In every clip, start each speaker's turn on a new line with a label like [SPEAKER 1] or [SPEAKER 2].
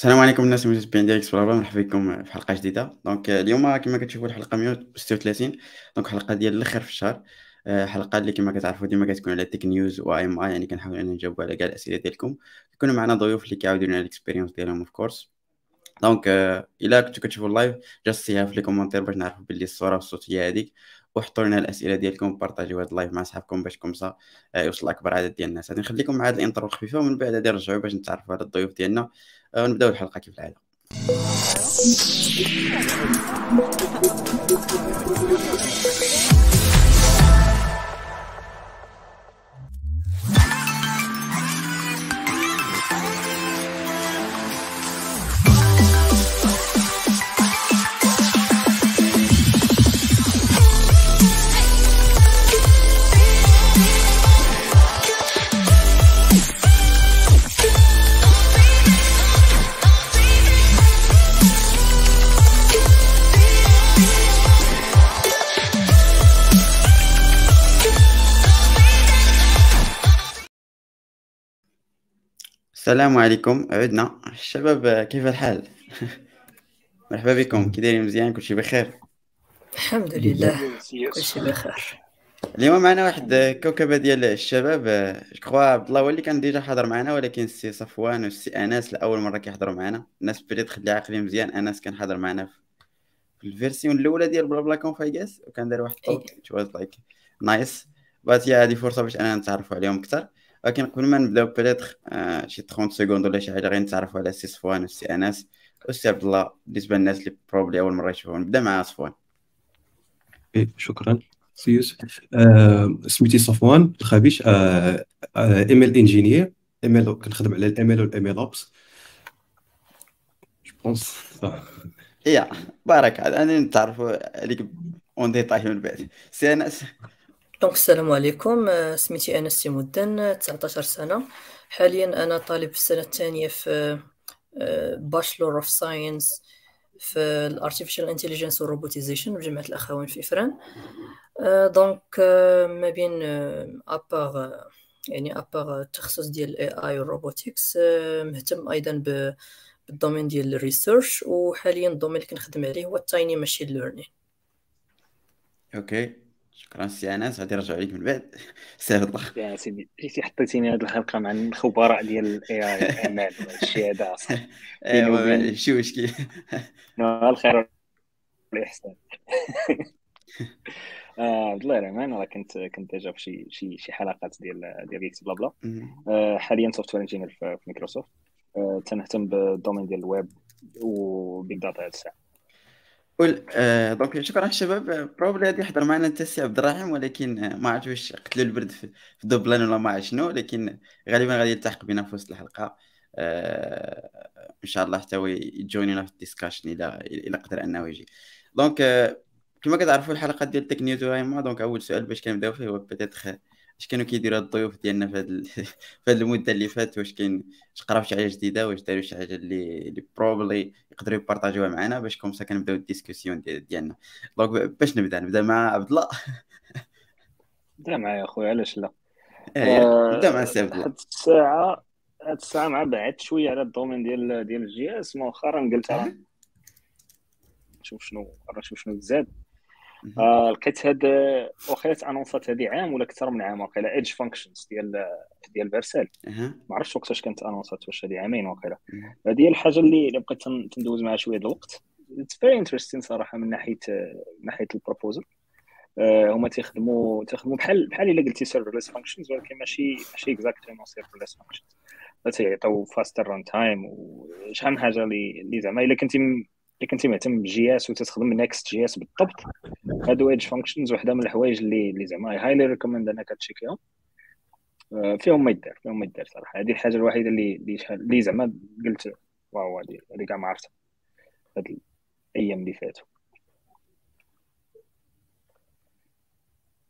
[SPEAKER 1] السلام عليكم الناس المتابعين ديال اكسبلورا مرحبا بكم في حلقة جديدة. donc اليوم كما كتشوفوا الحلقة 136 donc حلقة ديال الآخر في الشهر. آه، حلقة اللي كما كتعرفوا ديما كتكون على tech news و AMA يعني كنحاول أن نجاوب على كاع الأسئلة ديالكم. يكونوا معنا ضيوف اللي كيعاودوا لنا ال expérience ديالهم of course donc إلا كنتو كتشوفوا ال live just say hi في les commentaires باش نعرفوا باللي الصورة والصوت هي هذيك وحطوا لنا الأسئلة ديالكم بارطاجيو هذا ال live مع صحابكم باش comme ça آه، يوصل أكبر عدد ديال الناس. غادي نخليكم مع هذه ال intro الخفيفه ومن بعد غادي نرجعوا باش نتعرفوا على الضيوف ديالنا. ونبداو الحلقة كيف العادة. السلام عليكم. عدنا. الشباب كيف الحال؟ مرحبا بكم. كي دايرين مزيان كلشي بخير.
[SPEAKER 2] الحمد لله. كلشي بخير.
[SPEAKER 1] اليوم معنا واحد كوكبة ديال الشباب سي عبد الله هو اللي كان déjà حاضر معنا ولكن السي صفوان والسي أنس لأول مرة كيحضروا معنا. الناس بدات خلي عقلي مزيان. أنس كان حاضر معنا في ال version الأولى ديال BlaBla Conf AI وكان دار واحد ال talk was like nice بات هي هذه فرصة باش أنا نتعرفوا عليهم أكثر. ولكن قبل ما نبداو بليتر آه شي 30 سكوند ولا شي حاجة غير نتعرفوا على السي صفوان والسي انس والسي عبد الله بالنسبة للناس اللي بروبلي اول مره يشوفون نبدا مع صفوان
[SPEAKER 3] إيه شكرا سي يوسف آه سميتي صفوان الخبيش آه آه ايميل انجينير ايميل كنخدم على الايميل والايميل اوبس جو بونس
[SPEAKER 1] يا بارك أنا نتعرفوا عليك en détail من بعد سي انس
[SPEAKER 2] donc السلام عليكم. آه، سميتي أنس سيمودن 19 سنة. حاليا أنا طالب في السنة الثانية في Bachelor of Science في ال artificial intelligence وال robotization بجامعه الأخوان في فران donc آه، ما بين à part يعني à part التخصص ديال ال AI وال robotics مهتم أيضا بال domaine ديال ال research. وحاليا ال domaine اللي كنخدم عليه هو ال tiny machine
[SPEAKER 1] learning OK. شكرا سي انس غادي نرجع عليك من بعد. سير الله
[SPEAKER 4] يا سيدي جيتي حطيتيني هذه الحلقة مع الخبراء ديال ال AI الاعمال هادشي هذا أصلا
[SPEAKER 1] ايوا شي مشكل
[SPEAKER 4] الخير والاحسان آه، عبد الله الرحمن راه كنت كنت déjà في شي شي شي حلقات ديال ديال X بلا بلا. آه، حاليا software engineer في مايكروسوفت آه، تنهتم بال domaine ديال الويب و big data هاد الساعة.
[SPEAKER 1] قول آه donc شكرا الشباب probably غادي يحضر معنا انت السي عبد الرحيم ولكن آه، ما عرفت واش قتلوا البرد في, دبلن ولا ما عرفت شنو ولكن غالبا غادي يلتحق بنا في وسط الحلقة. آه إن شاء الله حتى هو يجوينينا في ال discussion إلى إلى قدر أنه يجي. donc آه كما كتعرفوا الحلقات ديال tech news donc أول سؤال باش كنبداو فيه هو peut-être اش كانوا كيديروا الضيوف ديالنا في هذه في هذه المدة اللي فاتت؟ واش كاين واش قراو شي حاجة جديدة؟ واش داروا شي حاجة اللي اللي probably يقدروا يبارطاجيوها معنا باش comme ça كنبداو ال discussion ديالنا. donc باش نبدأ نبدأ مع عبد الله
[SPEAKER 4] نبدأ معايا اخويا علاش لا؟
[SPEAKER 1] آه، نبدأ مع سي عبد الله
[SPEAKER 4] هاد الساعة هاد الساعة مع بعدت شوية على ال domaine ديال ديال ال JS مؤخرا قلت راه نشوف شنو نشوف شنو زاد لقيت هاد واخا announce ات هذه عام ولا أكثر من عام واقيلا edge functions ديال ديال Vercel ما عرفتش وقتاش كانت announce ات واش هذه عامين واقيلا. هذه هي الحاجة اللي اللي بقيت تندوز معها شوية الوقت. it's very interesting صراحة من ناحيه من ناحية ال proposal آه هما تيخدموا تيخدموا بحال بحال إلا قلتي serverless functions ولكن ماشي ماشي exactement serverless functions تيعطيو faster runtime وشحال من حاجة اللي زعما إلا كنتي اللي كنتي مهتم ب JS وتستخدم Next.js بالضبط. هادو edge functions وحدة من الحوايج اللي اللي زعما highly recommend أنك تشيكيهم. آه، فيهم ما يدار فيهم ما يدار صراحة. هذه الحاجة الوحيدة اللي اللي اللي زعما قلت wow هذه هذه كاع ما عرفتها. هاد الأيام اللي فاتوا.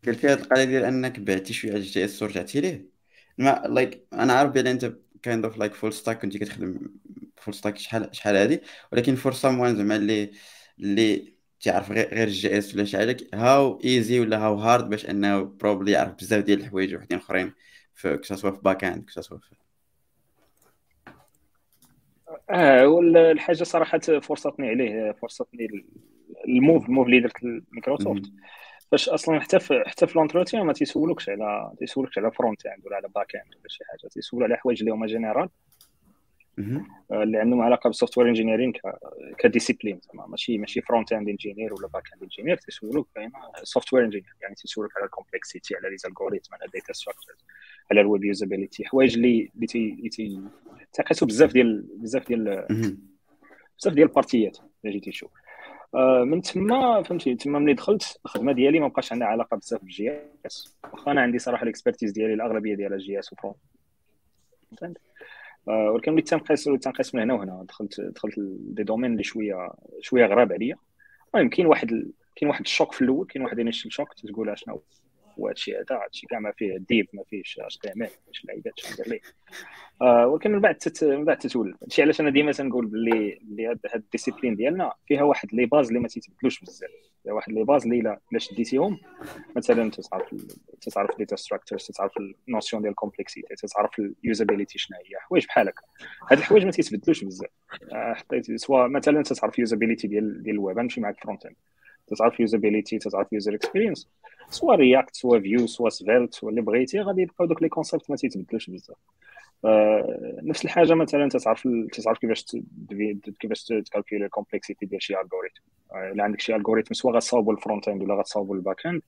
[SPEAKER 1] قلت هاد القضية ديال أنك بعتي شوية على ال JS ورجعتي ليه. ما like أنا عارف بلي أنت kind of like full stack كنتي كتخدم stack شحال شحال هادي. ولكن for someone زعما اللي اللي تعرف غير ال JS ولا شي حاجة how easy ولا how hard باش أنه probably يعرف بزاف ديال الحوايج وحدين أخرين في كساسوا في باك اند كساسوا في
[SPEAKER 4] آه والحاجة صراحة فرصتني عليه فرصتني الموف الموف اللي درت مايكروسوفت باش أصلا حتى في حتى في لونتروتيان ما تيسولوكش على تيسولوكش على فرونت اند ولا على باك اند ولا شي حاجة تيسولوا على حوايج اللي هما جينيرال اللي عندهم علاقة بالسوفت وير انجينيرين كديسيبلين زعما. ماشي ماشي فرونت اند انجينير ولا باك اند انجينير تيسولوك software engineer يعني تيسولوك على ال complexity على les algorithmes على ال data structures على ال web usability حوايج اللي اللي تيتنقسوا بزاف ديال بزاف ديال بزاف ديال ال partie ات اللي جيتي تشوف. آه، من تما فهمتي تما ملي دخلت الخدمة ديالي ما بقاش عندها علاقة بزاف بال JS واخا أنا عندي صراحة ال expertise ديالي الأغلبية ديالها JS و front آه، ولكن وليت تنقيس وليت تنقيس من هنا وهنا. دخلت دخلت des domaines اللي شوية شوية غراب عليا. المهم كاين واحد كاين واحد ال choc في الأول كاين واحد initial shock تقول شنو هو هادشي هذا هادشي كاع ما فيه div ما فيهش HTML ما فيهش لعيبات شنو ندير ليه آه ولكن من بعد تت... من بعد تتولد هادشي علاش أنا ديما تنقول باللي اللي هاد ال discipline ديالنا فيها واحد les bases اللي ما تيتبدلوش بزاف. فيها واحد les bases اللي إلا شديتيهم مثلا تتعرف تتعرف data structures تتعرف ال notion ديال ال complexity تتعرف ال usability شنو هي حوايج بحال هكا. هاد الحوايج ما تيتبدلوش بزاف. آه، حطيت سواء مثلا تتعرف usability ديال ديال الويب نمشي معاك frontend تتعرف يوزابيليتي تتعرف user experience soit React soit Vue soit Svelte واللي بغيتي غادي يبقاو دوك les concepts ما تيتبدلوش بزاف. آه، نفس الحاجة مثلا تتعرف تتعرف كيفاش كيفاش تكالكولي ال complexity ديال شي algorithm آه، إلا عندك شي algorithm soit غتصاوبو ال frontend ولا غتصاوبو ال backend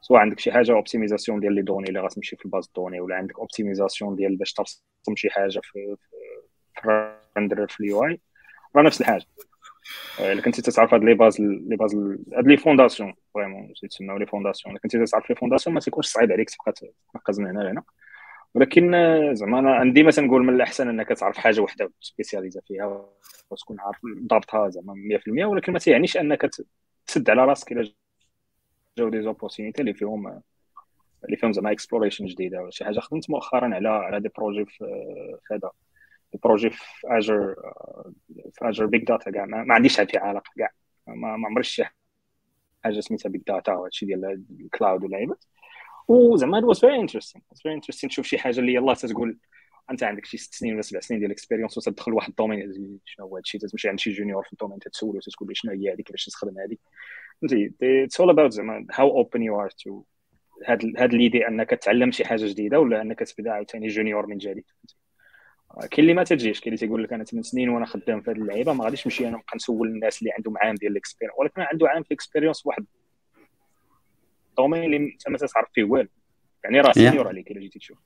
[SPEAKER 4] سواء عندك شي حاجة optimisation ديال les données اللي غتمشي في ال base de données ولا عندك optimisation ديال باش ترسم شي حاجة في في render في ال UI راه نفس الحاجة. الا كنتي تتعرف هاد les bases les bases هاد les fondations vraiment تسماو les fondations الا كنتي تتعرف les fondations ما تيكونش صعيب عليك تبقى تنقز من هنا لهنا ولكن آه، زعما أنا عندي مثلا نقول من الأحسن إنك تعرف حاجة وحدة سبيسياليزا فيها وتكون عارف ضابطها زعما 100% ولكن ما تيعنيش إنك تسد على راسك إلى جاو des opportunités اللي فيهم اللي فيهم زعما exploration جديدة ولا شي حاجة. خدمت مؤخرا على على des projets في هذا. projet في اجر في اجر big data كاع. ما, عنديش فيه علاقة كاع. ما, ما عمرش حاجة سميتها big data وهادشي ديال ال cloud واللعيبات وزعما was very interesting very interesting تشوف شي حاجة اللي يلاه تتقول أنت عندك شي ست سنين ولا سبع سنين ديال ال expérience وتدخل واحد ال domaine شنو هو هادشي تمشي عند شي junior في ال domaine تتسولو تتقول شنو هي هذه كيفاش تستخدم هذه فهمتي؟ it's all about زعما how open you are to هاد هاد l'idée أنك تعلم شي حاجة جديدة ولا أنك تبدأ عاوتاني junior من جديد. كاين اللي ما تجيش كاين اللي تيقول لك أنا 8 سنين وأنا خدام في هذه اللعيبة ما غاديش نمشي أنا نبقى نسول الناس اللي عندهم عام ديال ال experience ولكن عنده عام في ال experience واحد. ال domaine اللي انت ما تعرف فيه والو. يعني راه senior عليك إلا جيتي تشوف.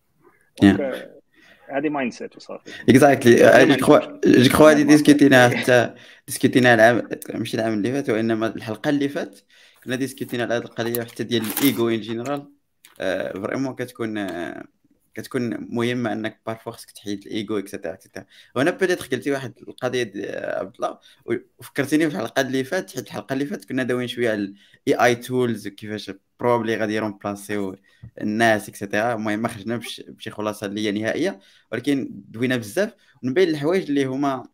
[SPEAKER 4] هذه mindset وصافي.
[SPEAKER 1] exactly je crois je crois هذه discut ينا حتى discut ينا العام ماشي العام اللي فات وإنما الحلقة اللي فات كنا discut ينا على هذه القضية حتى ديال ال ego en général vraiment كتكون آه، كتكون مهمة أنك parfois خصك تحيد ال ego et cetera et cetera وأنا peut-être قلتي واحد القضية عبد الله وفكرتيني في الحلقة اللي فاتت حيت الحلقة اللي فاتت كنا داويين شوية على ال AI tools كيفاش probably غادي ي remplac يو الناس et cetera المهم ما خرجنا بشي خلاصة اللي هي نهائية ولكن دوينا بزاف. من بين الحوايج اللي هما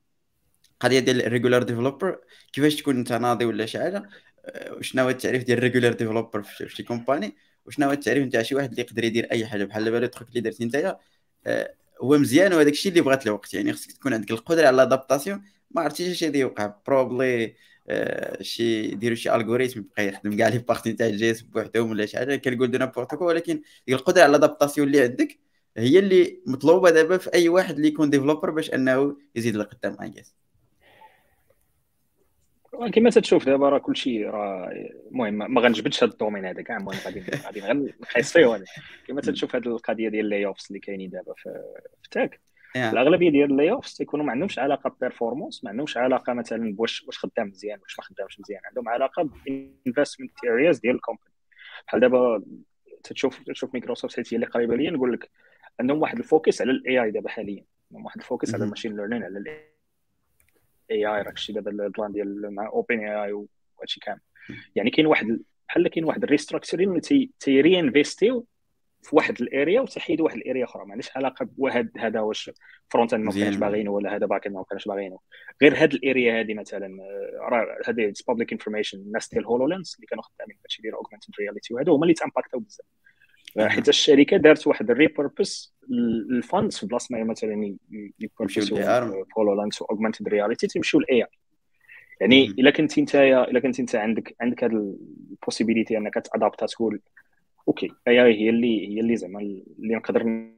[SPEAKER 1] قضية ديال ال regular developer كيفاش تكون أنت ناضي ولا شي حاجة أه، شنو هو التعريف ديال ال regular developer في شي company وشنو هو التعريف نتاع شي واحد اللي يقدر يدير أي حاجة؟ بحال دابا ال truc اللي درتي نتايا آه، هو مزيان وهذاك الشيء اللي بغات الوقت. يعني خصك تكون عندك القدرة على ال adaptation ما عرفتيش اش غادي يوقع. probably آه، شي يديروا شي algorithm يبقى يخدم كاع les parties نتاع ال JS بوحدهم ولا شي حاجة. كنقول de n'importe quoi ولكن القدرة على ال adaptation اللي عندك هي اللي مطلوبة دابا في أي واحد اللي يكون developer باش أنه يزيد لقدام اي
[SPEAKER 4] كما تتشوف دابا راه كلشي راه المهم ما غنجبدش هذا ال domaine هذا كاع المهم غادي غادي غير نقيس فيه كما تتشوف هذه القضية ديال ال layoffs اللي كاينين دابا في, تاك الأغلبية ديال ال layoffs تيكونوا ما عندهمش علاقة performance ما عندهمش علاقة مثلا بواش واش خدام مزيان واش ما خدامش مزيان. عندهم علاقة بال investment areas ديال ال company بحال دابا تشوف تشوف مايكروسوفت هي اللي قريبة ليا نقول لك عندهم واحد ال focus على ال AI دابا حاليا. عندهم واحد ال focus على ال machine learning على الاي AI راك شتي دابا ال plan ديال مع OpenAI وهادشي كامل. يعني كاين واحد بحال كاين واحد ال restructuring اللي تي تي invest يو في واحد ال area وتحيدوا واحد ال area أخرى. ما عندهاش علاقه بواحد هذا واش front end ما كانش باغينه ولا هذا back end ما كانش باغينه. غير هاد ال area هذه مثلا راه هذه public information الناس ديال HoloLens اللي كانوا خدامين فهادشي ديال augmented reality وهذو هما اللي ت impact او بزاف. حيت الشركة دارت واحد ال repurpose ال funds في بلاصة ما مثلا ي purpose وا HoloLens و augmented reality تيمشيو ل AI يعني إلا كنت أنت إلا كنت أنت عندك عندك هذه ال possibilité أنك ت adapt ا تقول okay AI هي اللي هي اللي زعما اللي نقدر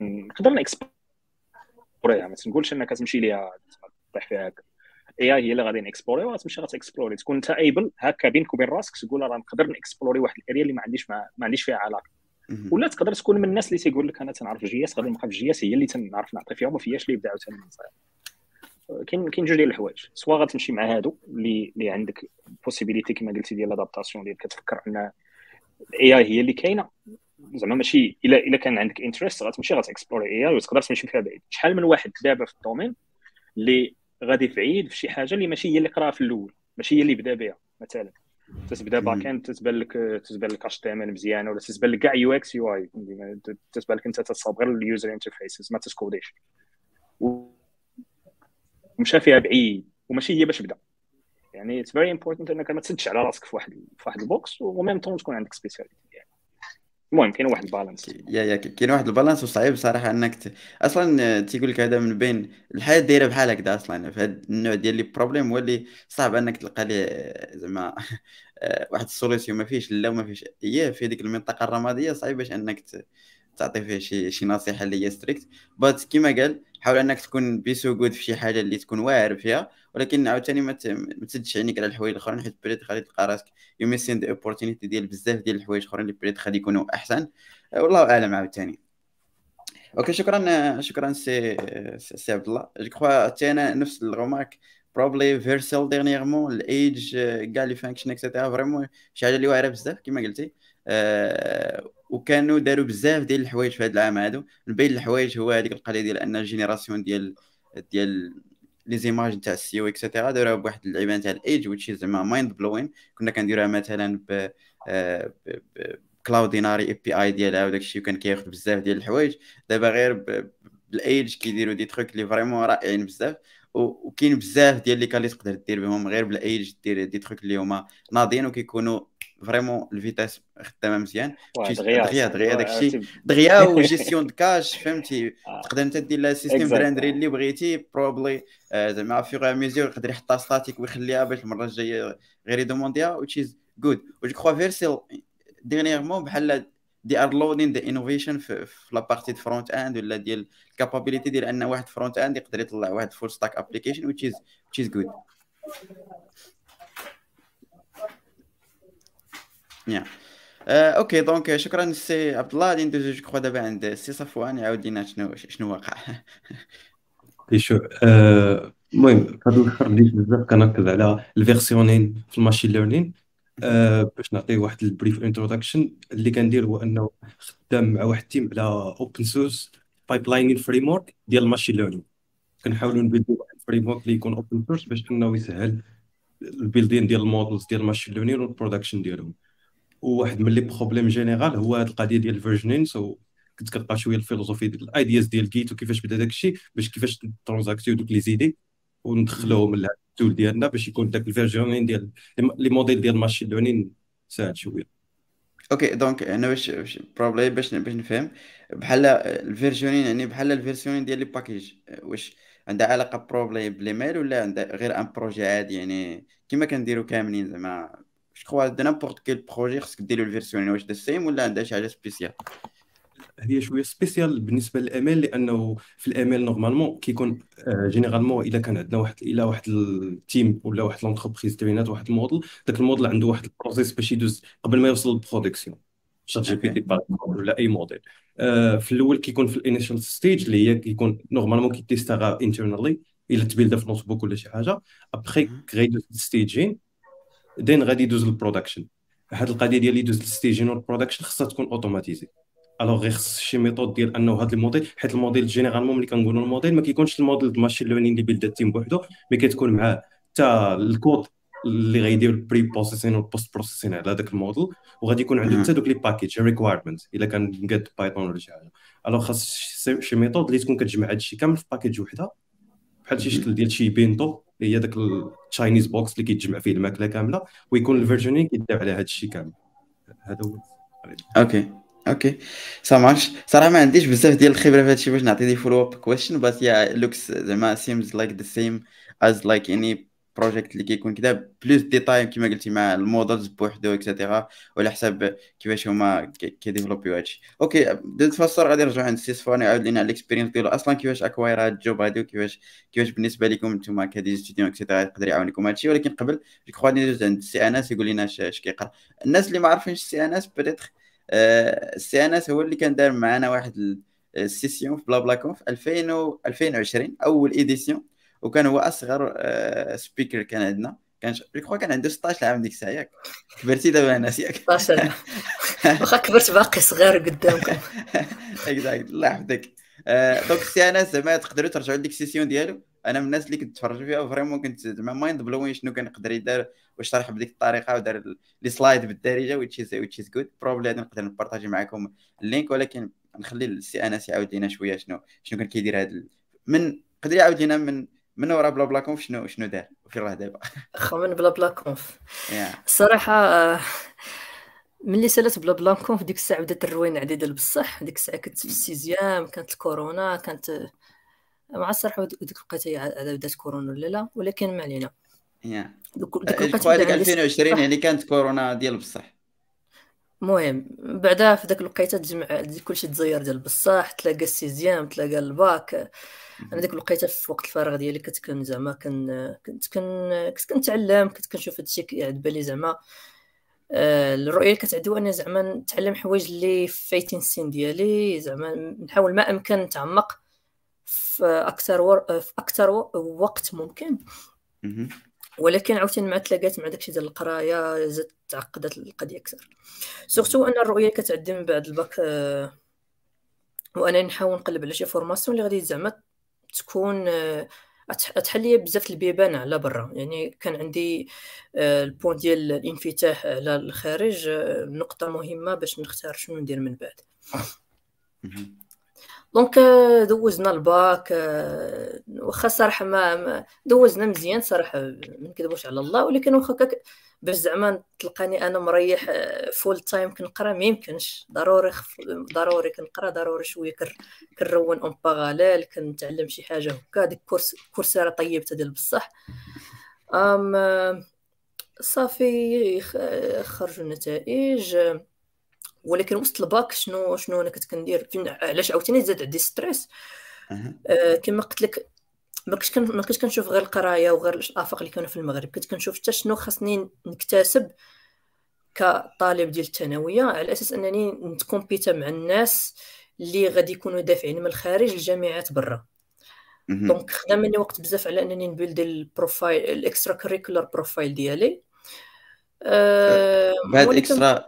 [SPEAKER 4] نقدر ن explor يها ما تنقولش إنك تمشي ليها تطيح فيها هكا. AI هي اللي غادي ن explor ي وغتمشي غت explor ي تكون أنت able هكا بينك وبين راسك تقول راه نقدر ن explor ي واحد ال area اللي ما عنديش ما, ما عنديش فيها علاقة. ولا تقدر تكون من الناس اللي تيقول لك أنا تنعرف JS غادي نبقى في JS هي اللي تنعرف نعطي فيها. وما فيهاش اللي يبداو ثاني من صغير كاين كاين جوج ديال الحوايج. soit غتمشي مع هادو اللي اللي عندك possibilité كما قلتي ديال l'adaptation اللي كتفكر أن ال AI هي اللي كاينة. زعما ماشي إلا إلا كان عندك interest غتمشي غت explor ي AI وتقدر تمشي فيها بعيد. شحال من واحد دابا في ال domaine اللي غادي بعيد في شي حاجة اللي ماشي هي اللي قراها في الأول ماشي هي اللي بدا بها مثلا. تتبدا back end تتبان لك تتبان لك HTML مزيانه ولا تتبان لك كاع UX UI تتبان لك انت تصاوب غير ال user interfaces ما تسكوديش. ومشى فيها بعيد وماشي هي باش بدا. يعني it's very important انك ما تسدش على راسك في واحد في واحد ال box و même temps تكون عندك spécialité المهم كاين واحد ال
[SPEAKER 1] balance. yeah yeah كاين واحد ال balance وصعيب صراحة إنك ت... أصلا تيقول لك هذا من بين الحياة دايرة بحال هكذا أصلا في هذا النوع ديال les problèmes هو اللي صعب إنك تلقى ليه زعما واحد ال solution ما فيهش لا وما فيهش اياه في هذيك المنطقة الرمادية صعيب باش إنك ت... تعطي فيه شي شي نصيحة اللي هي strict but كيما قال حاول إنك تكون be so good في شي حاجة اللي تكون واعر فيها. ولكن عاوتاني ما تسدش عينيك على الحوايج الأخرين حيت بريد غادي تلقى راسك. you missing the opportunity ديال بزاف ديال الحوايج الأخرين اللي بريد غادي يكونوا أحسن. والله أعلم عاوتاني. okay شكرا شكرا سي سي عبد الله. je crois حتى أنا نفس ال remarque probably Vercel dernièrement ال edge كاع les functions et cetera vraiment شي حاجة اللي واعرة بزاف كما قلتي. أه وكانوا داروا بزاف ديال الحوايج في هذا العام هادو. من بين الحوايج هو هذيك القضية ديال أن ال génération ديال ديال les images نتاع ال SEO et cetera داروها بواحد اللعيبه نتاع الإيج which زعما mind-blowing كنا كنديروها مثلا ب Cloudinary API ديالها وداك الشيء وكان كياخذ بزاف ديال الحوايج. دابا غير بالايج كيديروا دي تروك اللي فريمون رائعين بزاف. وكاين بزاف ديال لي كالي تقدر دير بهم غير بالإيج دير دي تروك اللي هما ناضيين وكيكونوا فريمون الفيتاس خدامه مزيان دغيا دغيا داك الشيء دغيا وجيستيون كاش فهمتي تقدر انت دير لها سيستيم براندري اللي بغيتي بروبلي زعما فيغ ميزور يقدر يحطها ستاتيك ويخليها باش المره الجايه غير يدومونديها وتشيز جود و جو كخوا فيرسيل ديرنييرمون بحال they are leading the innovation في, la partie du front end ولا ديال ال capability ديال ان واحد front end يقدر يطلع واحد full stack application which is which is good آه، okay donc شكرا سي عبد الله غادي ندوزو جو دابا عند سي صفوان يعاود لينا شنو شنو واقع
[SPEAKER 3] شو المهم في هذا الآخر اللي بزاف كنركز على ال versioning في ال machine learning باش نعطي واحد ال brief introduction اللي كندير هو إنه خدام مع واحد ال team على open source pipelining framework ديال ال machine learning كنحاولوا ن build و واحد ال framework اللي يكون open source باش إنه يسهل ال building ديال ال models ديال ال machine learning وال production ديالهم. وواحد من les problèmes généraux هو هاد القضية ديال ال versioning so كنت كنقرا شوية ال philosophie ديال ال ideas ديال Git وكيفاش بدا داك الشيء باش كيفاش ترانزاكتيو دوك les idées وندخلوهم لهاد ال tool ديالنا باش يكون داك ال versioning ديال les modèles ديال machine learning ساهل شوية.
[SPEAKER 1] okay donc أنا باش probably باش باش نفهم بحال ال versioning يعني بحال ال versioning ديال les packages واش عندها علاقه probably بل ML ولا عندها غير un projet عادي يعني كيما كنديروا كاملين زعما je crois que n'importe quel projet خصك ديروا ال version واش the same ولا عندها شي حاجة spéciale
[SPEAKER 3] هي شوية spéciale بالنسبة لل ML لأنه في ال ML normalement كيكون généralement إلا كان عندنا واحد إلا واحد ال team ولا واحد l'entreprise train ات واحد الموديل. داك الموديل عنده واحد ال process باش يدوز قبل ما يوصل لل production ChatGPT ولا أي موديل. في الأول كيكون في ال initial stage اللي هي كيكون normalement كيتيستاغا internally إلا ت build ا في notebook ولا شي حاجة. ابخي غيدوز staging then غادي يدوز لل production هاد القضية ديال يدوز لل staging وال production خصها تكون automatisée. alors غير خص شي méthode ديال أنه هاد الموديل حيت ال modèle généralement ملي كنقولوا الموديل ما كيكونش الموديل د machine learning اللي build ال team بوحدو mais كتكون معاه حتى الكود اللي غيدير ال preprocessing وال postprocessing على هذاك الموديل وغادي يكون عنده حتى دوك les packages requirements إلا كان مقاد Python ولا شي حاجة. alors خاص شي méthode اللي تكون كتجمع هادشي كامل في package وحدة بحال شي شكل ديال شي bento هي داك ال Chinese box اللي كيتجمع فيه الماكلة كاملة ويكون ال versioning كيدار على هذا الشيء كامل. هذا هو.
[SPEAKER 1] Okay. Okay. ça marche صراحة ما عنديش بزاف ديال الخبرة في هادشي باش نعطي des follow up questions بس yeah looks زعما seems like the same as like any project اللي كيكون كذا plus détails كما قلتي مع ال models بوحدو et cetera وعلى حساب كيفاش هما كي développ يو هادشي. okay de façon غادي نرجعو عند سي صفوان يعاود لينا على ال expérience ديالو. أصلا كيفاش acquire هاد ال job هادي وكيفاش كيفاش بالنسبة لكم نتوما كدي student et cetera يقدر يعاونكم هادشي؟ ولكن قبل je crois ندوز عند سي أنس يقول لنا اش كيقرأ. الناس اللي ما عارفينش سي أنس peut-être السي أنس هو اللي كان دار معنا واحد ال session في Blabla Conf 2000 2020 أول édition وكان هو أصغر speaker كان عندنا. كان je كان عنده 16 عام ديك الساعة ياك. كبرتي دابا أنا ياك.
[SPEAKER 2] 16 واخا كبرت باقي صغير قدامكم.
[SPEAKER 1] exact الله يحفظك. donc السي أنس زعما تقدروا ترجعوا لديك ال session ديالو. أنا من الناس اللي كنت تفرج فيها vraiment كنت زعما mind blowing شنو كان يقدر يدار واش شرح بديك الطريقة ودار les slides بالدارجة which is which is good probably غادي نقدر ن partage ي معكم ال link ولكن نخلي السي أنس يعاود لينا شوية شنو شنو كان كيدير هذا من قدر يعاود لينا من من ورا Blabla Conf شنو شنو دار؟ وفين راه دابا.
[SPEAKER 2] من Blabla Conf. الصراحه ملي سالت Blabla Conf ديك الساعة بدات الروينة عديدة بصح ديك الساعة كنت في ال sixième كانت الكورونا كانت مع الصراحة ديك الوقيته عاد بدات كورونا ولا لا ولكن ما علينا.
[SPEAKER 1] دوك ديك الوقيته 2020 يعني كانت كورونا ديال بصح
[SPEAKER 2] المهم بعدا في ذاك الوقيته تجمع كلشي تزير ديال بصح تلاقى ال sixième تلاقى الباك. أنا ديك الوقيته في وقت الفراغ ديالي كنت كن زعما كن كنت كن كنت كنتعلم كنت كنشوف هادشي كيعد بالي زعما. آه، الرؤية اللي كانت عندي اني زعما نتعلم حوايج اللي فايتين السن ديالي زعما نحاول ما أمكن نتعمق في أكثر ور... في أكثر وقت ممكن. ولكن عاوتاني مع تلاقات مع داكشي ديال القراية زادت تعقدت القضية أكثر. surtout أن الرؤية كتعدي من بعد الباك آه، وأنا نحاول نقلب على شي formation اللي غادي زعما تكون آه، تحل لي بزاف البيبان على برا. يعني كان عندي آه، ال point ديال الانفتاح على الخارج نقطة مهمة باش نختار شنو ندير من بعد. donc euh, دوزنا ال bac euh, واخا صراحة ما, دوزنا مزيان صراحة ما نكذبوش على الله ولكن واخا باش زعما تلقاني أنا مريح full آه، time كنقرا ما يمكنش. ضروري خف... ضروري كنقرا ضروري شوية كر... كنرون en parallèle كنتعلم شي حاجة هكا ديك course Coursera طيبتها ديال بصح. أم صافي خرجوا النتائج. ولكن وسط الباك شنو شنو أنا كنت كندير علاش عاوتاني زاد عندي stress. آه كما قلت لك ما كنتش ما كنتش كنشوف غير القراية وغير الأفاق اللي كانوا في المغرب. كنت كنشوف حتى شنو خاصني نكتسب كطالب ديال الثانوية على أساس أنني نت compete ا مع الناس اللي غادي يكونوا دافعين من الخارج الجامعات برا. donc خدا مني وقت بزاف على أنني ن build ال profile ال extracurricular profile ديالي.
[SPEAKER 1] أه بعد extra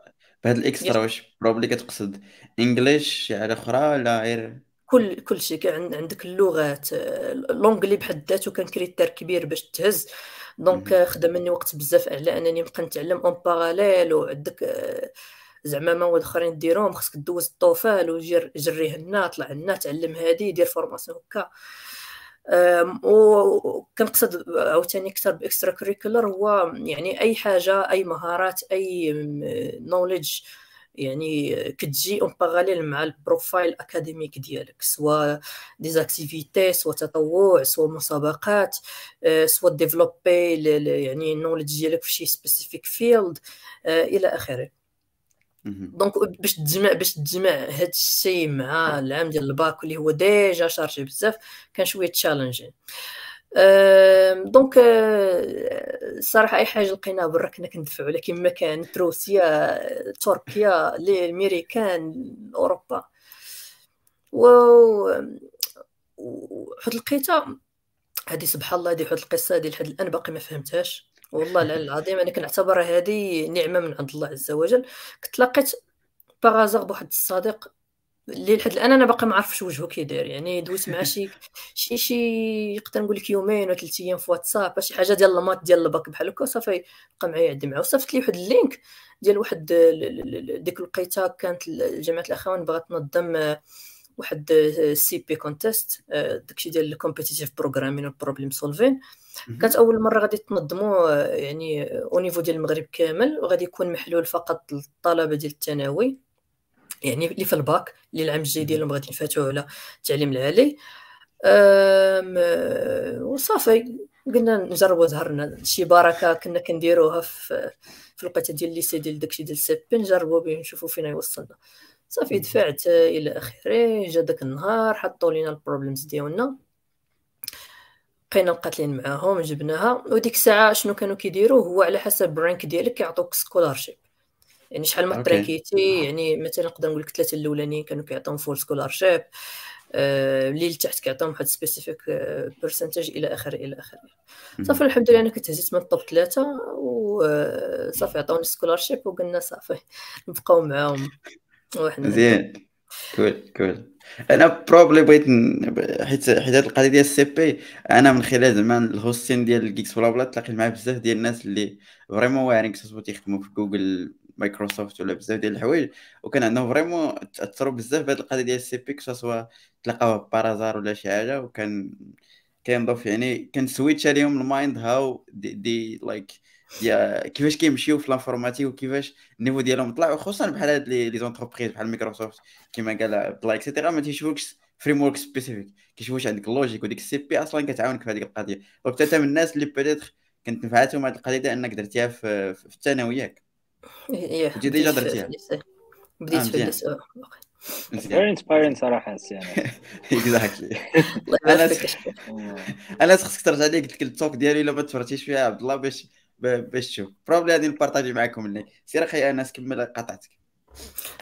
[SPEAKER 1] بهاد ال extra واش probably كتقصد English شي حاجة أخرى ولا غير؟
[SPEAKER 2] كل كل شيء عندك اللغات l'anglais بحد ذاته كان critère كبير باش تهز. donc خدم مني وقت بزاف على أنني نبقى نتعلم en parallèle وعندك آه، زعما مواد آخرين ديرهم خصك دوز ال TOEFL وجير جريه لنا طلع لنا تعلم هادي دير formation هكا. وكنقصد عاوتاني أكثر ب extracurricular هو يعني أي حاجة أي مهارات أي knowledge يعني كتجي en parallèle مع ال profile academic ديالك سواء des activités سواء تطوع سواء مسابقات آه، سواء développer يعني ال knowledge ديالك في شي specific field آه، إلى آخره. donc باش تجمع باش تجمع هاد الشيء مع العام ديال الباك اللي هو déjà chargé بزاف كان شوية challenging donc الصراحه أي حاجة لقيناها برا كنا كندفعوا لها كما كانت روسيا تركيا الامريكان أوروبا. و واحد لقيتها هذه سبحان الله هذه واحد القصة هذه لحد الآن باقي ما فهمتهاش. والله العظيم أنا كنعتبرها هذه نعمة من عند الله عز وجل. كنت لقيت بواحد الصديق اللي لحد الآن أنا باقي ما عرفتش وجهه كي داير. يعني دويت مع شي شي شي يقدر نقول لك يومين ولا ثلاث أيام في واتساب شي حاجة ديال ال maths ديال الباك بحال هكا صافي بقى معايا يعدي معاه. وصيفط لي واحد ال link ديال واحد ديك الوقيته كانت جامعه الأخوين بغات تنظم واحد CP contest داكشي ديال ال competitive programming وال problem solving كانت أول مرة غادي تنظموا يعني au niveau ديال المغرب كامل وغادي يكون محلول فقط للطلبه ديال الثانوي يعني اللي في الباك اللي العام الجاي ديالهم غادي نفاتوه على التعليم العالي. وصافي قلنا نجربوا زهرنا شي بركة كنا كنديروها في في الوقيته ديال ال lycée ديال داكشي ديال CP نجربوا به نشوفوا فين يوصلنا. صافي دفعت إلى آخره جا داك النهار حطوا لينا ال problems ديالنا. بقينا مقاتلين معاهم جبناها. وديك الساعة شنو كانوا كيديروا؟ هو على حسب ال rank ديالك كيعطوك scholarship يعني شحال ما ترانكيتي يعني مثلا نقدر نقول لك ثلاثة الأولانيين كانوا كيعطيهم full scholarship آه، اللي لتحت كيعطيهم واحد specific percentage إلى آخره إلى آخره. صافي الحمد لله أنا كنت هزيت من ال top ثلاثة وصافي عطاوني scholarship وقلنا صافي نبقاو معاهم.
[SPEAKER 1] مزيان cool cool أنا probably بغيت حيت حيت هاد القضية ديال ال CP أنا من خلال زعما ال hosting ديال ال GeeksBlaBla تلاقيت مع بزاف ديال الناس اللي vraiment واعرين كسبوا تيخدموا في جوجل مايكروسوفت ولا بزاف ديال الحوايج. وكان عندهم vraiment تأثروا بزاف بهاد القضية ديال ال CP سوا تلقاوها par hasard ولا شي حاجة. وكان kind of يعني كان switch عليهم ال mind how they, they like like ديال كيفاش كيمشيو في l'informatique وكيفاش ال niveau ديالهم طلع وخصوصا بحال هاد les entreprises بحال مايكروسوفت كيما قال عبد الله et cetera ما تيشوفوكش framework specific كيشوفوش عندك ال logic وديك ال CP أصلا كتعاونك في هذيك القضية. donc انت من الناس اللي peut-être كانت نفعتهم هذه القضية إنك درتيها في, في الثانوي ياك
[SPEAKER 2] كنتي déjà درتيها. بديت في ال
[SPEAKER 4] lycée very inspiring صراحة
[SPEAKER 1] يعني exactly أنا أنا خصك ترجع لي قلت لك ال talk ديالي إلا ما تفرجتيش فيها عبد الله باش باش تشوف. probably غادي نبارطاجي معكم اللي سير أخي أنس كمل قطعتك.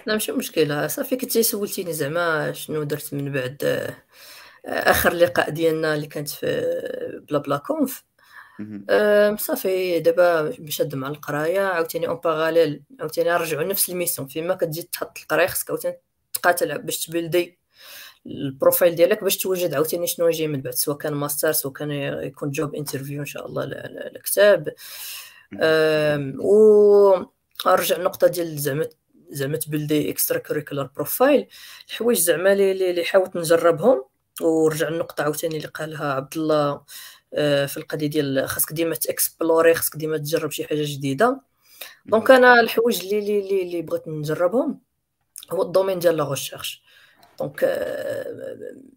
[SPEAKER 2] لا ماشي مشكلة. صافي كنتي سولتيني زعما شنو درت من بعد آه، آخر لقاء ديالنا اللي كانت في BlaBla Conf. صافي دابا شاد مع القراية. عاوتاني en parallèle عاوتاني نرجعوا نفس ال mission. فيما كتجي تحط القراية خصك عاوتاني تقاتل باش تبلدي. ال profile ديالك باش توجد عاوتاني شنو يجي من بعد سواء كان ماستر سواء كان يكون job interview إن شاء الله الكتاب و أرجع النقطه ديال زعما زعما تبلدي extracurricular profile الحوايج زعما اللي حاولت نجربهم ورجع النقطه عاوتاني اللي قالها عبد الله آه، في القضية ديال خاصك ديما تأكسبلوري خاصك ديما تجرب شي حاجة جديدة. donc أنا الحوايج اللي اللي اللي بغيت نجربهم هو ال domaine ديال la recherche donc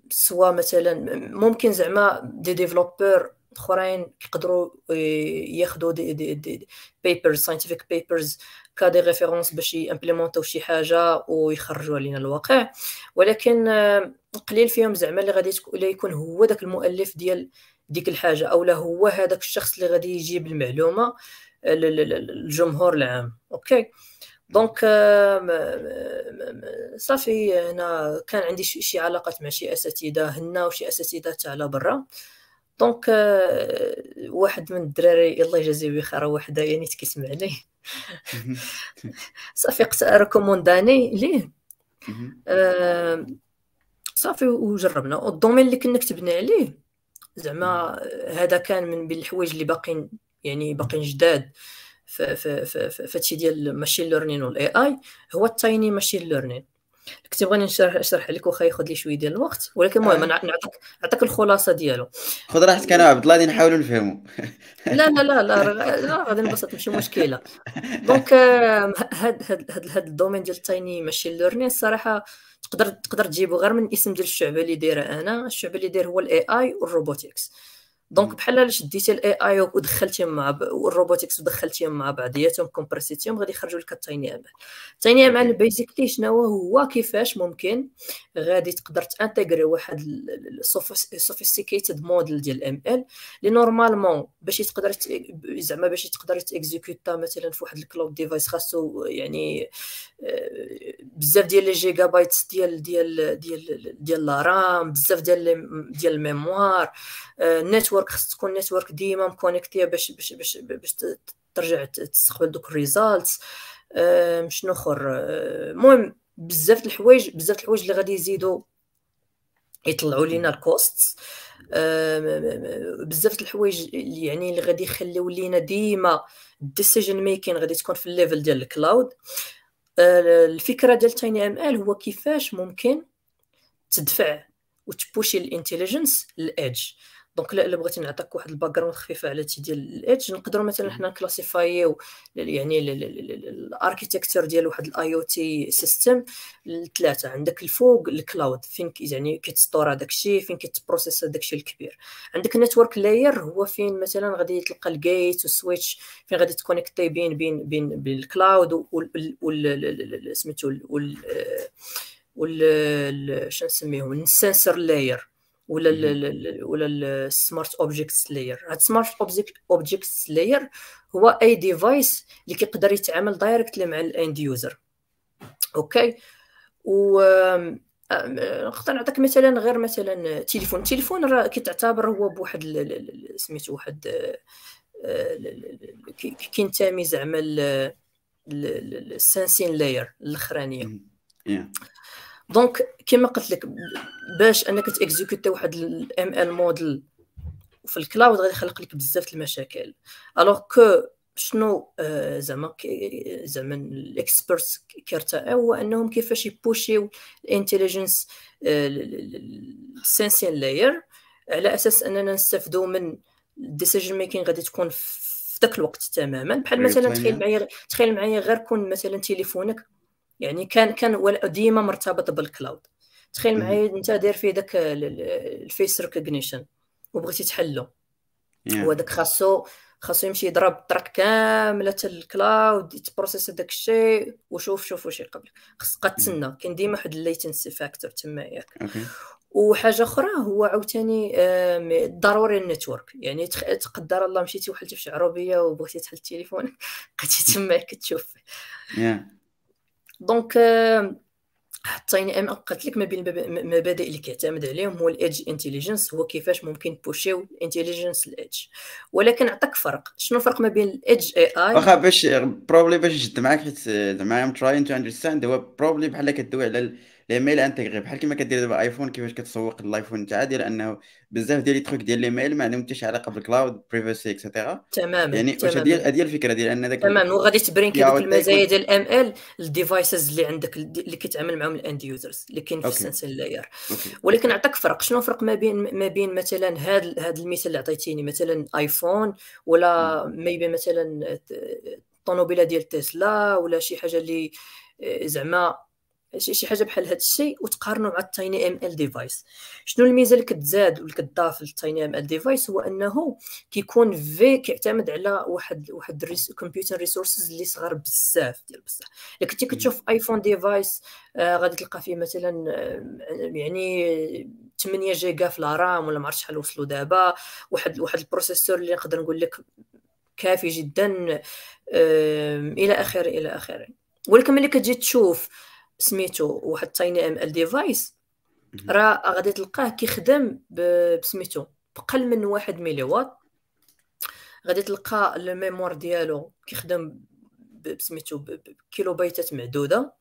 [SPEAKER 2] سوا مثلا ممكن زعما des développeurs أخرين يقدروا ياخذوا des des des papers scientific papers ك des références باش يمبليمونتو شي حاجة ويخرجوا لنا للواقع. ولكن قليل فيهم زعما اللي غادي يكون هو داك المؤلف ديال ديك الحاجة أو لا هو هذاك الشخص اللي غادي يجيب المعلومة للجمهور العام. okay؟ donc صافي أنا كان عندي شي علاقات مع شي أساتذة هنا وشي أساتذة تاع على برا. donc واحد من الدراري الله يجازيه بخير وحده يعني كيسمعني صافي قلت ريكومونداني ليه. صافي وجربنا. وال domaine اللي كنا كتبنا عليه زعما هذا كان من بين الحوايج اللي باقيين يعني باقيين جداد. في في في في هادشي ديال ال machine learning وال AI هو ال tiny machine learning كنت بغيت نشرح نشرح لك واخا ياخذ لي شوية ديال الوقت ولكن المهم أنا نعطيك نعطيك الخلاصة ديالو.
[SPEAKER 1] خذ راحتك أنا عبد الله غادي نحاولوا نفهموا
[SPEAKER 2] لا لا لا لا غادي نبسط ماشي مشكلة. donc هاد هاد هاد ال domaine ديال ال tiny machine learning الصراحه تقدر تقدر تجيبو غير من الاسم ديال الشعبة اللي دايرة أنا. الشعبة اللي داير هو ال AI وال robotics donc بحال الا شديتي ال AI ودخلتيهم مع ب... وال robotics ودخلتيهم مع بعضياتهم كومبرسيتيهم غادي يخرجوا لك ال TinyML ال TinyML basically شنو هو؟ كيفاش ممكن غادي تقدر تأنتيغري واحد sophisticated model ديال ML اللي normalement باش تقدر زعما باش تقدر تيكزيكوتا مثلا في واحد ال cloud device خاصو يعني آه، بزاف ديال les gigabytes ديال ديال ديال ديال la RAM بزاف ديال ديال ال mémoire network خص تكون network ديما مكونيكتية باش باش باش باش ترجع تستقبل دوك ال results. شنو آخر؟ المهم بزاف الحوايج بزاف الحوايج اللي غادي يزيدوا يطلعوا لينا ال cost بزاف الحوايج يعني اللي غادي يخليو لينا ديما ال decision making غادي تكون في ال level ديال ال cloud الفكرة ديال Tiny ML هو كيفاش ممكن تدفع وت pushي ال intelligence لل edge. Donc الا بغيتي نعطيك واحد ال background خفيفه على تي ديال ال edge نقدروا مثلا حنا ن classifyو يعني ال architecture ديال واحد ال IoT system لثلاثه عندك الفوق ال cloud فين يعني كيت store هذاك الشيء فين كيت process هذاك الشيء الكبير عندك ال network layer هو فين مثلا غادي تلقى ال gateway وال switch فين غادي ت connectي بين بين بين بين ال cloud وال سميتو وال شنو نسميهم ال sensor layer ولا ال ولا ال smart objects layer هاد smart objects layer هو اي device اللي كيقدر يتعامل directly مع ال end user okay و نقدر نعطيك مثلا غير مثلا تليفون التليفون راه كيتعتبر هو بواحد سميتو واحد كينتمي زعما ال sensing layer الاخرانيه donc كما قلت لك باش أنك ت exécuterي واحد ال ML model في الكلاود غادي يخلق لك بزاف المشاكل. الوغ كو شنو آه زعما زعما الاكسبرت كيرتا هو أنهم كيفاش يبوشيو الإنتليجنس السنسين لاير على أساس أننا نستافدوا من الديسيجن ميكين غادي تكون في ذاك الوقت تماما. بحال مثلا تخيل معايا تخيل معايا غير كون مثلا تليفونك يعني كان كان ديما مرتبط بالكلاود. تخيل معايا انت داير فيه داك ال face recognition وبغيتي تحلو. وهذاك خاصو خاصو يمشي يضرب الطرق كاملة ال cloud يت process داك الشيء وشوف شوف واش يقبل خاصك تسنى. كاين ديما واحد ال latency factor تما ياك. وحاجة أخرى هو عاوتاني ضروري ال network. يعني تقدر الله مشيتي وحلتي في عربيه وبغيتي تحل التليفون بقيتي تما كتشوف دونك حطيني أنا قلت لك ما بين المبادئ اللي كيعتمد عليهم هو الايدج انتليجنس هو كيفاش ممكن بوشيو الانتليجنس الايدج ولكن نعطيك فرق. شنو الفرق ما بين الايدج اي اي
[SPEAKER 1] واخا باش بروبلي باش نشد معاك حيت زعما ام تراين تو اندرستاند هو بروبلي بحال كدوي على الإيميل انتيغري بحال كيما كدير دابا ايفون كيفاش كتسوق الايفون تاعها ديال انه بزاف ديال لي تروك ديال الإيميل ما عندهم حتى شي علاقه بالكلاود بريفسي اكسيتيرا
[SPEAKER 2] تماما
[SPEAKER 1] يعني واش هذه هذه الفكرة ديال أن
[SPEAKER 2] داك تماما وغادي تبرين كي دوك المزايا ديال الام ال الديفايسز اللي عندك اللي كيتعامل معهم الأند يوزرز اللي كاين في السنسين لاير ولكن نعطيك فرق شنو الفرق ما بين ما بين مثلا هذا هذا المثال اللي عطيتيني مثلا ايفون ولا ميبي مثلا الطوموبيلة ديال تسلا ولا شي حاجة اللي آه، زعما شي حاجة بحال هذا الشيء وتقارنوا مع التايني إم إل ديفايس. شنو الميزه اللي كتزاد واللي كتضاف للتايني إم إل ديفايس هو أنه كيكون في كيعتمد على واحد واحد ال computer resources اللي صغار بزاف ديال بزاف. إلا كنتي كتشوف ايفون device آه غادي تلقى فيه مثلا آه يعني 8 جيجا في ال RAM ولا ما عرفتش شحال وصلوا دابا. واحد واحد ال processeur اللي نقدر نقول لك كافي جدا آه إلى اخره إلى اخره ولكن ملي كتجي تشوف سميتو واحد Tiny ML device راه غادي تلقاه كيخدم بسميتو بقل من واحد ميلي واط غادي تلقى ال mémoire ديالو كيخدم بسميتو بكيلو بايتات معدودة.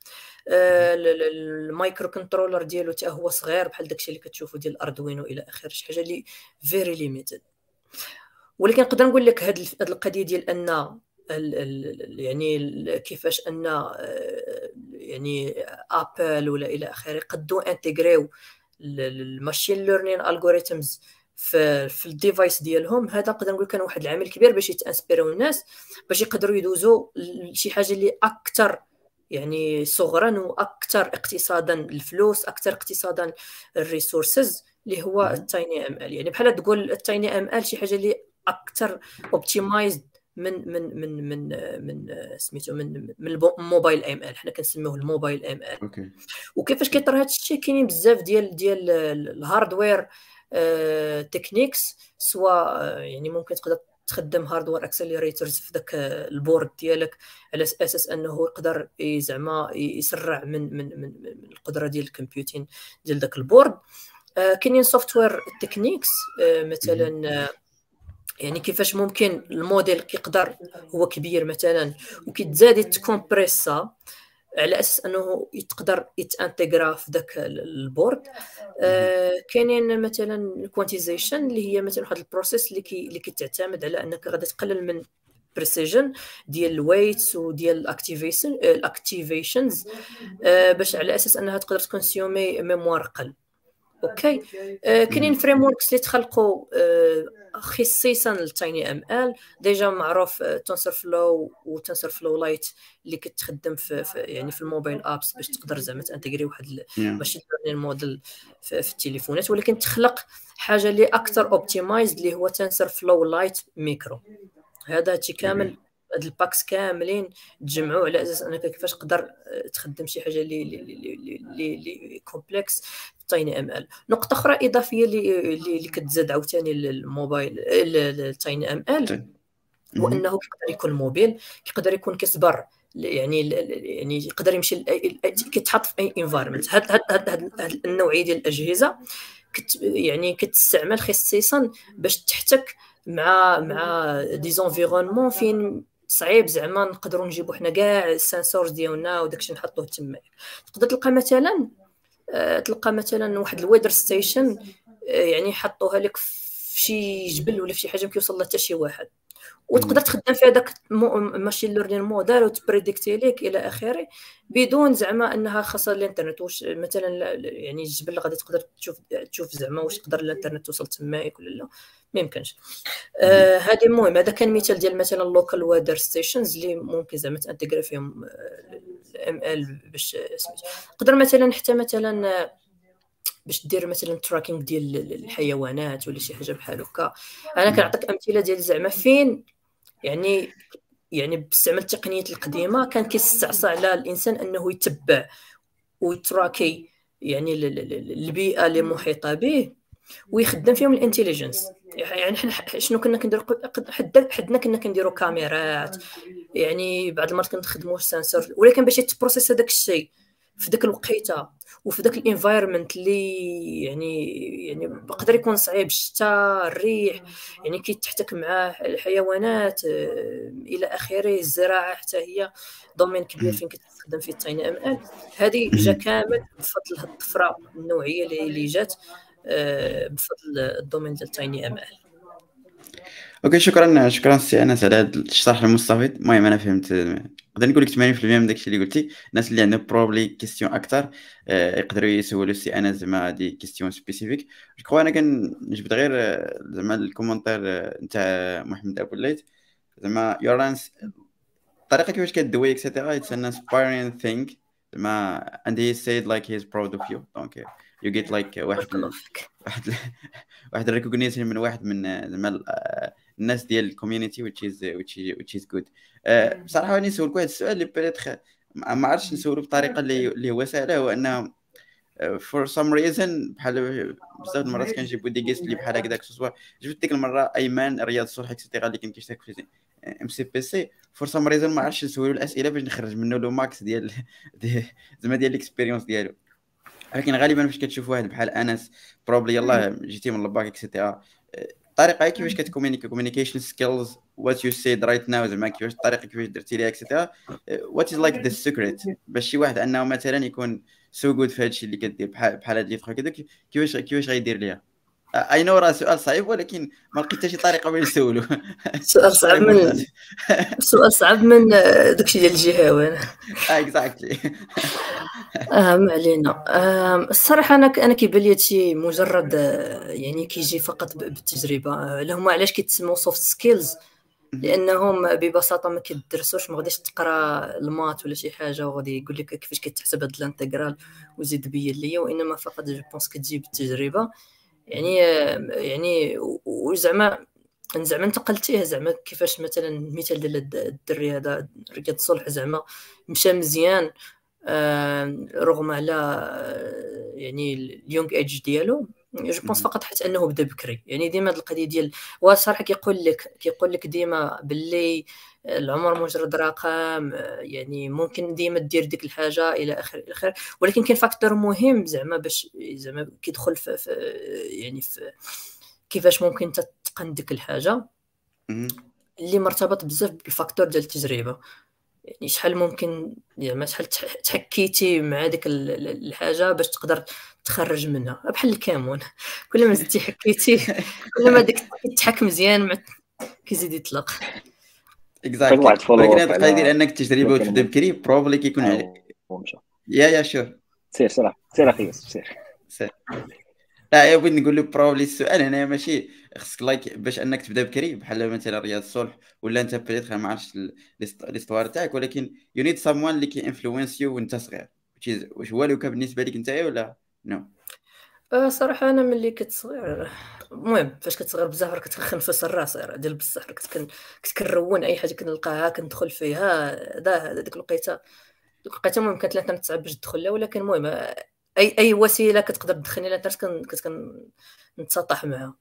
[SPEAKER 2] آه، ال microcontroller ديالو حتى هو صغير بحال داكشي اللي كتشوفو ديال الاردوينو إلى آخره شي حاجة اللي very limited ولكن نقدر نقول لك هاد القضية ديال أن يعني كيفاش أن آه، يعني ابل ولا إلى آخره قدوا intégrerيو ال machine learning algorithms في في ال device ديالهم. هذا نقدر نقول كان واحد العمل كبير باش يت inspirerيو الناس باش يقدروا يدوزوا لشي حاجة اللي أكثر يعني صغرا وأكثر اقتصادا الفلوس أكثر اقتصادا ال resources اللي هو ال Tiny ML. يعني بحال تقول ال Tiny ML شي حاجة اللي أكثر optimized من من من من من سميتو من من ال mobile ML حنا كنسميوه ال mobile ML. وكيفاش كيطرى هذا الشيء؟ كاينين بزاف ديال ديال ال hardware techniques سواء يعني ممكن تقدر تخدم hardware accelerators في ذاك ال board ديالك على أساس أنه يقدر زعما يسرع من من من, من القدرة ديال ال computing ديال ذاك ال board. كاينين software techniques مثلا يعني كيفاش ممكن الموديل كيقدر هو كبير مثلا وكيتزاد ت compressa على أساس أنه يقدر يت intégrerا في ذاك ال board. آه كاينين مثلا ال quantization اللي هي مثلا واحد ال process اللي كي اللي كتعتمد على أنك غادي تقلل من precision ديال ال weights وديال ال activation ال activations آه باش على أساس أنها تقدر ت consumerي mémoire قل. OK؟ آه كاينين frameworks اللي تخلقوا آه خصيصا لل TinyML déjà معروف TensorFlow و TensorFlow Lite اللي كتخدم في, في يعني في ال mobile apps باش تقدر زعما ت intégrer واحد machine learning model في, في التليفونات. ولكن تخلق حاجة اللي أكثر optimized اللي هو TensorFlow Lite Micro هذا هادشي كامل هاد ال packs كاملين تجمعوا على أساس أنك كيفاش تقدر تخدم شي حاجة اللي اللي اللي complex TinyML. نقطة أخرى إضافية اللي اللي كتزاد عاوتاني لل mobile ال TinyML هو انه يقدر يكون موبيل يقدر يكون كيصبر يعني يعني يقدر يمشي كيتحط في أي environment هاد هاد هاد, هاد النوعية ديال الأجهزة كت يعني كتستعمل خصيصا باش تحتك مع مع des environnements فين صعيب زعما نقدروا نجيبوا حنا كاع ال sensors ديالنا وداكشي نحطوه تما. تقدر تلقى مثلا تلقى مثلا واحد ال weather station آه، يعني حطوها لك في شي جبل ولا في شي حاجة ما كيوصل لها حتى شي واحد. وتقدر تخدم في هذاك machine learning model وت predict ي لك إلى آخره بدون زعما إنها خاصة الإنترنت. واش مثلا يعني الجبل غادي تقدر تشوف تشوف زعما واش تقدر الإنترنت توصل تماك ولا لا ما يمكنش. آه هذه المهم هذا كان مثال ديال مثلا local weather stations اللي ممكن زعما ت intégrer فيهم ال ML باش سميت تقدر مثلا حتى مثلا باش دير مثلا tracking ديال الحيوانات ولا شي حاجة بحال هكا. أنا كنعطيك أمثلة ديال زعما فين يعني يعني باستعمال التقنيات القديمة كان كيستعصى على الإنسان أنه يتبع وي tracker يعني البيئة اللي محيطة به ويخدم فيهم ال intelligence يعني حنا شنو كنا كنديرو؟ حدنا كنا كنديرو كاميرات. يعني بعض المرات كنخدموا sensor ولكن باش يت process هذاك الشيء في ذاك الوقيتة. وفي ذاك ال environment اللي يعني يعني بقدر يكون صعيب الشتاء الريح يعني كيتحتك مع الحيوانات آه، إلى آخره الزراعة حتى هي domaine كبير فين كتستخدم فيه ال TinyML. هادشي كامل بفضل هاد الطفرة النوعية اللي جات آه، بفضل ال domaine ديال ال
[SPEAKER 1] TinyML. OK شكرا شكرا سي أنس على هذا الشرح المستفيض المهم أنا فهمت نقدر نقول لك 80% من داكشي اللي قلتي. الناس اللي عندهم probably question أكثر آه، يقدروا يسولوا سي انس زعما هادي question spécifique je أنا كنجبد غير آه، زعما ال commentaire نتاع محمد أبو الليث. زعما يورانس الطريقة كيفاش كدوي et cetera it's an inspiring thing زعما and he said like he's proud of you. donc you get like واحد واحد واحد ال recognition من واحد من زعما الناس ديال ال community which is which is which is good. بصراحة غادي نسولك واحد السؤال اللي بغيت ما عرفتش نسولو بطريقة اللي اللي هو سهلة هو إنه for some reason بحال بزاف المرات كنجيبو des guests اللي بحال هكذاك soit جبت ديك المرة ايمان رياض الصلح et cetera اللي كان كيشترك في MCPC for some reason ما عرفتش نسولو الأسئلة باش نخرج منه le max ديال زعما ديال ال expérience ديالو. ولكن غالبا فاش كتشوف واحد بحال أنس probably يلاه جيتي من ال bac et cetera الطريقة كيفاش كت communiquer communication skills what you said right now زعما كيفاش الطريقة كيفاش درتي ليها et cetera what is like the secret باش شي واحد أنه مثلا يكون so good في هادشي اللي كدير بحال بحال هاد لي كيفاش كيفاش غيدير ليها؟ I know راه سؤال صعيب ولكن ما لقيت شي طريقة باش نسولو.
[SPEAKER 2] سؤال صعب من سؤال صعب من داكشي ديال الجهة
[SPEAKER 1] exactly
[SPEAKER 2] آه ما علينا. الصراحة أنا أنا كيبان لي هادشي مجرد آه، يعني كيجي فقط بالتجربة. آه، هما علاش كيتسموا soft skills لأنهم ببساطة ما كيدرسوش ما غاديش تقرا ال maths ولا شي حاجة وغادي يقول لك كيفاش كتحسب هاد ال intégrale وزيد بين ليا. وإنما فقط je pense كتجي بالتجربة. يعني يعني وزعما زعما انت قلتيه زعما كيفاش مثلا المثال ديال الدري هذا رياض الصلح زعما مشى مزيان رغم على يعني ال young age ديالو. je pense فقط حتى أنه بدا بكري. يعني ديما هاد القضية ديال وصراحه كيقول لك كيقول لك ديما باللي العمر مجرد رقم يعني ممكن ديما دير ديك الحاجة إلى آخر إلى آخر. ولكن كاين facteur مهم زعما باش زعما كيدخل في, في يعني في كيفاش ممكن تتقن ديك الحاجة. اللي مرتبط بزاف بال facteur ديال التجربة. يعني شحال ممكن يعني شحال تحكيتي مع ديك الحاجة باش تقدر تخرج منها. بحال الكامون. كل ما زدتي حكيتي كل ما ديك تحك مزيان كيزيد يطلق.
[SPEAKER 1] exactly ولكن هذا القضية ديال أنك تجربة وتبدأ بكري probably كيكون عليك yeah yeah sure
[SPEAKER 4] سير سير سير أخي سير.
[SPEAKER 1] سير. لا بغيت نقول لك probably السؤال هنا ماشي. خصك like باش أنك تبدأ بكري بحال مثلا رياض الصلح ولا أنت بغيت ما عرفتش l'histoire تاعك ولكن you need someone اللي كي influence you وأنت صغير. واش هو le cas بالنسبة لك أنت ولا؟ no
[SPEAKER 2] أه صراحة أنا ملي كنت صغير المهم فاش كنت صغير بزاف راه كنت كنخنفس الراس ديال بصح كنت كن... كنت كنرون أي حاجة كنلقاها كندخل فيها هذا ديك الوقيتة. ديك الوقيتة المهم كانت الانترنت باش تدخل لها ولكن المهم أي أي وسيلة كتقدر تدخلني الانترنت كنت كنتسطح معها.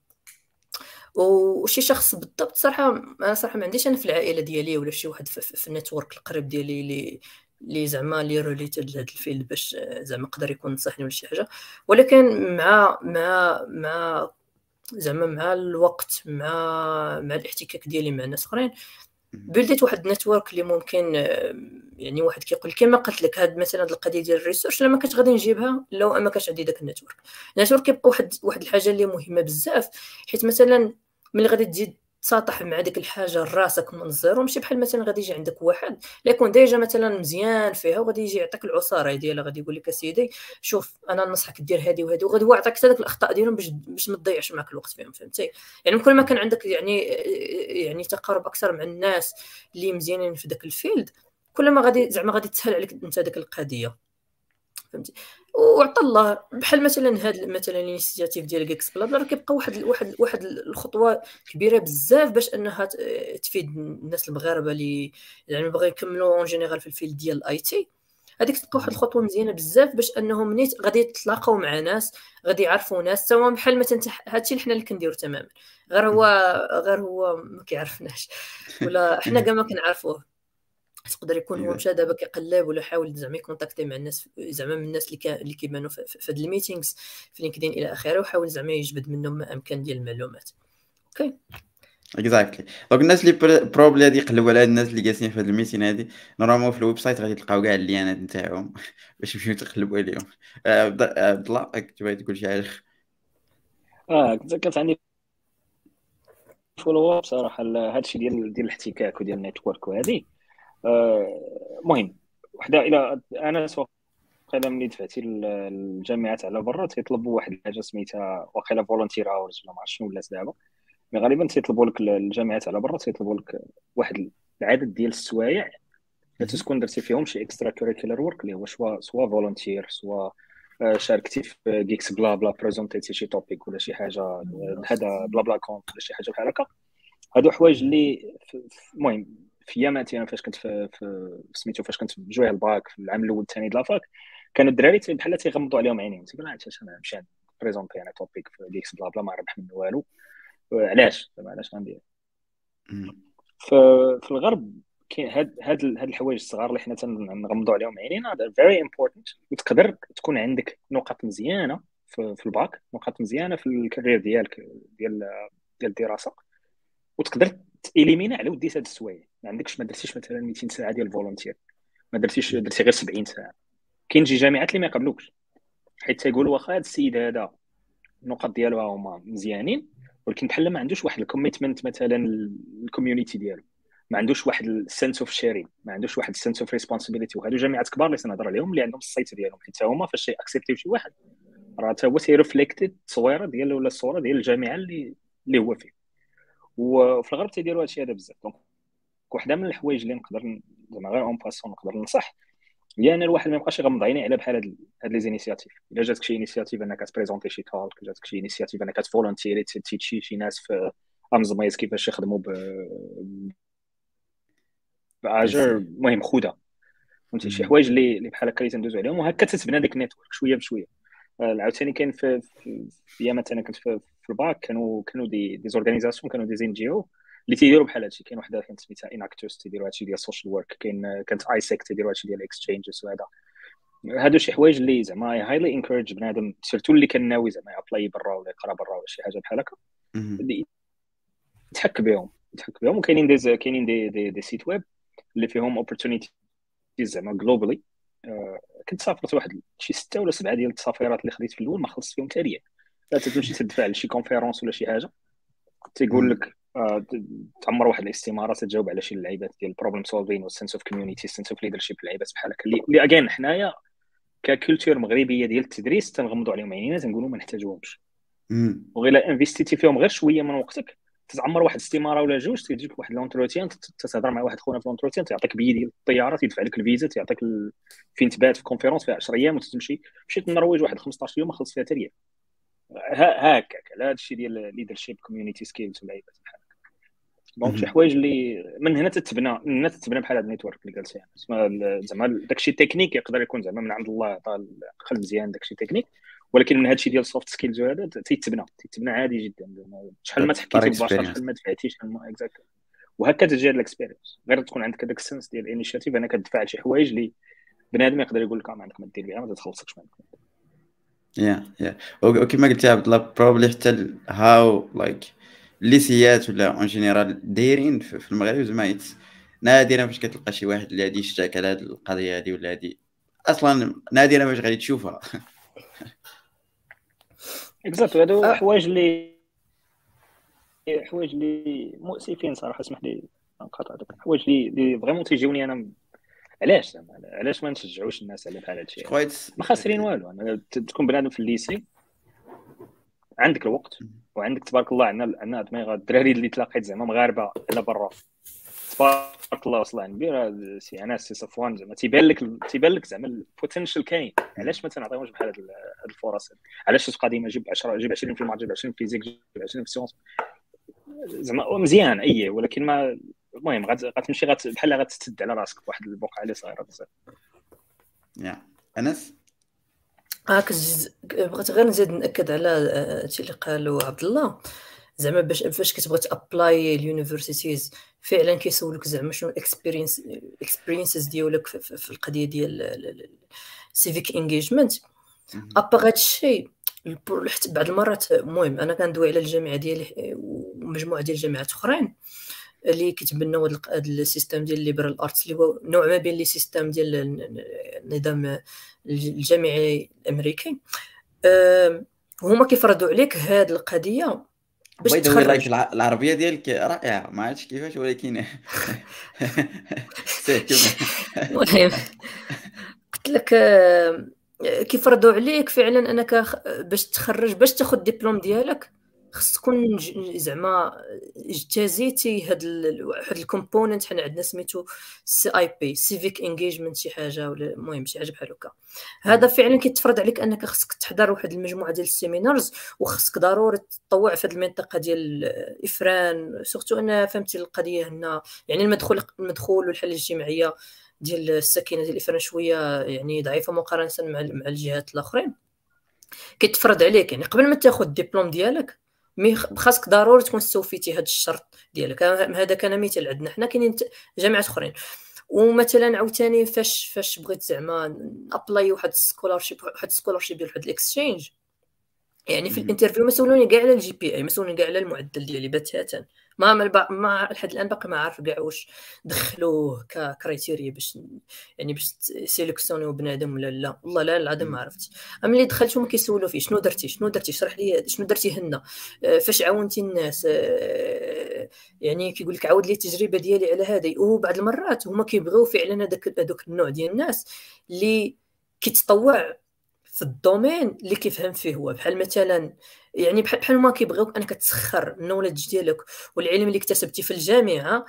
[SPEAKER 2] وشي شخص بالضبط صراحة أنا صراحة ما عنديش أنا في العائلة ديالي ولا شي واحد في, في النيتورك القريب ديالي اللي اللي زعما لي related لهاد الفيلد باش زعما يقدر يكون نصحني ولا شي حاجة. ولكن مع مع مع زعما مع الوقت مع مع الاحتكاك ديالي مع ناس أخرين بنيت واحد ال network اللي ممكن يعني واحد كيقول كما قلت لك هاد مثلا هاد القضية ديال ال recherche لما كنت غادي نجيبها لو ما كانش عندي داك ال network. ال network كيبقى واحد واحد الحاجة اللي مهمة بزاف حيت مثلا ملي غادي تزيد تساطح مع ديك الحاجة راسك من ال zéro ماشي بحال مثلا غادي يجي عندك واحد اللي يكون déjà مثلا مزيان فيها وغادي يجي يعطيك العصارة ديالها غادي يقول لك اسيدي شوف أنا ننصحك دير هذه وهذه وغادي يعطيك حتى الأخطاء ديالهم باش باش ما تضيعش معك الوقت فيهم فهمتي؟ يعني كل ما كان عندك يعني يعني تقارب أكثر مع الناس اللي مزيانين في داك ال field كل ما غادي زعما غادي تسهل عليك أنت داك القضية فهمتي؟ وعطى الله بحال مثلا هاد مثلا ال initiative ديال Geeks Blabla راه كيبقى واحد واحد واحد الخطوة كبيرة بزاف باش أنها تفيد الناس المغاربة اللي يعني بغاو يكملوا en général في ال field ديال ال IT هذيك تبقى واحد الخطوة مزيانة بزاف باش أنهم نيت غادي يتلاقاو مع ناس غادي يعرفوا ناس سواء بحال مثلا هادشي اللي حنا اللي كنديرو تماما. غير هو غير هو ما كيعرفناش. ولا حنا كاع ما كنعرفوه. تقدر يكون هو مشى دابا كيقلب ولا حاول زعما y contacter مع الناس زعما من الناس اللي كان اللي كيبانوا في هاد ال meetings في LinkedIn إلى آخره وحاول زعما يجبد منهم ما امكن ديال المعلومات. أوكي.
[SPEAKER 1] Exactly donc الناس اللي probably غادي يقلبوا على الناس اللي جالسين في هاد ال meeting هادي Normalement في ال website غادي تلقاو كاع ال liens ات نتاعهم باش تمشيو تقلبوا عليهم. عبد الله كنت بغيت تقول شي حاجة
[SPEAKER 4] آه كانت عندي follow up صراحة هادشي ديال ديال الاحتكاك وديال ال network وهذه المهم آه، وحده إلى أنا سورتو ملي دفعتي الجامعات على برا. تيطلبوا واحد الحاجة سميتها واقيلا volunteer hours ولا ما عرفتش شنو ولات دابا. mais غالبا تيطلبوا لك الجامعات على برا. تيطلبوا لك واحد العدد ديال السوايع تكون درتي فيهم شي extra curricular work اللي هو soit soit volunteer soit شاركتي في Geeks Blabla présentيتي شي topic ولا شي حاجة هذا بلا بلا conte ولا شي حاجة بحال هكا. هادو حوايج اللي المهم في ياماتي أنا فاش كنت في, في سميتو فاش كنت في جوية الباك في العام الأول الثاني د la fac كانوا الدراري بحال تيغمضوا عليهم عينيهم تيقول علاش أنا نمشي présenter أنا topic في Geeks Blabla ما ربح منه والو. علاش؟ زعما علاش غندير في, الغرب كاين هاد هاد هاد الحوايج الصغار اللي حنا تنغمضوا عليهم عينينا فيري امبورتنت وتقدر تكون عندك نقاط مزيانة في, في الباك نقاط مزيانة في الكارير ديالك ديال ديال الدراسة وتقدر تإليمينا على وديت هاد السوايع. ما عندكش ما درتيش مثلا 200 ساعة ديال فولونتير ما درتيش درتي غير 70 ساعة. كاين شي جامعات اللي ما يقبلوكش. حيت تيقولوا واخا هذا السيد هذا النقط ديالو هما مزيانين ولكن بحال ما عندوش واحد ال commitment مثلا ال community ديالو. ما عندوش واحد ال sense of sharing ما عندوش واحد ال sense of responsibility وهادو جامعات كبار اللي تنهضر عليهم اللي عندهم ال site ديالهم. حيت هما فاش accepter يو شي واحد راه تا هو تي refléter التصويره ديال ولا الصورة ديال الجامعة اللي اللي هو فيه. وفي الغرب تيديروا هادشي هذا بزاف. Donc وحده من الحوايج اللي نقدر زعما غير en passant نقدر ننصح. هي ان الواحد ما يبقاش يغمض عينيه على بحال هاد les initiatives إلا جاتك شي initiative أنك ت présenter شي talk جاتك شي initiative أنك ت volunteer ي teach ي شي ناس في امزميز كيفاش يخدموا ب بأجر المهم خذها فهمتي؟ شي حوايج اللي بحال هكا اللي تندوزو عليهم. وهكا تتبنى ديك ال network شوية بشوية. آه، عاوتاني كاين في في ايامات أنا كنت في, في الباك كانوا كانوا des des organisations كانوا des ONG أو اللي تيديروا بحال هادشي كاين وحده كانت سميتها Enactus تيديروا هادشي ديال ال social work كاين كانت AIESEC تيديروا هادشي ديال exchanges وهذا. هادو شي حوايج اللي زعما highly encourage بنادم surtout اللي كان ناوي زعما apply برا ولا يقرا برا ولا شي حاجة بحال هكا. يتحك بهم يتحك بهم. وكاينين des كاينين des des, des sites web اللي فيهم opportunities زعما globally آه، كنت سافرت واحد شي ستة ولا سبعة ديال التسافيرات اللي خديت في الأول ما خلصت فيهم تاليا لا تمشي تدفع لشي conférence ولا شي حاجة. تيقول لك تعمر واحد الاستمارة تجاوب على شي لعيبات ديال ال problem solving وال sense of community ال sense of leadership لعيبات بحال هكا. اللي اجين حنايا ك culture مغربية ديال التدريس تنغمضوا عليهم عينينا تنقولوا ما نحتاجوهمش. وغير investيتي فيهم غير شوية من وقتك تتعمر واحد الاستمارة ولا جوج تيجيك واحد l'entretien تتهضر مع واحد خونا في l'entretien تعطيك بيي ديال الطيارة تيدفع لك الفيزا تعطيك ال... فين تبات في conférence فيها 10 أيام وتمشي مشيت للنرويج واحد 15 يوم ما خلص فيها حتى ريال هكاك على هذا الشيء ديال leadership community skills ولعيبات بحال donc شي حوايج اللي من هنا تتبنى من هنا تتبنى بحال هذا ال network اللي قلت زعما داكشي تكنيك يقدر يكون زعما من عند الله عطى العقل مزيان داكشي تكنيك. ولكن من هادشي ديال السوفت سكيلز وهذا تيتبنى تيتبنى عادي جدا. شحال ما تحكيتي مباشره شحال ما دفعتي شحال ما اكزاكت وهكا تجي هاد الاكسبيرينس غير تكون عندك هذاك السنس ديال الانيشيتيف انك كتدفع شي حوايج اللي بنادم يقدر يقول لك ما عندك ما دير بها ما تخلصكش ما عندك.
[SPEAKER 1] يا يا وكما قلت يا عبد الله بروبلي حتى هاو لايك الليسيات ولا اون جينيرال دايرين في المغرب زعما نادرا فاش كتلقى شي واحد اللي غادي يشجعك على هذه القضية هذه ولا هذه أصلا نادرا فاش غادي تشوفها.
[SPEAKER 4] exact هادو آه. حوايج اللي حوايج اللي مؤسفين صراحة اسمح لي نقاطعك حوايج اللي اللي vraiment تيجيوني أنا علاش علاش ما نشجعوش الناس على بحال هادشي؟ ما خاسرين والو أنا تكون بنادم في ال lycée عندك الوقت. وعندك تبارك الله عندنا عندنا دماغ الدراري اللي تلاقيت زعما مغاربة على برا. تبارك الله وصل عند سي انس سي صفوان زعما تيبان لك تيبان لك زعما ال potential كاين. علاش ما تنعطيهمش بحال هاد الفرص؟ علاش قديمه جيب 10 جيب 20 في ال maths جيب 20 في physique جيب 20 في sciences زعما مزيان oui ولكن ما المهم غتمشي بحال غتستد على راسك بواحد البقعة اللي صغيرة بزاف.
[SPEAKER 1] يا انس
[SPEAKER 2] هاك بغيت غير نزيد نأكد على هادشي اللي قالو عبد الله. زعما باش فاش كتبغي ت apply ال universities فعلا كيسولوك زعما شنو ال experience ال experiences ديالك في القضية ديال civic engagement à part هادشي حتى بعض المرات المهم أنا كندوي على الجامعة ديالي ومجموعة ديال الجامعات أخرين. اللي كيتبناو هذا السيستم ديال ال liberal arts اللي هو نوع ما بين لي سيستم ديال النظام الجامعي الأمريكي. هما كيفرضوا عليك هذه القضية
[SPEAKER 1] باش تخرج. العربية ديالك رائعة ما عرفتش كيفاش ولكن
[SPEAKER 2] المهم قلت لك كيفرضوا عليك فعلا أنك باش تخرج باش تاخذ الدبلوم ديالك. خص تكون زعما اجتازيتي هاد واحد ال component حنا عندنا سميتو CIP civic engagement شي حاجة ولا المهم شي حاجة بحال هكا. هذا فعلا كيتفرض عليك أنك خصك تحضر واحد المجموعة ديال ال seminars وخصك ضروري تطوع في هاد المنطقة ديال إفران. surtout أنا فهمتي القضية هنا. يعني المدخول المدخول والحالة الاجتماعية ديال السكينة ديال إفران شوية يعني ضعيفة مقارنة مع مع الجهات الأخرين. كيتفرض عليك يعني قبل ما تاخذ الدبلوم ديالك mais خاصك ضروري تكون استوفيتي هذا الشرط ديالك. هذا كان مثال عندنا. حنا كاينين جامعات أخرين. ومثلا عاوتاني فاش فاش بغيت زعما apply واحد scholarship واحد scholarship ديال واحد ال exchange يعني في ال interview ما سولوني كاع على ال GPA ما سولوني كاع على المعدل ديالي بتاتا. ما ما لحد الآن باقي ما عارف كاع واش دخلوه ك criteria باش يعني باش sélectionner يو بنادم ولا لا. والله لا العظيم ما عرفت. أما اللي دخلت هما كيسولوا فيه شنو درتي؟ شنو درتي؟ شرح لي شنو درتي هنا. آه، فاش عاونتي الناس آه، يعني كيقول لك عاود لي التجربة ديالي على هذه. وبعض المرات هما كيبغيو فعلا هذاك هذوك النوع ديال الناس اللي كيتطوع في ال domaine اللي كيفهم فيه هو. بحال مثلا يعني بحال بحال ما كيبغيوك أنك تسخر ال knowledge ديالك والعلم اللي اكتسبتي في الجامعة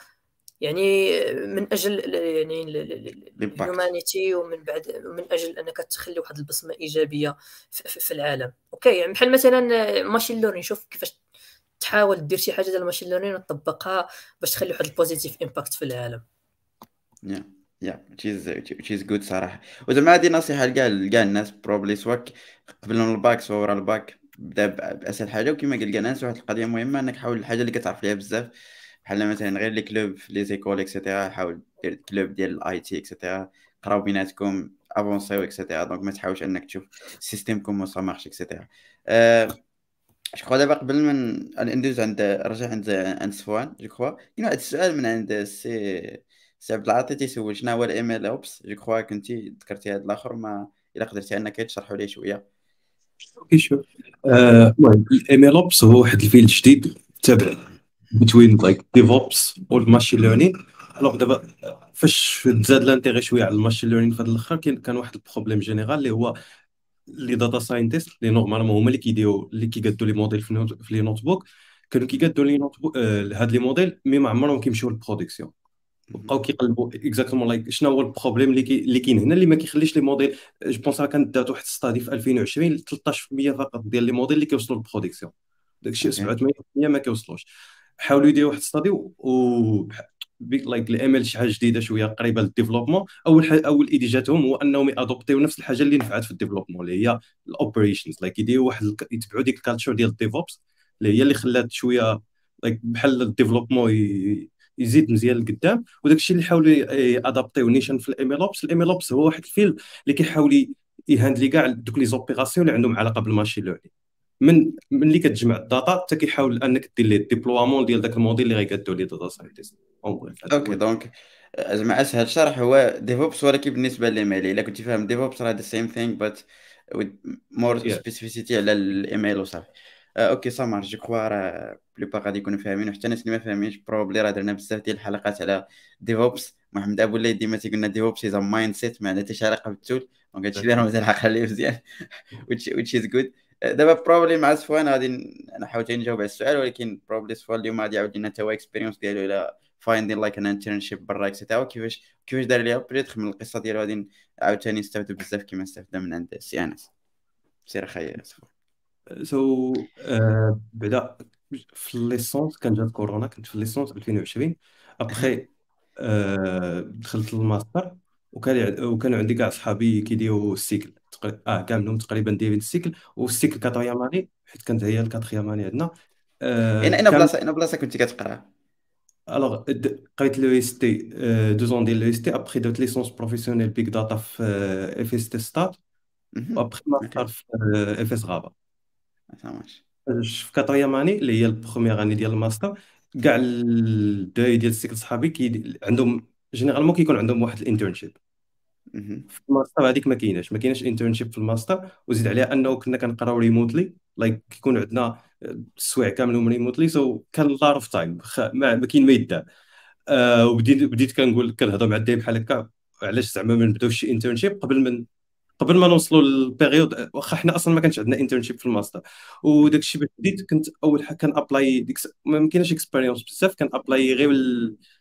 [SPEAKER 2] يعني من أجل يعني ال humanity ومن بعد ومن أجل أنك تخلي واحد البصمة إيجابية في العالم. okay يعني بحال مثلا machine learning شوف كيفاش تحاول دير شي حاجة ديال ال machine learning وتطبقها باش تخلي واحد ال positive impact في العالم.
[SPEAKER 1] Yeah. Yeah that's that's good صراحة وزعما هذه نصيحة لكاع لكاع الناس probably soit قبل من ال bac soit ورا الباك. بدا باسهل حاجة. وكما قال ناس واحد القضية مهمة إنك حاول الحاجة اللي كتعرف ليها بزاف. بحال مثلا غير les clubs les écoles et cetera حاول دير club ديال ال IT et cetera قراو بيناتكم avancer يو et cetera donc ما تحاولش إنك تشوف سيستيمكم سا مارش اكسيتيرا جو دابا قبل من ندوز عند رجع عند عند صفوان جو كخوا كاين واحد السؤال من عند سي سي عبد العاطي تيسول شنو هو الام ال أوبس جو كخوا كنتي ذكرتي هذا الآخر ما إلا قدرتي أنك تشرحوا ليه شوية.
[SPEAKER 3] أوكي شوف المهم الام ال أوبس هو واحد الفيلد جديد تابع بين لايك ديفوبس والماشين ليرنين الوغ دابا فاش تزاد لانتيغي شوية على الماشين ليرنين في هذا الآخر كان واحد البروبليم جينيرال اللي هو les data scientists لي normalement هما اللي كيديروا اللي كيقادوا les modèles في les notebooks كانوا كيقادوا les notebooks آه هاد les modèles mais ما عمرهم كيمشيو لل production بقاو كيقلبوا exactement like شنو هو ال problème اللي كي اللي كاين هنا اللي ما كيخليش les modèles. je pense راه كانت دات واحد study في 2020 13% فقط ديال les modèles اللي كيوصلوا لل production. داكشي 87% ما كيوصلوش. حاولوا يديروا واحد study و like ال ML شي حاجة جديدة شوية قريبة لل développement. أول حاجة أول idée جاتهم هو أنهم ي adopter يو نفس الحاجة اللي نفعت في ال développement اللي هي ال operations like يديروا واحد يتبعوا ديك ال culture ديال ال DevOps اللي هي اللي خلات شوية like بحال ال développement يزيد مزيان لقدام وداك الشيء اللي حاولوا ي adapter يو نيشان في ال MLOps ال MLOps هو واحد ال field اللي كيحاول ي handle ي كاع دوك les opérations اللي عندهم علاقة بال machine learning من ملي كتجمع ال data حتى كيحاول أنك دير les déploiements ديال داك الموديل اللي غيقادو les data scientists
[SPEAKER 1] okay donc زعما اسهل شرح هو DevOps ولكن بالنسبة لل ML. إلا كنتي فاهم DevOps راه the same thing but more specificity على ال ML وصافي. okay ça marche je crois راه plupart غادي يكونوا فاهمين وحتى الناس اللي ما فاهمينش probably راه درنا بزاف ديال الحلقات على DevOps محمد أبو الليل ديما تيقولنا DevOps is mindset ما عندها حتى شي علاقة بال tool. donc هادشي اللي راه مازال عاقل عليه مزيان. Which is good. دابا probably مع صفوان غادي أنا حاولت نجاوب على السؤال ولكن probably صفوان اليوم غادي يعاود لنا ton expérience ديالو إلى finding like an internship برا et cetera كيفاش كيفاش دار ليها peut-être من القصة ديالو؟ غادي عاوتاني نستافدوا بزاف كيما استفدنا من عند سي أنس. سير أخي صفوان
[SPEAKER 3] so آه، بعدا في licence كان جات كورونا كنت في licence 2020 après آه، دخلت للماستر وكان وكانوا عندي كاع صحابي كيديروا ال cycle. آه كاع منهم تقريبا دايرين ال cycle. وال cycle quatrième année حيت كانت هي ال quatrième année عندنا.
[SPEAKER 1] آه اين بلاصة اين بلاصة كنتي كتقرا؟
[SPEAKER 3] alors قريت لو إس تي دو زون ديال لو إس تي. أبخي درت licence professionnelle big data في FST سطات و après master في FS Rabat. في quatrième année اللي هي ال première année ديال الماستر كاع الدراري ديال ال cycle صحابي كي عندهم généralement كيكون عندهم واحد ال internship. في الماستر هذيك ما كايناش ما كايناش internship في الماستر وزيد عليها انه كنا كنقراو remotely like كيكون عندنا السوايع كاملهم remotely so كان a lot of time ما كاين ما يدار. آه وبديت بديت كنقول كنهضر مع ال time بحال هكا علاش زعما ما نبداوش شي internship قبل من قبل ما نوصلوا لل période واخا حنا أصلا ما كانش عندنا internship في الماستر. وداك الشيء باش بديت كنت أول حاجة كان apply ديك ما كاينش expérience بزاف كان apply غير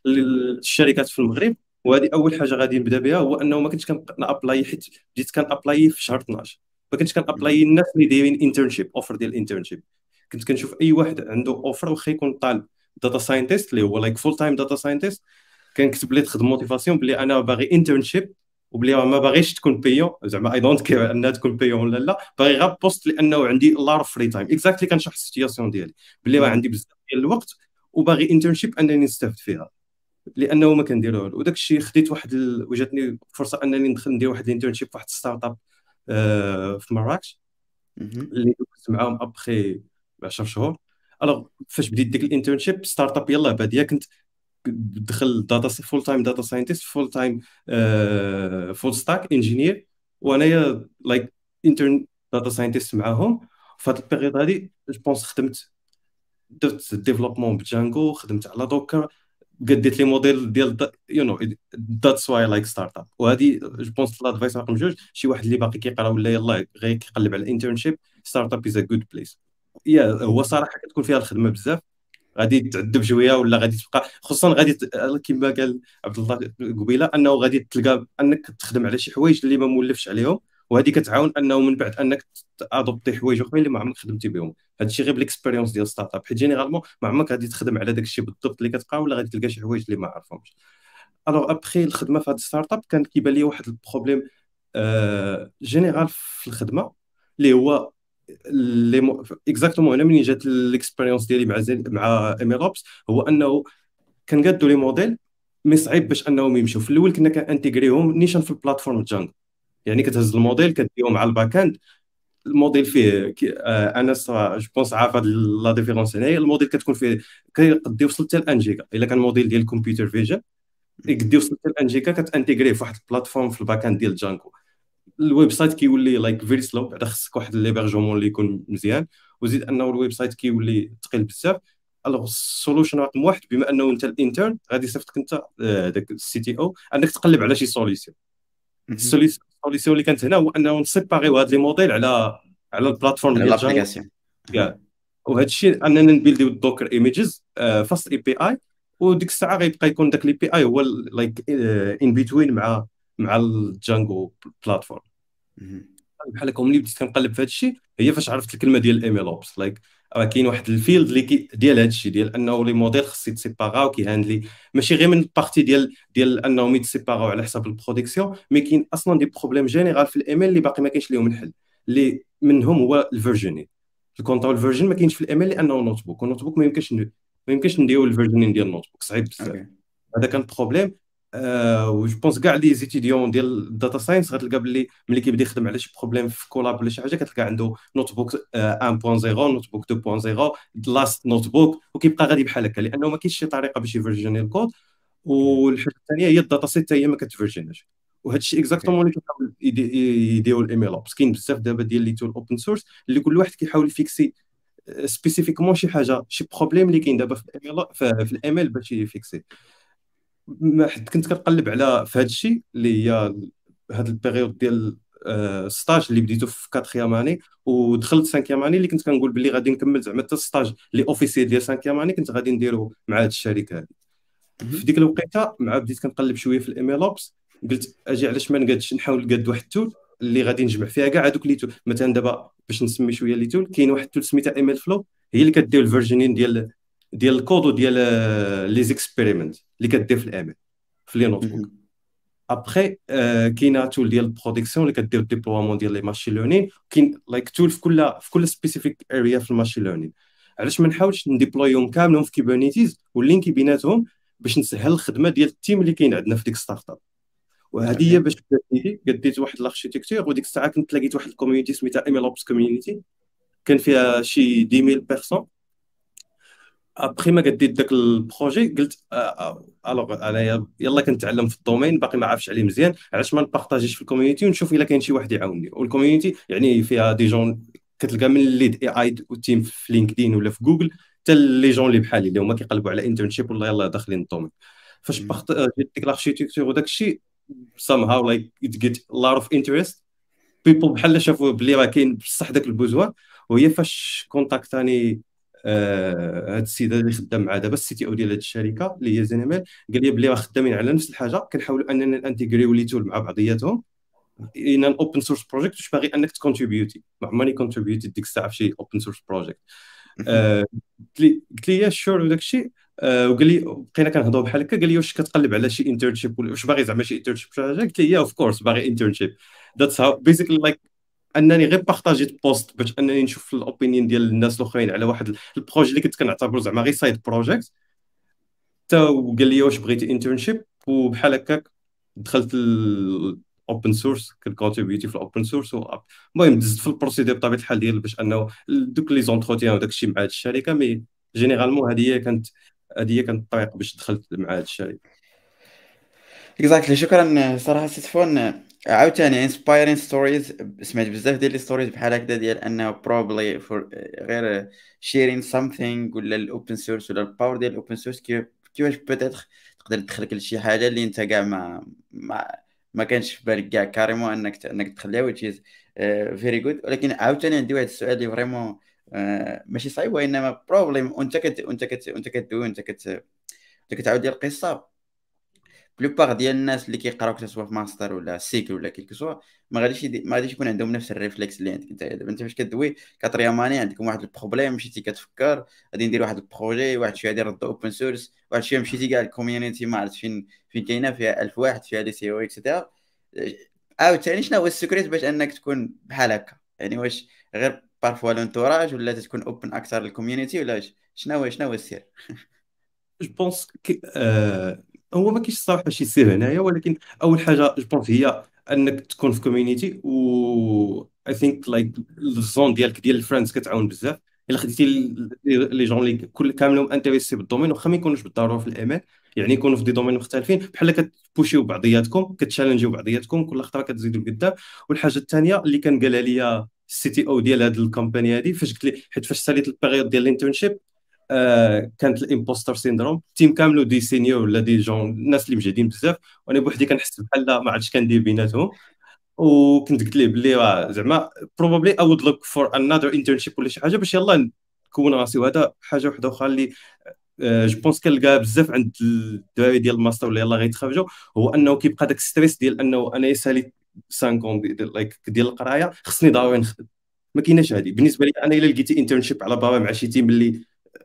[SPEAKER 3] للشركات في المغرب. وهذه أول حاجة غادي نبدأ بها هو أنه ما كنتش كن apply حيت بديت كن apply في شهر 12 ما كنتش كن apply الناس اللي دايرين internship offer ديال ال internship كنت كنشوف أي واحد عنده offer واخا يكون طالب data scientist اللي هو like full time data scientist كنكتب ليه تخدم motivation بلي أنا باغي internship وبلي ما باغيش تكون payante زعما I don't care أنها تكون payante ولا لا باغي غير poste لأنه عندي a lot free time exactly كنشرح ال situation ديالي. بلي راه عندي بزاف ديال الوقت وباغي internship أنني نستافد فيها. لأنه ما كنديرو والو. وداك الشيء خديت واحد ال... وجاتني فرصة أنني ندخل ندير واحد ال internship في واحد startup آه في مراكش. اللي دوزت معاهم ابخي 10 شهور. alors فاش بديت ديك ال internship startup يلاه باديه كنت دخل data full time data scientist full time full stack engineer وأنايا like intern data scientist معاهم. في هذه ال période هذه je pense خدمت درت développement ب Django خدمت على Docker قديت les modèles ديال you know that's why like startup وهذه je pense l'advice رقم جوج شي واحد اللي باقي كيقرا ولا يلاه غير كيقلب على ال internship startup is a good place yeah هو صراحة كتكون فيها الخدمة بزاف. غادي تعذب شوية ولا غادي تبقى خصوصا غادي كما قال عبد الله قبيلة أنه غادي تلقى أنك تخدم على شي حوايج اللي ما مولفش عليهم وهذه كتعاون أنه من بعد أنك adopté حوايج أخرين اللي ما عمرك خدمتي بهم. هذا الشيء غير بال expérience ديال startup حيت généralement ما عمرك غادي تخدم على داك الشيء بالضبط اللي كتقرا ولا غادي تلقى شي حوايج اللي ما عارفهمش. alors après الخدمة في هذا ال startup كان كيبان لي واحد ال problème آه général في الخدمة اللي هو لي exactement أنا منين جات ال expérience ديالي مع زي... مع MLOps هو أنه كنقادوا les modèles mais صعيب باش أنهم يمشوا في الأول كنا ك intégrer هم نيشان في ال plateforme Django يعني كتهز الموديل كديهم مع ال backend ال modèle فيه آه أنا je pense عارف هاد la différence هنايا. الموديل كتكون فيه كيقد يوصل حتى ل 1 جيجا إلا كان موديل ديال ال computer vision يقد يوصل حتى ل 1 جيجا كت intégrer يه في واحد ال plateforme في ال backend ديال Django ال website كيولي like very slow بعدا خصك واحد l'hébergement اللي يكون مزيان. وزيد أنه ال website كيولي ثقيل بزاف. alors ال solution رقم واحد بما أنه أنت ال intern غادي يصيفطك أنت داك ال CTO. انك تقلب على شي solution ال solution اللي كانت هنا هو أنه ن séparer يو هاد les modèles على على ال plateforme
[SPEAKER 1] ديال
[SPEAKER 3] كاع وهذا الشيء أننا ن build يو ال Docker images FastAPI وديك الساعة غيبقى يكون داك ال API هو like in between مع مع ال Django plateforme. بحال هكا ملي بديت كنقلب في هذا الشيء هي فاش عرفت الكلمة ديال ال MLOps. like راه كاين واحد ال field اللي كي ديال هذا الشيء ديال أنه les modèles خص يتسيباراو كيهاندلي ماشي غير من ال partie ديال ديال أنهم يت séparer او على حساب ال production mais كاين أصلا des problèmes général في ال ML اللي باقي ما كاينش ليهم الحل. اللي منهم هو ال versionner. ال control version ما كاينش في ال ML لأنه notebook. وال notebook ما يمكنش ما يمكنش نديرو ال versioning ديال ال notebook. صعيب بزاف. هذا كان problème و je pense كاع les étudiants ديال ال data science غتلقى باللي ملي كيبدا يخدم على شي problème في Colab ولا شي حاجة كتلقى عنده notebook 1.0 notebook 2.0 last notebook وكيبقى غادي بحال هكا لأنه ما كاينش شي طريقه باش ي versionner ال code والحاجة الثانية هي ال dataset هي ما كت versionner اش وهذا الشيء exactement اللي كيحاول يديروا ال MLOps كاين بزاف دابا ديال les tools open source اللي كل واحد كيحاول ي fixer spécifiquement شي حاجة شي problème اللي كاين دابا في ال ML باش يفيكسي حد كنت كنقلب على في هذا الشيء اللي هي هذا ال période ديال stage اللي بديتو في quatrième année ودخلت cinquième année اللي كنت كنقول باللي غادي نكمل زعما حتى stage اللي officiel ديال cinquième année كنت غادي نديرو مع هذه الشركة هذه في ديك الوقيتة مع بديت كنقلب شوية في ال MLOps قلت أجي علاش ما نقادش نحاول نقاد واحد ال tool اللي غادي نجمع فيها كاع هذوك les tools. مثلا دابا باش نسمي شوية les tools كاين واحد ال tool سميتها MLflow هي اللي كدير ال versioning ديال ديال الكود وديال les experiments اللي كدير في ال ML في les notebooks après كاينة tool ديال ال production اللي كدير ال déploiement ديال les machine learning كاين like tool في كل في كل specific area في ال machine learning علاش ما نحاولش نديبلويهم كاملهم في Kubernetes وال link بيناتهم باش نسهل الخدمة ديال ال team اللي كاين عندنا في ديك startup وهذه هي باش قديت واحد ال architecture وديك الساعة كنت لقيت واحد ال community سميتها MLOps community كان فيها شي 10000 personnes après ما قديت داك ال projet قلت alors انايا يلا كنتعلم في ال domaine باقي ما عارفش عليه مزيان علاش ما نبارطاجيش في ال community ونشوف الا كاين شي واحد يعاونني وال community يعني فيها des gens كتلقى من ال lead AI team في LinkedIn ولا في جوجل حتى les gens اللي بحالي اللي هما كيقلبوا على internship ولا يلا داخلين ال domaine فاش جيت ديك ال architecture وداك الشيء somehow like it get a lot of interest. People بحال شافوا بلي راه كاين بصح داك ال besoin وهي فاش كونتاكتاني هذا السيد اللي خدام مع دابا ال CTO ديال هذه الشركة اللي هي ZenML قال لي بلي راه خدامين على نفس الحاجة كنحاولوا أننا نانتيغريو les tools مع بعضياتهم. an open source project واش باغي أنك تكونتريبيوتي ما عمرني كونتريبيوتي ديك الساعة في شي open source بروجيكت قلت لي sure وداك الشيء. آه، وقال لي بقينا كنهضروا بحال هكا قال لي واش كتقلب على شي internship واش باغي زعما شي internship شي حاجة؟ قلت لي of course باغي internship that's how basically like انني غير بارطاجيت post باش انني نشوف ال opinion ديال الناس الاخرين على واحد ال projet اللي كنت كنعتبره زعما غير side project حتى وقال لي واش بغيتي internship وبحال هكاك دخلت ال open source كنكونتريبيوتي في ال open source المهم دزت في ال procédure بطبيعة الحال ديال باش انه دوك les entretiens وداك الشيء مع هذه الشركة mais généralement هذه هي كانت هذه هي كانت الطريق باش دخلت مع هذا الشركة.
[SPEAKER 1] exactly شكرا صراحة سي صفوان عاوتاني inspiring stories سمعت بزاف ديال les stories بحال هكذا ديال أنه probably غير sharing something ولا ال open source ولا ال power ديال ال open source كيفاش peut-être تقدر تدخلك لشي حاجة اللي أنت كاع ما ما ما كانش في بالك كاع. carrément أنك أنك تخليها which is very good ولكن عاوتاني عندي واحد السؤال اللي vraiment آه، ماشي صعيب وإنما problème وانت كت وانت كت وانت كدوي وانت كت أنت كتعاود ديال القصة. la plupart ديال الناس اللي كيقراو سواء في ماستر ولا cycle ولا quel que soit ما غاديش يدي... ما غاديش يكون عندهم نفس ال réflexe اللي عندك انت دابا انت فاش كدوي كطرياماني عندكم واحد ال problème مشيتي كتفكر غادي ندير واحد ال projet واحد شوية غادي نرد open source واحد شوية مشيتي كاع ال community ما عرفت فين فين كاينة فيها 1000 واحد فيها des CEO et cetera عاوتاني شنو هو ال secret باش انك تكون بحال هكا يعني واش غير parfois l'entourage ولا تكون open أكثر لل community ولا شنو هو شنو هو السر
[SPEAKER 3] je pense هو ما كاينش صراحة شي سر هنايا ولكن أول حاجة je pense هي أنك تكون في community و I think like ال zone ديالك ديال ال friends كتعاون بزاف. إلا خديتي les gens اللي كل كاملهم intéressés بال domaine واخا ما يكونوش بالضرورة في ال ML يعني يكونوا في des domaines مختلفين. بحال كتبوشيو بعضياتكم كتشالنجيو بعضياتكم كل خطرة كتزيدوا لقدام. والحاجة الثانية اللي كان قالها لي ال CTO ديال هذه ال company هذه فاش قلت لي حيت فاش ساليت ال période ديال ال internship كانت ال imposter syndrome. ال team كاملو des seniors ولا des gens الناس اللي مجهدين بزاف. وأنا بوحدي كنحس بحال ما عرفتش كندير بيناتهم. وكنت قلت ليه بلي راه زعما probably I would look for another internship ولا شي حاجة باش يلاه نكون راسي. وهذا حاجة واحدة أخرى اللي je pense كنلقاها بزاف عند الدراري ديال الماستر ولا يلاه غيتخرجوا هو أنه كيبقى داك stress ديال أنه أنا يسالي 5 like ديال القراية خصني ضروري نخدم ما كايناش هذه بالنسبة لي أنا إلا لقيتي internship على برا مع شي team اللي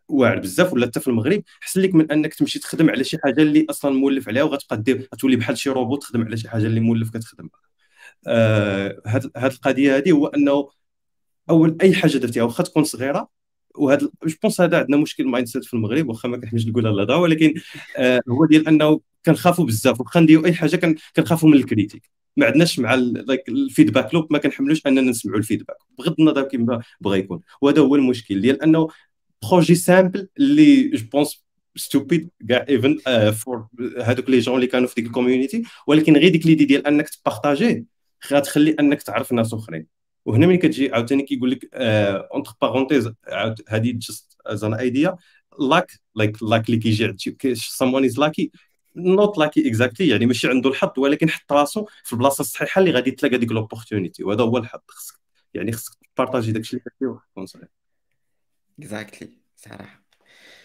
[SPEAKER 3] واعر بزاف ولا حتى في المغرب احسن لك من أنك تمشي تخدم على شي حاجة اللي أصلا مولف عليها وغتبقى دير غتولي بحال شي روبوت تخدم على شي حاجة اللي مولف كتخدم. آه هاد القضية هذه هو أنه أول أي حاجة درتيها واخا تكون صغيرة وهذا je pense هذا عندنا مشكل mindset في المغرب واخا ما كنحبش نقولها لا ولكن آه هو ديال أنه كنخافوا بزاف واخا نديروا أي حاجة كنخافوا من ال critique. ما عندناش مع ال feedback loop ما كنحملوش أننا نسمعوا ال feedback بغض النظر كيما بغى يكون. وهذا هو المشكل ديال أنه projet simple اللي je pense stupid كاع even for هذوك les gens اللي كانوا في ديك ال community ولكن غير ديك l'idée ديال انك تبارطاجيه غتخلي انك تعرف ناس أخرين. وهنا ملي كتجي عاوتاني كيقول لك entre parenthèses هذه just as an idea luck like luck اللي كيجي عند someone is lucky not lucky exactly يعني ماشي عنده الحظ ولكن حط راسو في البلاصة الصحيحة اللي غادي تلاقى ديك l'opportunité وهذا هو الحظ. خصك يعني خصك تبارطاجي داكشي اللي كدير وتكون صحيح
[SPEAKER 1] exactly صراحة.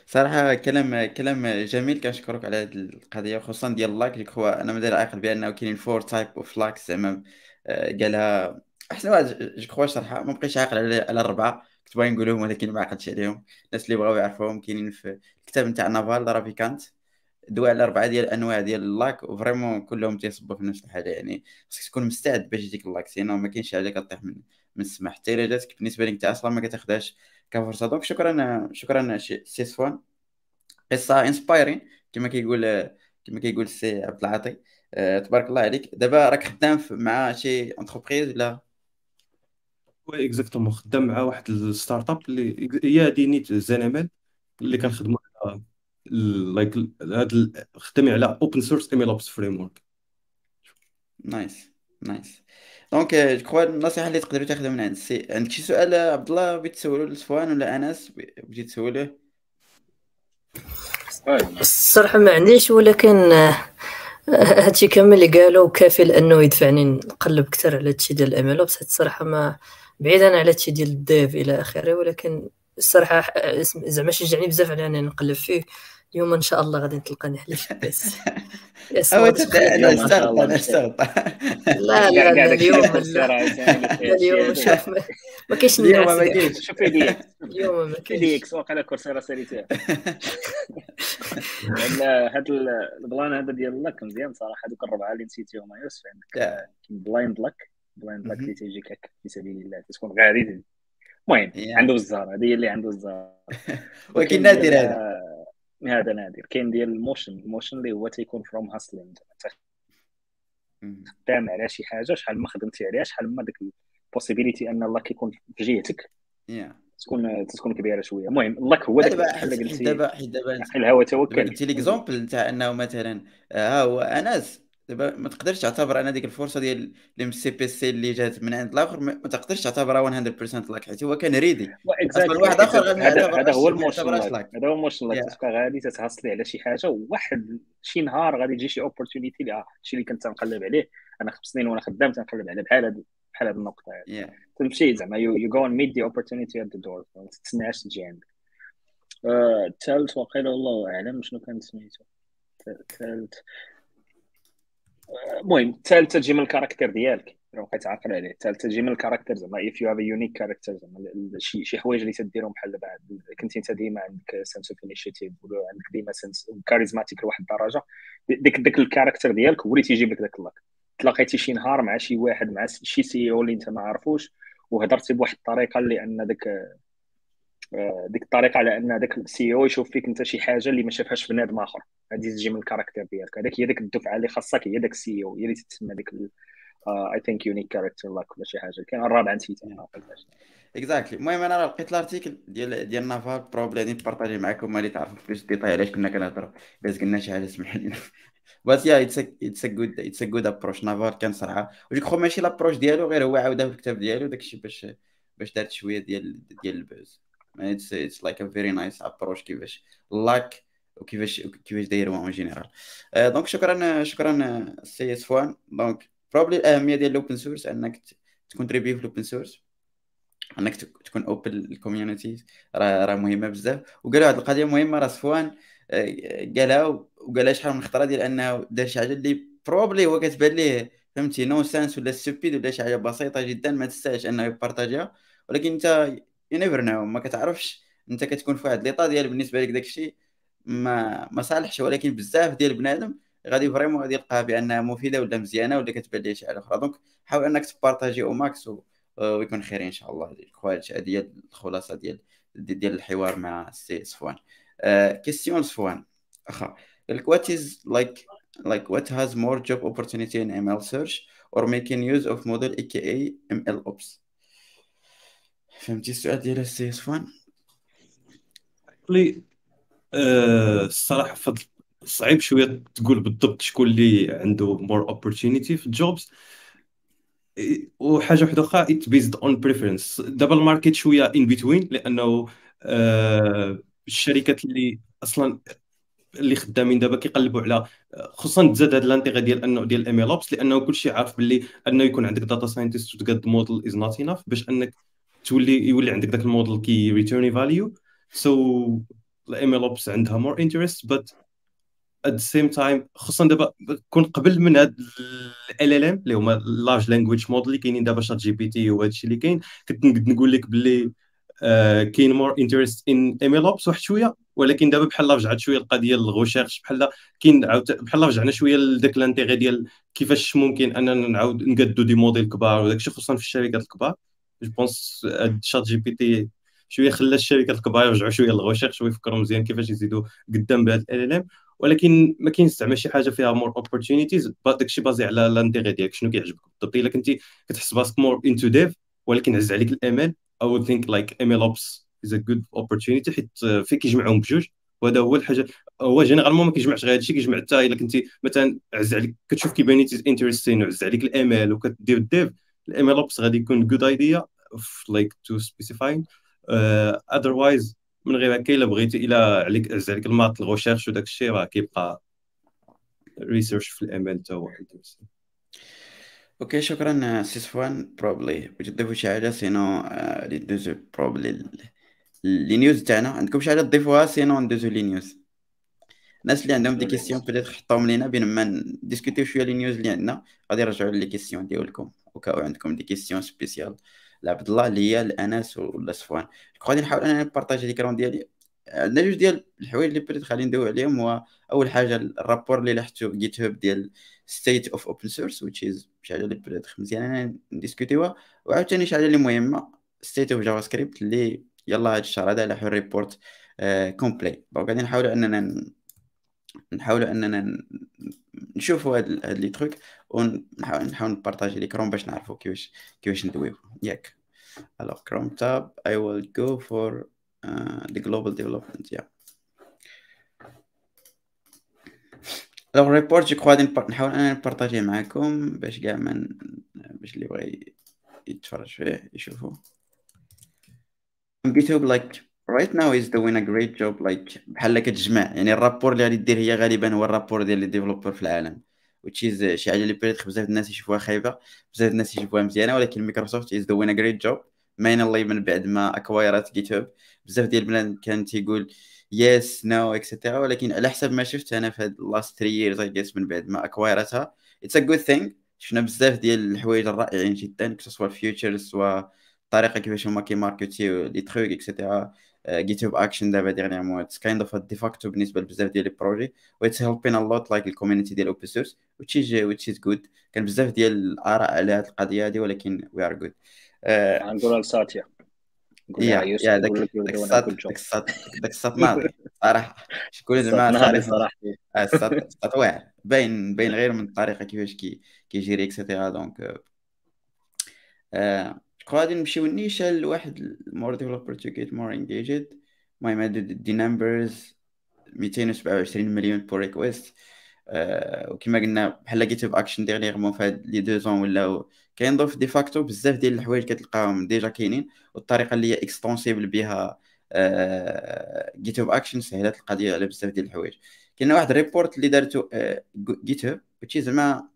[SPEAKER 1] صراحة كلام كلام جميل كنشكرك على هذه القضية خصوصا ديال luck je crois أنا مازال عاقل بأنه كاينين four type of luck زعما آه، قالها أحسن واحد je crois شرحها ما بقيتش عاقل على الاربعه كنت باغي نقولهم ولكن ما عقلتش عليهم. الناس اللي بغاو يعرفوهم كاينين في الكتاب نتاع Naval Ravikant دوا على اربعه ديال الانواع ديال ال luck و vraiment كلهم تيصبوا في نفس الحاجة يعني خصك تكون مستعد باش يجيك ال luck sinon ما كاينش حاجة كطيح من من السما حتى إلا جاتك بالنسبة لك أنت أصلا ما كتاخذهاش كفرصه donc شكرا شكرا سي صفوان قصة inspiring كما كيقول كما كيقول السي عبد العاطي. أه تبارك الله عليك. دابا راك خدام مع شي entreprise ولا؟
[SPEAKER 3] oui exactement خدام مع واحد ال startup اللي هي دينيت ZenML اللي كنخدموا على like هاد خدامين على open source MLOps framework
[SPEAKER 1] nice nice donc جو النصيحة اللي تقدروا تاخذها من عند السي عندك شي سؤال عبد الله بغيت تسولو لصفوان ولا أنس؟ بغيتي تسولوه؟
[SPEAKER 2] الصراحة ما عنديش ولكن هادشي كامل اللي قالوا كافي لأنه يدفعني نقلب أكثر على هادشي ديال ML الصراحة ما بعيدا على هادشي ديال dev إلى آخره ولكن الصراحة زعما شجعني بزاف على اني نقلب فيه. اليوم إن شاء الله غادي تلقاني حليت بس.
[SPEAKER 1] هو أنا استغرب أنا استغرب
[SPEAKER 2] لا لا لا اليوم اليوم شوف ما كاينش
[SPEAKER 1] اليوم ما كاينش.
[SPEAKER 4] شوف لي
[SPEAKER 2] اليوم ما كاينش.
[SPEAKER 4] ليك سواق على كورسيرا ساليتيه هذا البلان هذا ديال لك مزيان صراحة. هذوك الربعة اللي نسيتيهم يوسف عندك بلايند لك بلايند لك اللي تيجيك هكا في سبيل الله تكون غادي. المهم عنده الزهر هذه اللي عنده الزهر.
[SPEAKER 1] ولكن نادر هذا.
[SPEAKER 4] هذا نادر. كاين ديال الموشن. الموشن اللي هو تيكون فروم هاسلين خدام على شي حاجة شحال ما خدمتي عليها شحال ما ديك البوسيبيليتي أن الله كيكون في جهتك. تكون تكون كبيرة شوية. المهم الله هو
[SPEAKER 1] دابا دابا دابا
[SPEAKER 4] الهوا توكل
[SPEAKER 1] قلتي ليكزومبل نتاع أنه مثلا ها هو أنس. دابا ما تقدرش تعتبر أنا ديك الفرصة ديال اللي من السي بي سي اللي جات من عند الآخر ما تقدرش تعتبرها 100% لاك حيت هو كان ريدي
[SPEAKER 4] واحد آخر هذا هو ال motion هذا هو ال motion luck تبقى غادي تت hustle ي على شي حاجة وواحد شي نهار غادي تجي شي opportunity اللي الشيء اللي كنت تنقلب عليه أنا خمس سنين وأنا خدام تنقلب عليه بحال هذه بحال هذه النقطة
[SPEAKER 1] yeah.
[SPEAKER 4] تمشي زعما you go meet the opportunity at the door ما تستناش تجي عندك. الثالث واقيلا والله أعلم شنو كان سميتو. الثالث المهم الثالثه تجي من ال character ديالك. بقيت تعقل عليه. الثالثه تجي من ال character زعما if you have unique character زعما شي شي حوايج اللي تديرهم بحال دابا كنت انت ديما عندك sense of initiative عندك ديما sense charismatic لواحد الدرجة ديك ديك ال character ديالك هو اللي تيجيب لك داك ال luck. تلاقيتي شي نهار مع شي واحد مع شي CEO اللي انت ما عارفوش وهضرتي بواحد الطريقة اللي ان داك ديك الطريقة على أن داك ال CEO يشوف فيك أنت شي حاجة اللي ما شافهاش بنادم آخر. هذه تجي من ال character ديالك. هذاك هي ديك الدفعة اللي خاصك هي داك ال CEO هي اللي تتسمى ديك I think unique character luck ولا شي حاجة. كاين الرابعه نسيت.
[SPEAKER 1] exactly المهم أنا لقيت ال article ديال ديال نافال probably غادي نpartagي معكم اللي تعرفوا plus détails علاش كنا كنهضروا. باش قلنا شي حاجة سمح لنا. بس yeah it's it's good it's good approach نافال كان صراحة. و je crois ماشي l'approche ديالو غير هو عاودها في الكتاب ديالو داكشي باش باش دارت شوية ديال ديال ال buzz. it's it's like a very nice approach كيفاش luck وكيفاش كيفاش دايروا en général donc شكرا شكرا سي صفوان donc probably الاهميه ديال ال open source انك ت contribuer في ال open source انك تكون open لل community راه راه مهمه بزاف وقالوا هذه القضية مهمه راه صفوان آه، قالها وقالها شحال من خطره ديال انه دار شي حاجة اللي probably هو كتبان ليه فهمتي nonsense ولا stupid ولا شي حاجة بسيطه جدا ما تستاهلش انه ي partag يها ولكن انت you never know ما كتعرفش أنت كتكون في واحد l'état ديال بالنسبة لك داكشي ما ما صالحش ولكن بزاف ديال بنادم غادي vraiment غادي يلقاها بأنها مفيدة ولا مزيانة ولا كتبان ليه شي حاجة أخرى. donc حاول أنك ت partag ي au max ويكون خير إن شاء الله. هذه هي الخلاصة ديال ديال الحوار مع السي صفوان. question صفوان. أخا لك what is like like what has more job opportunity in ML research or making use of model aka ML ops? فهمتي السؤال ديال السي صفوان
[SPEAKER 3] لي آه، الصراحة فضل صعيب شوية تقول بالضبط شكون اللي عنده more opportunity في ال jobs. وحاجة واحدة أخرى it based on preference دابا ال market شوية in between لأنه آه الشركات اللي أصلا اللي خدامين دابا كيقلبوا على خصوصا تزاد هذا ال intérêt ديال انه ديال ال ML ops لأنه كلشي عارف باللي أنه يكون عندك data scientist وتقاد model is not enough باش أنك تولي يولي عندك ذاك الموديل كي return ي value so ال ML ops عندها more interest but at the same time خصوصا دابا كون قبل من هاد LLM اللي هما large language model اللي كاينين دابا ChatGPT وهذا الشيء اللي كاين كنت نقول لك باللي آه كاين more interest in ops واحد شوية. ولكن دابا بحال رجعت شوية القضية ال recherche بحال كاين بحال رجعنا شوية لذاك ال intérêt ديال كيفاش ممكن أننا نعاود نقادو des modèles كبار وداك الشيء خصوصا في الشركات الكبار. جو بونس شات جي بي تي شوية خلى الشركات الكبار يرجعوا شوية للغوشيرش ويفكروا مزيان كيفاش يزيدوا قدام بهذا ال ام ولكن ما كاينش زعما شي حاجة فيها مور اوبورتونيتيز داكشي بازي على لانتيغي ديالك شنو كيعجبك؟ بالضبط إلا كنتي كتحس براسك مور انتو ديف ولكن عز عليك الام ال أو ثينك لايك ام ال اوبس از ا جود اوبورتونيتي حيت فين كيجمعهم بجوج. وهذا هو الحاجة هو جينيرالمون ما كيجمعش غير هادشي كيجمع حتى إلا كنتي مثلا عز عليك كتشوف كيبان انتريستين وعز عليك الام ال وكدير الديف ال ML ops غادي يكون good idea like to specifying otherwise من غير هكا الا بغيتي إلا عليك عز عليك ال maths ال recherche وداك الشيء راه كيبقى research في ال ML حتى هو
[SPEAKER 1] okay شكرا سي صفوان probably بغيتي تضيفوا شي حاجة؟ sinon اللي دوزو probably les news تاعنا. عندكم شي حاجة تضيفوها؟ sinon ندوزو les news الناس اللي عندهم des questions peut-être حطوهم لينا بين ما نـ discutiو شوية les news اللي عندنا. غادي نرجعوا les questions ديالكم. وكاو عندكم des questions spéciales لعبد الله هي لأنس ولا صفوان. غادي نحاول أنا نـ partagi l'écran ديالي. عندنا جوج ديال الحوايج اللي بريت خلينا ندوي عليهم هو أول حاجة ال rapport اللي لاحظتو GitHub ديال State of Open Source which is شي حاجة اللي بريت مزيان نـ discutiوها. وعاوتاني شي حاجة اللي مهمة State of JavaScript اللي يلا هاد الشهر هذا لاحو report complet donc غادي نحاولوا أننا نحاولوا أننا نشوفوا هاد les trucs ونحاول نحاول نـ partagi l'écran باش نعرفوا كيفاش كيفاش ندويو. ياك. chrome tab I will go for uh, the global development. Yeah. alors report جو غادي نحاول أنا نـ partagiه معكم باش كاع من باش اللي بغى يتفرج فيه يشوفوا GitHub like right now is doing a great job like بحال كتجمع. يعني ال rapport اللي غادي دير هي غالبا هو ال rapport ديال les développeurs في العالم. Which is شي حاجة اللي بريت بزاف الناس يشوفوها خايبة بزاف الناس يشوفوها مزيانة ولكن Microsoft is doing a great job. mainly من بعد ما acquireات GitHub بزاف ديال ال plans كانت يقول yes no et cetera ولكن على حسب ما شفت أنا في هاد last 3 years أي من بعد ما acquireاتها it's a good thing شفنا بزاف ديال الحوايج الرائعين جدا ك سوا ال features سوا الطريقة كيفاش هما كي marketiو les trucs et cetera GitHub Actions دابا dernièrement it's kind of de facto بالنسبة لبزاف ديال les projets. و it's helping a lot like ال community ديال open source which is which is good. كان بزاف ديال الآراء على هذه القضية هذه ولكن وي ار جود
[SPEAKER 4] نقولها لساتيا
[SPEAKER 1] يا. يا داك الساط داك الساط داك الساط ناضي صراحة شكون زعما
[SPEAKER 4] صراحة.
[SPEAKER 1] الساط الساط واعر. باين باين غير من الطريقة كيفاش كي géri et cetera donc غادي نمشيو نيشان لواحد more developers to get more engaged المهم هادو des numbers 227 مليون pull request وكما قلنا بحال GitHub Actions dernièrement في هاد les deux ans ولاو كينضيف de facto بزاف ديال الحوايج كتلقاهم déjà كاينين والطريقة اللي هي extensible بها GitHub Actions سهلات القضية على بزاف ديال الحوايج. كاين واحد ال report اللي دارتو GitHub زعما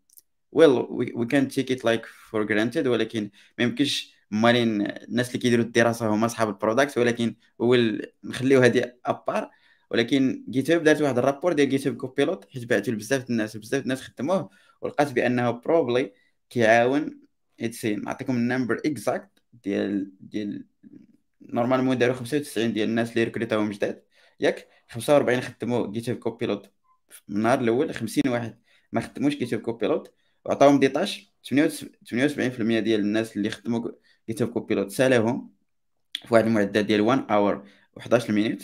[SPEAKER 1] well we can take it like for granted ولكن ما يمكنش مالين الناس اللي كيديروا الدراسه هما أصحاب ال product ولكن هو نخليو هذه à part ولكن GitHub دارت واحد ال rapport ديال GitHub Copilot حيت بعثوا لبزاف الناس بزاف الناس خدموه ولقات بأنه probably كيعاون et c'est نعطيكم ال number exact ديال ديال normalement داروا 95 ديال الناس اللي recrutاهم جداد. ياك 45 خدموا GitHub Copilot من النهار الأول 50 واحد ما خدموش GitHub Copilot وعطاهم des tâches 78% ديال الناس اللي خدموا GitHub Copilot سالاهم في واحد المعدل ديال 1 heure و11 minutes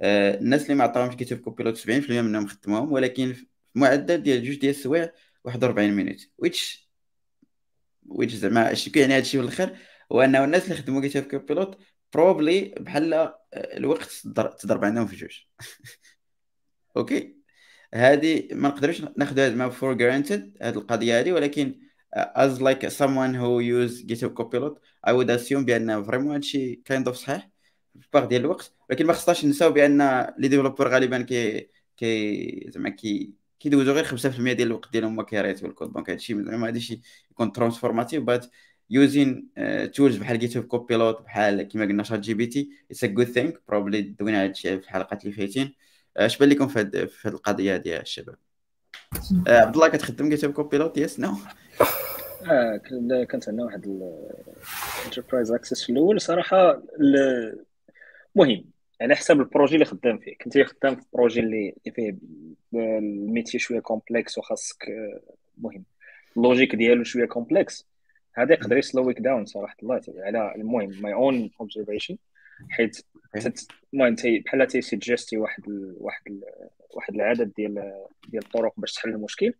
[SPEAKER 1] آه الناس اللي ما عطاهمش GitHub Copilot 70% منهم خدموهم ولكن في معدل ديال جوج ديال السوايع 41 minutes which which زعما اش كيعني هادشي في الآخر هو أنه الناس اللي خدموا GitHub Copilot probably بحال الوقت تضرب عندهم في جوج. أوكي هذه ما نقدرش ناخذ هذا ما for granted هذه القضية هذه ولكن as like someone who use GitHub Copilot I would assume بأن vraiment هادشي kind of صحيح في باغ ديال الوقت. ولكن ما خصناش نساو بأن les développeurs غالبا كي كي زعما كي كيدوزو غير 5% ديال الوقت ديالهم هما كي writeو ال code. donc هادشي زعما هادشي يكون transformative but using tools بحال GitHub Copilot بحال كيما قلنا ChatGPT it's a good thing probably دوينا هادشي في الحلقات اللي فايتين اش بان لكم في هاد في هاد القضية ديال الشباب. عبد الله كتخدم GitHub Copilot yes no
[SPEAKER 4] آه كانت عندنا واحد ال enterprise access في الأول. صراحة مهم. على حسب le projet اللي خدام فيه. كنت خدام في projet اللي فيه ال métier شوية complexe وخاصك مهم. ال logic ديالو شوية complexe هذا يقدر ي slowيك down صراحة الله على المهم my own observation حيت المهم بحال تي suggesti واحد واحد واحد العدد ديال ديال الطرق باش تحل المشكل.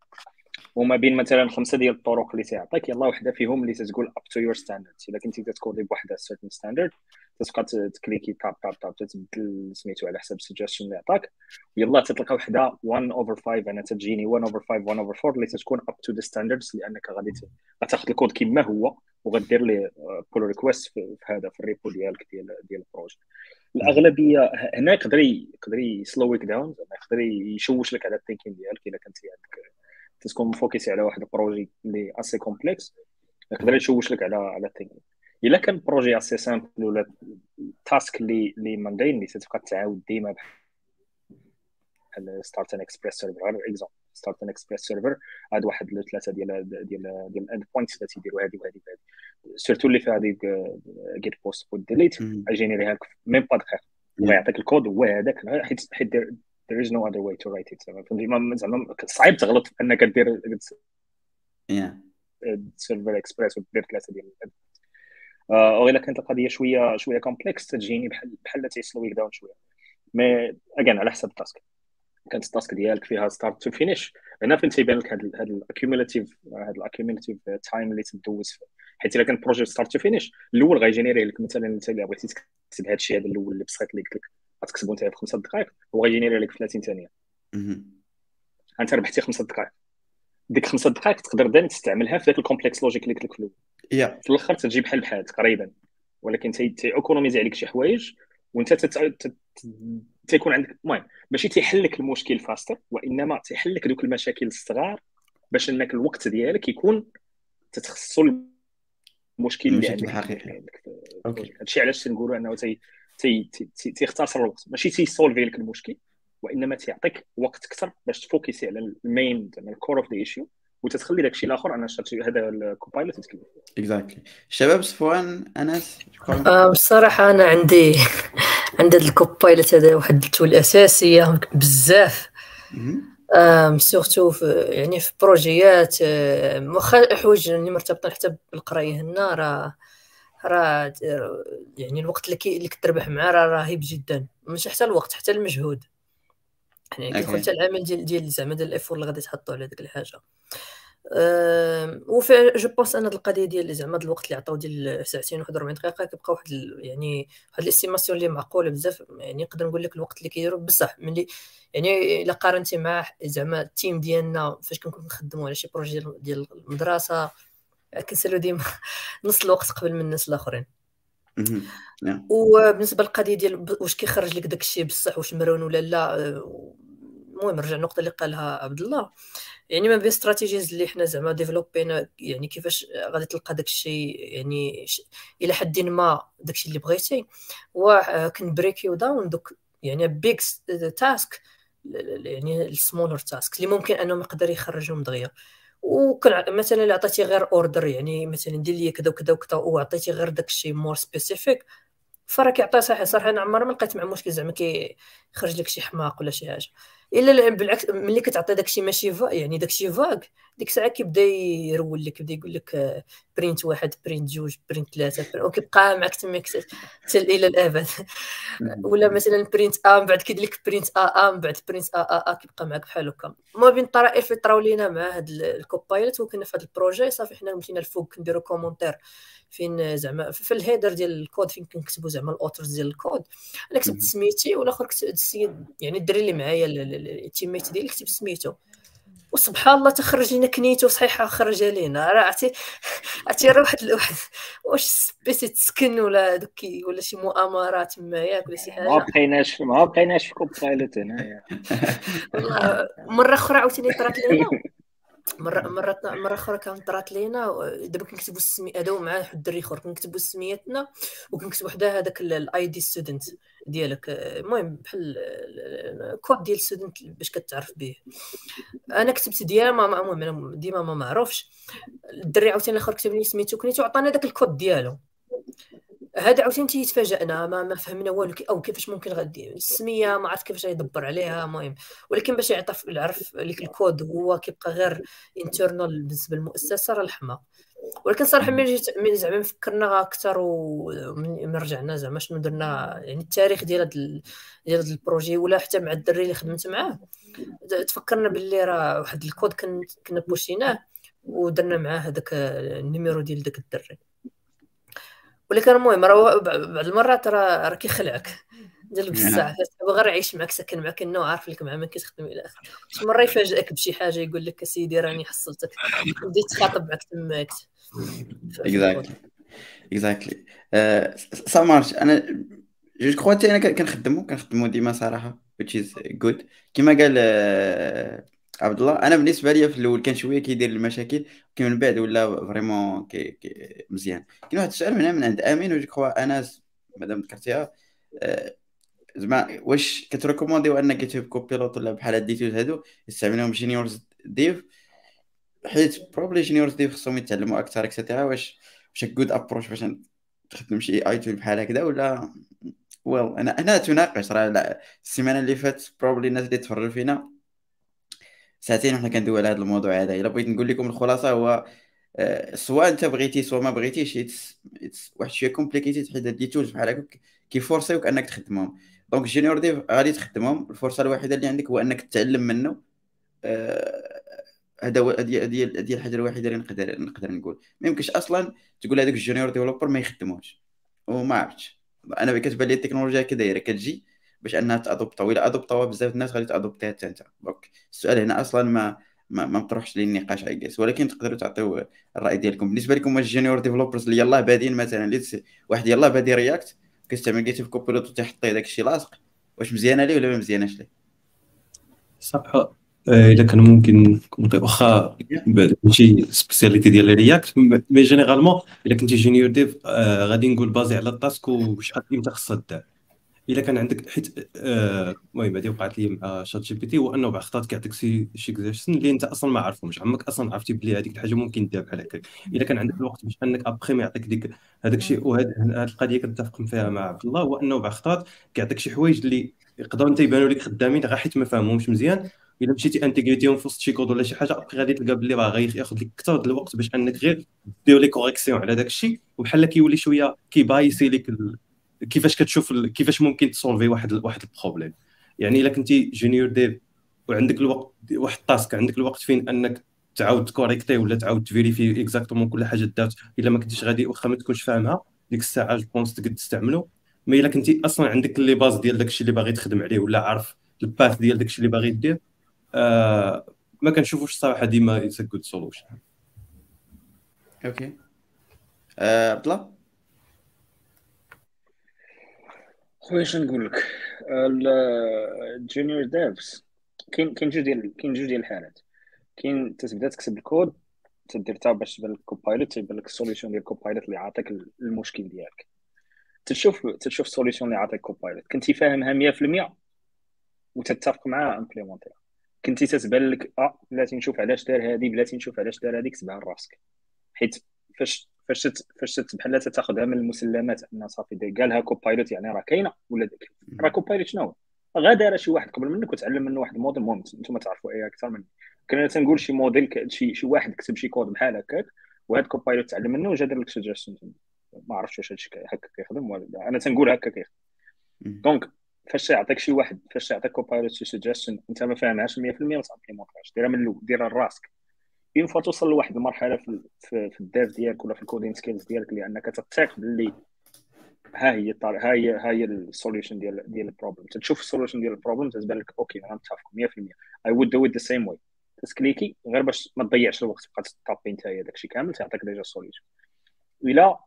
[SPEAKER 4] وما بين مثلا خمسة ديال الطرق اللي تيعطيك يلا وحدة فيهم اللي تتقول up to your standard الا كنتي ت codi بواحد certain standard تبقى ت cliqui tab tab tab تتبدل سميتو على حسب ال suggestion اللي عطاك. ويلا تلقى وحدة 1 over 5 أنا تجيني 1 over 5 1 over 4 اللي تتكون up to the standards لأنك غادي غتاخذ الكود كما هو وغدير ليه pull request في هذا في ال repo ديالك ديال ديال le projet الأغلبية هنا يقدر يقدر ي slowيك down زعما يقدر يشوش لك على ال thinking ديالك الا كنتي عندك تكون م focusي على واحد ال projet اللي assez complexe يقدر يشوش لك على على ال thinking إلا كان projet assez simple ولا task اللي اللي mundane اللي تتبقى تعاود ديما بحال start an Express server على exemple start an Express server هاد واحد ثلاثة ديال ديال ديال ال endpoints اللي تيديروا هذه وهذه وهذه surtout اللي فيها هذيك GET POST و DELETE غي généréيها لك même pas دقيقه ويعطيك الكود هو هذاك حيت حيت there is no other way to write it. زعما زعما صعيب تغلط انك دير serveur Express ودير ثلاثة ديال أو إلا كانت القضية شوية شوية complex تجيني بحال بحال تيسلويك down شوية. mais again على حسب ال task. كانت ال task ديالك فيها start to finish هنا فين تيبان لك هذا ال accumulative هذا ال accumulative time اللي تدوز فيه. حيت إلا كان projet start to finish الأول غي générer لك. مثلا أنت اللي بغيتي تكتب هذا الشيء هذا الأول اللي بسيط اللي قلت لك. غتكتبو انت في خمسة دقائق هو غي générer لك في 30 ثانية. أنت ربحتي خمسة دقائق. ديك خمسة دقائق تقدر دائما تستعملها في ذاك ال complex logic اللي قلت لك في الأول.
[SPEAKER 1] yeah.
[SPEAKER 4] في الآخر تجي بحال بحال تقريبا. ولكن تي économiser عليك شي حوايج وأنت تيكون عندك المهم ماشي تيحل لك المشكل faster وإنما تيحل لك دوك المشاكل الصغار باش إنك الوقت ديالك يكون تتخصصوا المشكل اللي
[SPEAKER 1] عندك. الحقيقي
[SPEAKER 4] okay. هادشي علاش تنقولوا أنه تيختصر الوقت. ماشي تي solve ي لك المشكل وإنما تيعطيك وقت أكثر باش ت focus ي على ال main زعما ال core of the issue وتتخلي داكشي الآخر. أنا هذا ال Copilot يتكلم
[SPEAKER 1] exactly الشباب صفوان أنس
[SPEAKER 2] بصراحة أنا عندي عند هذا ال Copilot هذا واحد ال tool اساسيه بزاف. surtout يعني في projet ات واخا حوايج اللي مرتبطين حتى بالقراية هنا. راه راه يعني الوقت اللي اللي كتربح معاه راه رهيب جدا. ماشي حتى الوقت حتى المجهود. يعني كيدخل حتى العمل ديال ديال زعما ديال ال effort اللي غادي تحطو على ديك الحاجة. وفي je pense أن هاد القضية ديال زعما الوقت اللي عطاو ديال ساعتين و 41 دقيقة كيبقى واحد يعني واحد ال estimation اللي معقولة بزاف. يعني نقدر نقول لك الوقت اللي كيديروا بصح ملي يعني إلا قارنتي مع زعما ال team ديالنا فاش كنكون نخدموا على شي projet ديال المدرسة كنسألو ديما نص الوقت قبل من الناس الآخرين. وبالنسبة للقضية ديال واش كيخرج لك داك الشيء بصح واش مرون ولا لا المهم نرجع النقطه اللي قالها عبد الله يعني ما بين strategies اللي حنا زعما développ ينا يعني كيفاش غادي تلقى داك الشيء يعني إلى حد ما داك الشيء اللي بغيتي. هو كن break يو down دوك يعني big task يعني ال smaller task اللي ممكن أنهم يقدر يخرجهم دغيا. وكان مثلا الا عطيتي غير order يعني مثلا دير لي كذا وكذا وكذا وعطيتي غير داك الشيء more specific فراه كيعطي صحيح صراحة أنا عمري ما لقيت مع مشكل زعما كيخرج لك شي حماق ولا شي حاجة. إلا بالعكس ملي كتعطي داكشي ماشي vague يعني داكشي vague ديك الساعة كيبدا يرول لك يبدا يقول لك print واحد print جوج print ثلاثة وكيبقى معك تما حتى إلى الأبد. ولا مثلا print ا من بعد كيدير لك print ا ا من بعد print ا ا ا كيبقى معك بحال هكا. ما بين الطرائف اللي طراو لينا مع هاد ال Copilot وكنا في هذا ال projet. صافي حنا مشينا الفوق كنديرو commentaire فين زعما في ال header ديال الكود فين كنكتبوا زعما ال authors ديال الكود. أنا كتبت سميتي والآخر كتب السيد يعني الدري اللي معايا ال teammate ديالي كتب سميتو. وسبحان الله تخرج لنا كنيتو صحيحه خرج لينا راه عرفتي؟ عرفتي راه واحد الواحد واش سبيسي تسكن ولا دوك ولا شي مؤامرات تما ياك ولا شي حاجة.
[SPEAKER 4] ما بقيناش ما بقيناش في Copilot هنايا.
[SPEAKER 2] مرة أخرى عاوتاني طرات لينا مره مره مرة أخرى كانت طرات لينا دابا كنكتبوا السمي هذا مع واحد الدري اخر كنكتبوا سميتنا وكنكتبوا حدا هذاك ال ID student ديالك. المهم بحال كود ديال student باش كتعرف به أنا كتبت ديما المهم ديما ما معروفش. الدري عاوتاني الأخر كتب لي سميتو كنيتو عطانا داك الكود ديالو. هذا عاوتاني تيتفاجئنا ما, ما فهمنا والو أو كيفاش ممكن غادي. السمية ما عرفت كيفاش يدبر عليها المهم. ولكن باش يعطي يعرف لك الكود هو كيبقى غير internal بالنسبة للمؤسسة راه الحما ولكن صراحة ملي جيت ملي زعما فكرنا أكثر ومن رجعنا زعما شنو درنا يعني التاريخ ديال هذا ديال هذا ال projet ولا حتى مع الدري اللي خدمت معاه. تفكرنا باللي راه واحد الكود كنا push يناه ودرنا معاه هذاك ال numéro ديال داك الدري. ولكن المهم راه بعض المرات راه راه كيخلعك ديال بزاف غير يعيش معك ساكن معك انه عارف لك مع من كتخدم إلى اخره شي مره يفاجئك بشي حاجة يقول لك سيدي راني حصلتك بديت تخاطب معك تماك
[SPEAKER 1] اكزاكتلي اكزاكتلي سامارش أنا جو كخوا أنا كنخدمو كنخدمو ديما صراحة which is good كما قال آه، عبد الله أنا بالنسبة لي في الأول كان شوية كيدير المشاكل كي من بعد ولا فريمون كي كي مزيان. كاين واحد السؤال هنا من عند أمين وجو كخوا انس مادام ذكرتيها آه، زعما واش كت recommander يو ان GitHub Copilot ولا بحال هاد هادو يستعملوهم juniors dev حيت probably juniors dev خصهم يتعلموا أكثر et cetera واش واش good approach باش تخدم شي اي tool بحال هكذا ولا؟ well أنا أنا تناقش راه السيمانة اللي فاتت probably الناس اللي تفرجوا فينا ساعتين وحنا كندوي على هذا الموضوع هذا. إلا بغيت نقول لكم الخلاصة هو آه، سواء أنت بغيتي سواء ما بغيتيش واحد شوية compliqué حيت les tools بحال هكا كي forcer يوك أنك تخدمهم. donc junior dev غادي تخدمهم. الفرصة الوحيدة اللي عندك هو أنك تتعلم منه. آه، هذا هو هذه هذه الحاجة الوحيدة اللي نقدر نقدر نقول. ما يمكنش أصلا تقول هذاك ال junior developer ما يخدموش. وما عرفتش. أنا كتبان لي التكنولوجيا كي دايرة كتجي باش أنها ت adopter ولا adopt اوها بزاف الناس غادي ت adopter يها حتى انت donc السؤال هنا أصلا ما ما, ما مطروحش لي النقاش اي ولكن تقدروا تعطيو الرأي ديالكم. بالنسبة لكم ال junior developers اللي يلاه بادين مثلا واحد يلاه بادي React كيستعمل GitHub Copilot وتيحط داك الشيء لاصق واش مزيانة ليه ولا ما مزياناش ليه؟
[SPEAKER 3] صح. آه، إلا كان ممكن واخا ماشي spécialité ديال React mais généralement إلا كنتي junior dev آه غادي نقول basée على ال task وشحال إمتى خصها دار إلا كان عندك حيت آه، المهم هذه وقعت لي مع ChatGPT هو أنه بعض الخطرات كيعطيك شي شي exercices اللي أنت أصلا ما عارفهمش عمرك أصلا عرفتي بلي هذيك الحاجة ممكن دير بحال هكاك. إلا كان عندك الوقت باش أنك ابخي ما يعطيك ديك هذاك الشيء وهذه القضية كنتفق فيها مع عبد الله هو أنه بعض الخطرات كيعطيك شي حوايج اللي يقدروا أنت يبانوا لك خدامين غير حيت ما فاهمهمش مزيان. إلا مشيتي intégrيتيهم في وسط شي كود ولا شي حاجة ابخي غادي تلقى بلي راه غياخذ لك أكثر الوقت باش أنك غير دير les corrections على داك الشيء وبحال كيولي شوية كي biaisé لك كيفاش كتشوف كيفاش ممكن ت solve ي واحد واحد ال problème. يعني إلا كنتي junior dev وعندك الوقت واحد ال task عندك الوقت فين أنك تعاود ت correcter ولا تعاود ت vérifier exactement كل حاجة دارت إلا ما كنتيش غادي واخا ما تكونش فاهمها ديك الساعة je pense تقد تستعملو. mais إلا كنتي أصلا عندك les bases ديال داكشي اللي باغي تخدم عليه ولا عارف ال path ديال داكشي اللي باغي دير آه ما كنشوفوش الصراحة ديما it's a good
[SPEAKER 1] solution okay عبد الله
[SPEAKER 4] خويا شنو نقول لك؟ ال junior devs كاين كاين جوج ديال كاين جوج ديال الحالات. كاين تتبدا تكتب الكود تدير تا باش تبان لك Copilot تيبان لك ال solution ديال Copilot اللي عاطيك المشكل ديالك. تشوف تشوف ال solution اللي عاطيك Copilot كنتي فاهمها 100% وتتفق معاه implémenter كنتي تتبان لك آه بلاتي نشوف علاش دار هادي بلاتي نشوف علاش دار هادي كتبها لراسك. حيت فاش فاش فاش بحال تاخذها من المسلمات أن صافي قالها Copilot يعني راه كاينة ولا راه Copilot شنو غا دار شي واحد قبل منك وتعلم منه واحد الموديل المهم أنتم تعرفوا اي أكثر مني. كنا تنقول شي موديل شي شي واحد كتب شي كود بحال هكاك وهذا Copilot تعلم منه وجا دار لك suggestion ما عرفتش واش هادشي هكا كيخدم ولا أنا تنقول هكا كيخدم. donc فاش يعطيك شي واحد فاش يعطيك Copilot شي suggestion أنت ما فاهمهاش 100% ما تعطيهاش ديرها من الأول ديرها لراسك. une fois توصل لواحد المرحلة في, في, ال dev ديالك ولا في ال coding skills ديالك لأنك تثق باللي ها هي الطريقة ها هي ها هي ال solution ديال ديال ال problem تشوف ال solution ديال ال problem تبان لك okay أنا متفق 100% I would do it the same way ت cliquer غير باش ما تضيعش الوقت تبقى ت taper أنت داكشي كامل تعطيك déjà ال solution إلا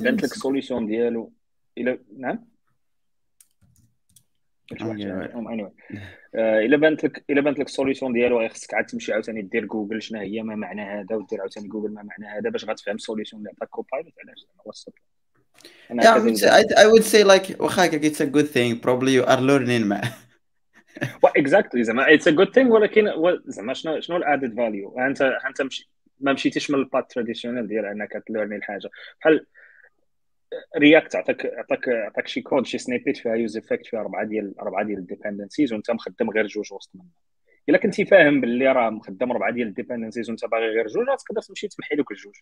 [SPEAKER 4] بانت لك ال solution ديالو الا نعم؟ آه، إلا بانت لك إلا بانت لك ال solution ديالو خصك عاد تمشي عاوتاني دير جوجل شنو هي ما معنى هذا ودير عاوتاني جوجل ما معنى هذا باش غتفهم ال solution اللي عطاك Copilot علاش؟ هو السطر
[SPEAKER 1] Yeah, I would, say, I, I would say like واخا it's a good thing. Probably you are learning مع
[SPEAKER 4] exactly زعما it's a good thing ولكن زعما شنو شنو ال added value انت أنت مشي ما مشيتيش من ال path traditional ديال أنك ت learn ي الحاجة. بحال React عطاك عطاك عطاك شي كود شي snippet فيها useEffect فيها أربعة ديال أربعة ديال ال dependencies وأنت مخدم غير جوج وسط منهم إلا كنتي فاهم باللي راه مخدم أربعة ديال ال dependencies وأنت باغي غير جوج تقدر تمشي تمحي دوك الجوج.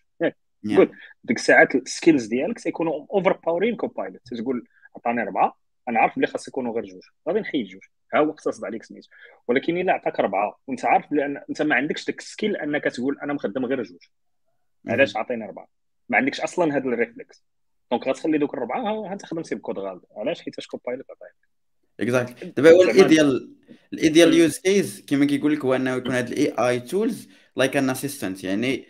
[SPEAKER 4] ياك ديك الساعات ال skills ديالك تيكونوا overpowering Copilot تقول عطاني أربعة أنا عارف بلي خاص يكونوا غير جوج. غادي نحيد جوج. ها هو اقتصد عليك سميتو ولكن إلا عطاك أربعة وأنت عارف بان أنت ما عندكش داك ال skill أنك تقول أنا مخدم غير جوج. علاش عطيني أربعة؟ ما عندكش أصلا هذا ال réflexe donc غتخلي دوك الربعة انت خدمتي بكود غالب. علاش؟ حيت Copilot؟ عطاك
[SPEAKER 1] exactly دابا هو ال ideal ال ideal use case كما كيقول لك هو إنه يكون هاد ال AI tools like an assistant يعني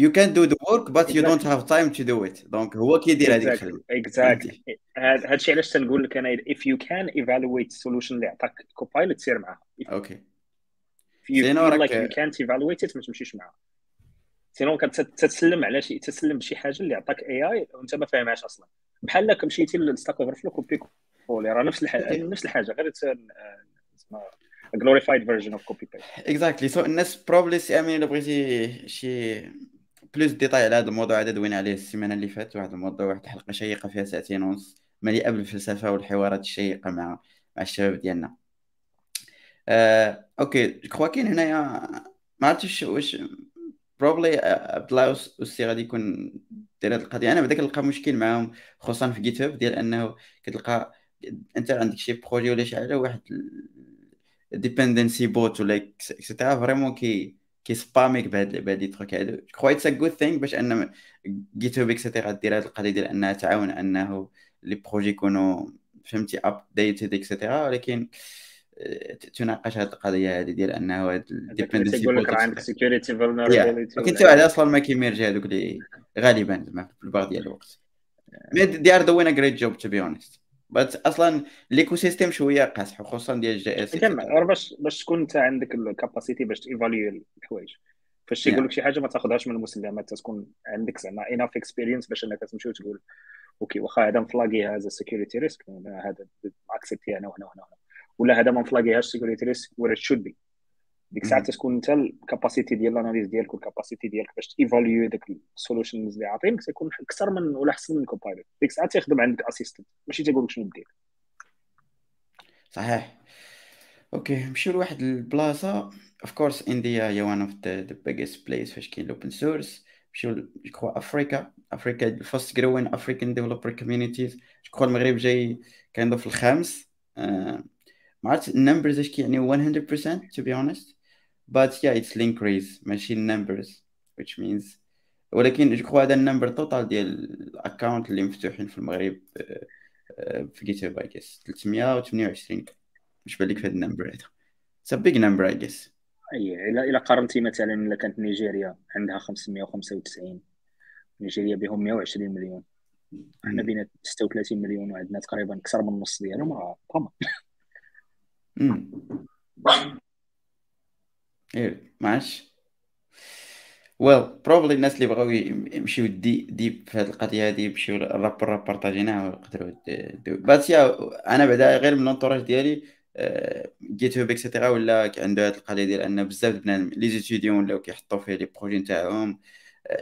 [SPEAKER 1] you can do the work but you don't have time to do it. donc هو كيدير هذيك
[SPEAKER 4] الخدمه exactly هذا الشيء علاش تنقول لك أنا if you can evaluate solution اللي عطاك كوبايلوت سير معاه
[SPEAKER 1] okay
[SPEAKER 4] if you feel like you can't evaluate it ما تمشيش معاه sinon كتسلم على شي تسلم بشي حاجة اللي عطاك AI وانت ما فاهمهاش أصلا. بحال لك مشيتي ل Stack Overflow copier coller راه نفس الحاجة نفس الحاجة غير glorified version of copy paste.
[SPEAKER 1] exactly so الناس probably سي أمين إلا بغيتي شي plus détails على هذا الموضوع هذا دوينا عليه؟ السيمانة اللي فاتت واحد الموضوع واحد الحلقة شيقة فيها ساعتين ونص مليئة بالفلسفة والحوارات الشيقة مع مع الشباب ديالنا. آه، okay. quoi كاين هنايا ما عرفتش واش probably عبد الله والسي غادي يكون داير هذه القضية أنا بعدا كنلقى مشكل معاهم خصوصا في GitHub ديال أنه كتلقى أنت عندك شي projet ولا شي حاجة واحد Dependabot ولا et cetera vraiment كي كي spam يك بهاد بهاد les trucs هادو. quoi it's a good thing باش أن GitHub et cetera دير هاد القضية ديال أنها تعاون أنه les projets يكونوا فهمتي updated et cetera ولكن تناقش هذه القضية هذه ديال أنه ال
[SPEAKER 4] dependency يقول لك عندك security vulnerability
[SPEAKER 1] كنت واحد أصلا ما كي merge ي هذوك اللي غالبا زعما في البعض ديال الوقت. they are doing a great job to be honest بس أصلا l'écosystème شوية قاصح خصوصا ديال ال
[SPEAKER 4] JS باش باش تكون أنت عندك ال capacité باش ت évaluer الحوايج. فاش تيقول لك شي حاجة ما تاخذهاش من المسلمات تكون عندك زعما enough experience باش إنك تمشي وتقول okay واخا هذا م flag ي هذا security risk هذا accepter هنا وهنا وهنا ولا هذا ما م flag يهاش security risk ولا should be ديك الساعة تكون انت ال capacité ديال ال analyse ديالك وال capacité ديالك باش ت évaluer داك ال solutions اللي عاطينك تكون أكثر من ولا أحسن من Copilot ديك الساعة تيخدم عندك assistant ماشي تيقول لك شنو دير.
[SPEAKER 1] صحيح. okay نمشيو لواحد البلاصة. of course India هي one of the biggest place فاش كاين ال open source نمشيو جو Africa Africa ال fast growing African developer communities جو المغرب جاي كاين في الخامس. uh, ما عرفت ال numbers اش كيعني 100% to be honest. But yeah it's link raise ماشي numbers which means ولكن جو هذا ال number total ديال ال account اللي مفتوحين في المغرب في GitHub I guess 328 مش بالك في هذا ال number هذا. It's a big number I guess.
[SPEAKER 4] أي الا إلا قارنتي مثلا إلا كانت نيجيريا عندها 595 نيجيريا بهم 120 مليون. إحنا بينا 36 مليون وعندنا تقريبا أكثر من النص ديالهم راه
[SPEAKER 1] إيه معاش. well probably الناس اللي بغاو يمشيو deep في هذه القضية هذه يمشيو ال rapport بارطاجيناه ويقدروا بس يا أنا بعدا غير من l'entourage ديالي GitHub et cetera ولا عنده هذه القضية ديال أن بزاف بنادم les étudiants ولاو كيحطوا فيه les projets نتاعهم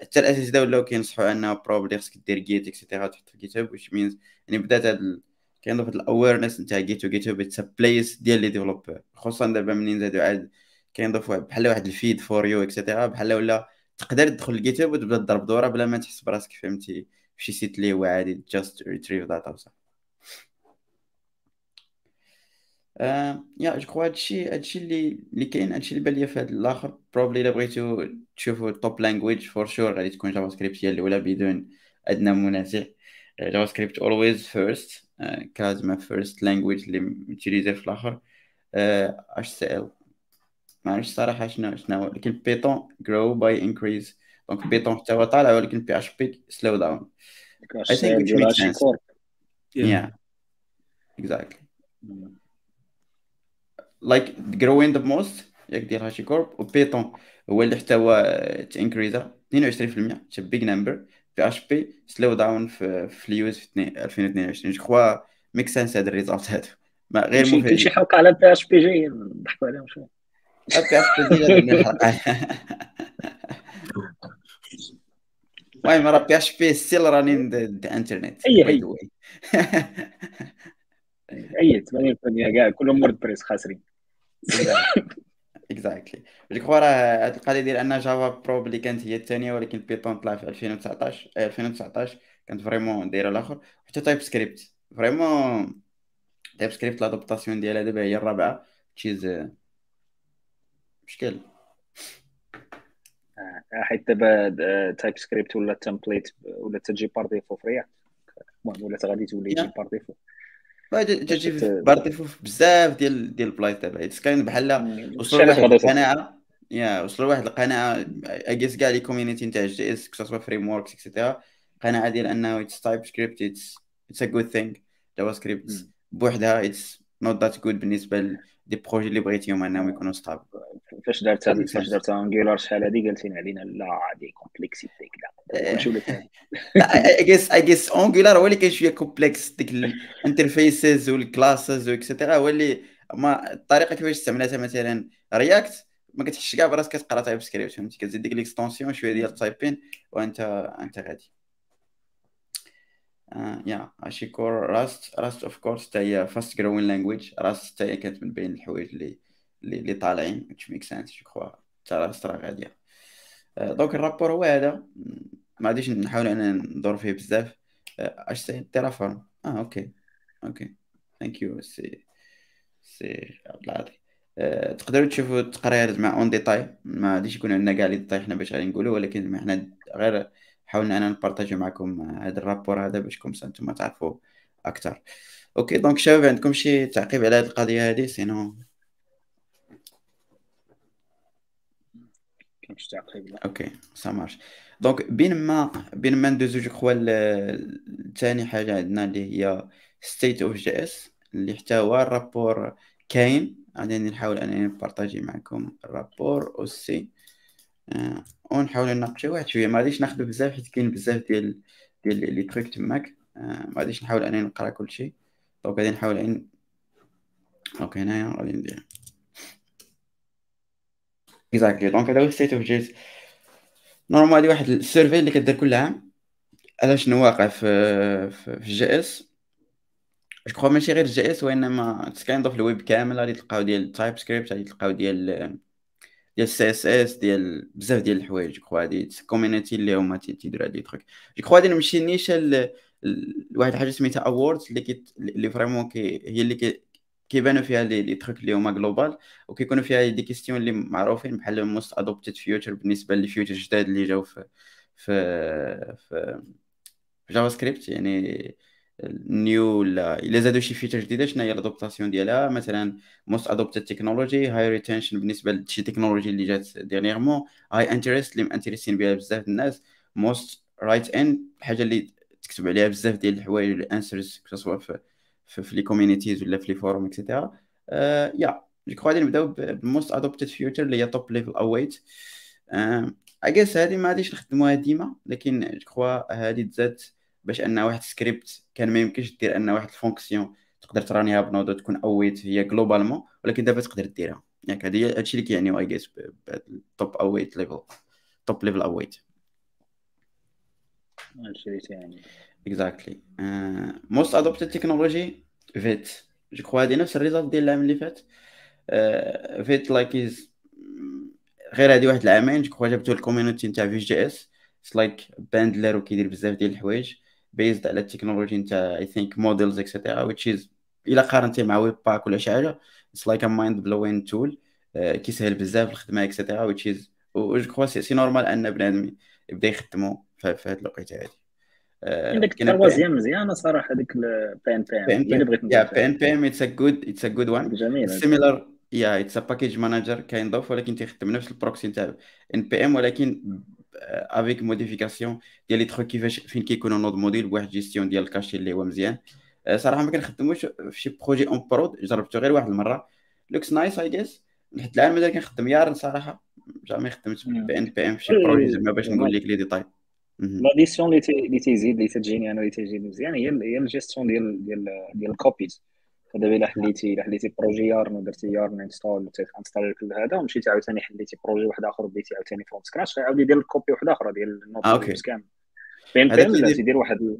[SPEAKER 1] حتى الأساتذة ولاو كينصحوا أنه probably خصك دير Git et cetera تحط في GitHub which means يعني بدات هاد كاين واحد ال awareness نتاع Git GitHub it's place ديال les développeurs خصوصا دابا منين زادوا عاد كينضيف بحال واحد ال feed for you et cetera بحال ولا تقدر تدخل ل GitHub وتبدا تضرب دورة بلا ما تحس براسك فهمتي؟ فشي site اللي هو عادي just retrieve data وصافي يا جو كخوا هادشي هادشي اللي اللي كاين هادشي اللي بان ليا في هاد الآخر. probably إلا بغيتو تشوفوا top language for sure غادي تكون JavaScript هي الأولى بدون أدنى منازع JavaScript always first كازما first language اللي ميتيليزي في الآخر. HCL ما عرفتش صراحة شنو شنو ولكن Python grow by increase. donc Python حتى هو طالع ولكن PHP slow down I think which makes sense. yeah. Exactly. Like growing the most ياك ديال HashiCorp و Python هو اللي حتى هو تانكريزا 22% it's big number PHP slow down في في ال use في 2022 جو كخوا make sense هاد ال result هادو ما غير
[SPEAKER 4] مفيد كلشي حوك على بي اش بي جي نضحكوا عليهم شوية.
[SPEAKER 1] المهم راه PHP still running the internet
[SPEAKER 4] إيه إيه 80% كاع كلهم WordPress خاسرين.
[SPEAKER 1] exactly جو كخوا راه هاد القضية ديال ان Java probably كانت هي الثانية ولكن Python طلع في 2019 2019 كانت vraiment دايرة الآخر. حتى TypeScript vraiment TypeScript l'adoption ديالها دابا هي الرابعة. تشيز مشكل.
[SPEAKER 4] آه، حيت دابا TypeScript ولا template ولا تجي par défaut في React المهم ولا غادي تولي تجي par défaut
[SPEAKER 1] تجي par défaut بزاف ديال ديال البلايص دابا. it's كاين بحال وصلوا لواحد القناعة يا وصلوا لواحد القناعة I guess كاع les communities نتاع JS كسوا frameworks et cetera قناعة ديال أنه it's TypeScript it's it's a good thing JavaScript بوحدها it's not that good بالنسبة des projets اللي بغيتيهم انهم يكونوا stable
[SPEAKER 4] فاش دارت فاش دارت Angular شحال هذه؟ قالتين علينا لا هذه complexity كذا كلشي ولا
[SPEAKER 1] I guess I guess Angular هو اللي كاين شوية complex ديك الانترفيسز والكلاسز واكسيتيرا هو اللي ما الطريقة كيفاش استعملتها مثلا React ما كتحسش كاع براسك كتقرا TypeScript فهمتي؟ كتزيد ديك l'extension شوية ديال ال typing وأنت أنت غادي. يا أشيكور Rust Rust of course حتى هي fast growing language Rust حتى هي كانت من بين الحوايج اللي اللي طالعين which makes sense جو كخوا حتى Rust راه غادية. donc le rapport هو هذا. ما غاديش نحاول أنا ندور فيه بزاف. HCL Terraform آه okay okay. thank you سي سي عبد العاطي تقدروا تشوفوا التقرير مع en détail ما غاديش يكون عندنا كاع les détails حنا باش غادي نقولوا ولكن حنا غير حاولنا أنا نبارطاجي معكم هذا ال rapport هذا باشكم أنتم تعرفوا أكثر okay donc شباب عندكم شي تعقيب على هذه القضية هذه sinon okay ça marche donc بين ما بين ما ندوزو جو كخوا ثاني حاجة عندنا اللي هي State of JS اللي حتى هو ال rapport كاين. غادي نحاول أنني نبارطاجي معكم ال rapport aussi. آه، ونحاول نناقشوا واحد شوية. ما غاديش ناخذ بزاف حيت كاين بزاف ديال ديال les trucs تماك. آه، ما غاديش نحاول أنني نقرا كلشي donc غادي نحاول ان okay هنايا غادي ندير. exactly donc هذا هو State of JS normalement واحد ال survey اللي كدير كل عام. على شنو واقع في في JS. جو كخوا ماشي غير JS وإنما حتى اش كاين في الويب كامل. غادي تلقاو ديال TypeScript غادي تلقاو ديال ديال ال CSS ديال بزاف ديال الحوايج جو كخوا هادي community اللي هما تيديروا هاد les trucs جو كخوا غادي نمشي نيشان لواحد الحاجة سميتها awards اللي اللي vraiment كي هي اللي كي كيبانوا فيها لي les trucs اللي هما global وكيكونوا فيها des questions اللي معروفين بحال most adopted feature بالنسبة les features جداد اللي جاو في في في JavaScript يعني new ولا الا زادوا شي feature جديدة شنو هي ال adoption ديالها؟ مثلا most adopted technology high retention بالنسبة لشي technology اللي جات dernièrement high interest اللي مانتريسين بها بزاف الناس. most write-in الحاجة اللي تكتب عليها بزاف ديال الحوايج ال answers سواء في في, في les communities ولا في les forums et cetera yeah je crois غادي نبداو بال most adopted feature اللي هي top level await I guess هادي ما غاديش نخدموها ديما لكن je crois هادي تزاد باش أن واحد سكريبت كان ما يمكنش دير أن واحد ال fonction تقدر ترانيها ب node تكون await هي globalement ولكن دابا تقدر ديرها. ياك هادي هادشي اللي كيعني I guess top await level top level await
[SPEAKER 4] هادشي اللي تيعني.
[SPEAKER 1] exactly most adopted technology Vite je crois هادي نفس ال result ديال العام اللي فات. Vite like is غير هادي واحد العامين je crois جابتو ال community نتاع Vue JS. it's like bundler وكيدير بزاف ديال الحوايج. based على ال technology نتاع I think modules et cetera which is الا قارنتي مع Webpack ولا شي حاجة. it's like a mind blowing tool كيسهل بزاف الخدمة et cetera which is و je crois c'est normal أن بنادم يبدأ يخدمو في هاد الوقيتة هادي.
[SPEAKER 4] عندك ال troisième مزيانة صراحة ديك ال pnpm اللي بغيت
[SPEAKER 1] yeah pnpm it's a good it's a good one
[SPEAKER 4] جميل
[SPEAKER 1] similar yeah it's a package manager كاين ضوف ولكن تيخدم نفس ال proxy نتاع npm ولكن avec modification ديال les trucs كيفاش فين كيكونوا node module بواحد gestion ديال ال cache اللي هو مزيان صراحة ما كنخدموش في شي projet en prod جربته غير واحد المره looks nice I guess حيت العام مازال كنخدم Yarn صراحة jamais خدمت pnpm في شي projet زعما باش نقول لك les détails
[SPEAKER 4] l'addition اللي اللي تيزيد اللي تجيني أنا اللي تيجي مزيان هي هي الجيستيون ديال ديال ديال ال copies دابا الا حليتي الا حليتي projet Yarn ودرتي Yarn install install كل هذا ومشيتي عاوتاني حليتي projet واحد آخر بديتي عاوتاني from scratch غيعاود يدير ال copie واحدة أخرى ديال ال node
[SPEAKER 1] آه، okay.
[SPEAKER 4] كامل بين لا تيدير واحد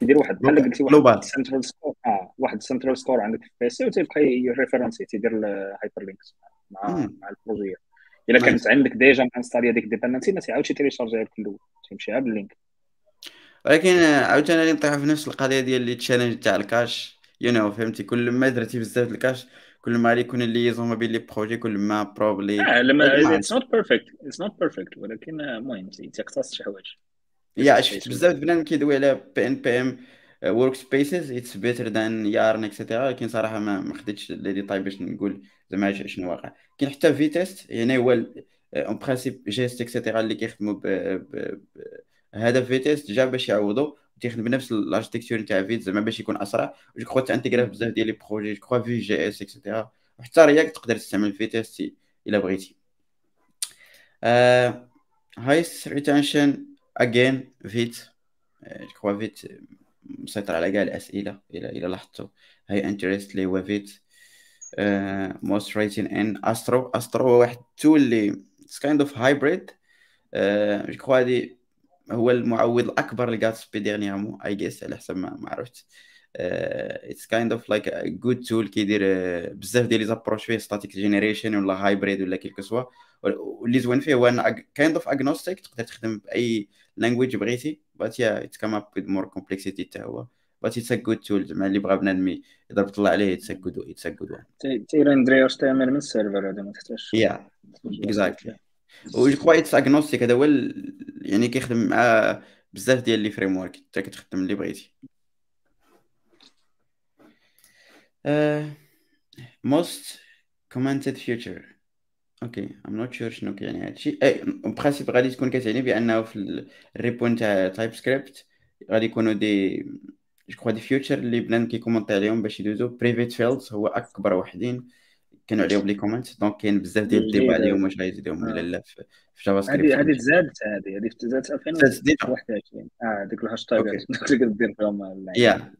[SPEAKER 4] تيدير واحد بحال قلتي. واحد central store آه واحد central store عندك في ال PC وتيبقى référencer تيدير ال hyperlinks مع
[SPEAKER 1] مم.
[SPEAKER 4] مع ال projet
[SPEAKER 1] إلا.
[SPEAKER 4] كانت عندك déjà مانستالي هذيك ال dependency ما تعاودش تيليشارجيها لك الأول تيمشيها بال link
[SPEAKER 1] ولكن عاوتاني غادي في نفس القضية ديال les challenges تاع ال cache you know فهمتي؟ كل ما درتي بزاف ال cache كل ما يكون ال liaison ما بين les projets كل ما probably
[SPEAKER 4] آه لما
[SPEAKER 1] ما
[SPEAKER 4] it's not perfect it's not perfect ولكن المهم تيقتص شي حوايج.
[SPEAKER 1] yeah شفت بزاف بنادم كيدوي على pnpm workspaces it's better than Yarn et cetera ولكن صراحة ما ما خديتش les détails باش نقول زعما شنو واقع. كاين حتى Vitest يعني هو en principe Jest et cetera اللي كيخدموا ب ب- ب- هدف Vitest جا باش يعوضوا. تيخدم بنفس ال architecture نتاع Vite زعما باش يكون أسرع. je crois تانتيغرا في بزاف ديال les projets je crois Vue JS et cetera وحتى React تقدر تستعمل Vitest إلا بغيتي. highest retention again Vite. je crois Vite مسيطر على كاع الأسئلة إلى إلى لاحظتوا high interest اللي هو Vite. most written in Astro Astro هو واحد ال tool اللي kind of hybrid je crois هادي هو المعوض الأكبر ل Gatsby dernièrement I guess على حسب ما عرفت. it's kind of like good tool كيدير بزاف ديال les approches فيه static generation ولا hybrid ولا quel que soit واللي زوين فيه هو إن kind of agnostic تقدر تخدم بأي language بغيتي but yeah it come up with more complexity حتى هو. but it's a good tool زعما اللي بغى بنادم يضرب طلع عليه it's a good it's a good وان
[SPEAKER 4] تيرندري واش تعمل من ال server هذا ما تحتاجش.
[SPEAKER 1] yeah exactly و quoi it's agnostic هذا هو يعني كيخدم مع بزاف ديال les frameworks انت كتخدم اللي بغيتي. most commented feature okay I'm not sure شنو كيعني هادشي en principe غادي تكون كتعني بأنه في ال repo نتاع TypeScript غادي يكونوا des je crois des features اللي بنادم كيكومونتي عليهم باش يدوزو. private fields هو أكبر وحدين. كانوا عليهم les comments donc كاين بزاف ديال ال débats
[SPEAKER 4] جديدة.
[SPEAKER 1] عليهم واش غيزيدوهم ولا
[SPEAKER 4] آه.
[SPEAKER 1] لا في في JavaScript
[SPEAKER 4] هذه هذه تزادت هذه هذه تزادت
[SPEAKER 1] تزادت déjà.
[SPEAKER 4] 2021 آه ديك الهاشتاجات
[SPEAKER 1] okay.
[SPEAKER 4] تقدر دير فيهم اللعيبة.
[SPEAKER 1] yeah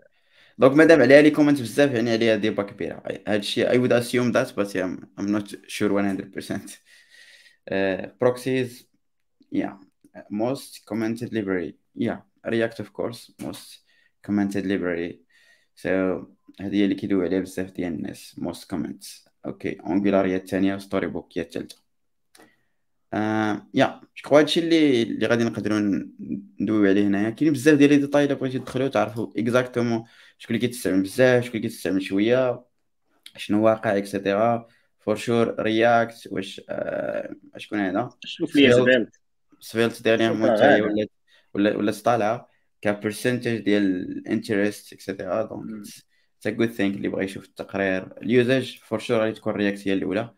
[SPEAKER 1] donc مادام عليها les comments بزاف يعني عليها débat كبيره هادشي I would assume that but yeah, I'm not sure 100% uh, proxies yeah most commented library yeah React of course most commented library so هذه هي اللي كيدوي عليها بزاف ديال الناس most comments okay هي الثانية Storybook هي الثالثة آه yeah جو هادشي اللي اللي غادي نقدروا ندويو عليه هنايا كاين بزاف ديال les détails إلا بغيتي تدخلوا تعرفوا exactement شكون اللي كيتستعمل بزاف شكون اللي كيتستعمل شوية شنو واقع et cetera for sure React واش آه شكون هذا
[SPEAKER 4] شوف لي. زبالت
[SPEAKER 1] Svelte
[SPEAKER 4] dernièrement
[SPEAKER 1] حتى هي
[SPEAKER 4] غادا.
[SPEAKER 1] ولات ولا ولا طالعه ك percentage ديال ال interest
[SPEAKER 4] et
[SPEAKER 1] cetera. donc it's a good thing اللي بغى يشوف التقرير. ال usage for sure غادي تكون React هي الأولى.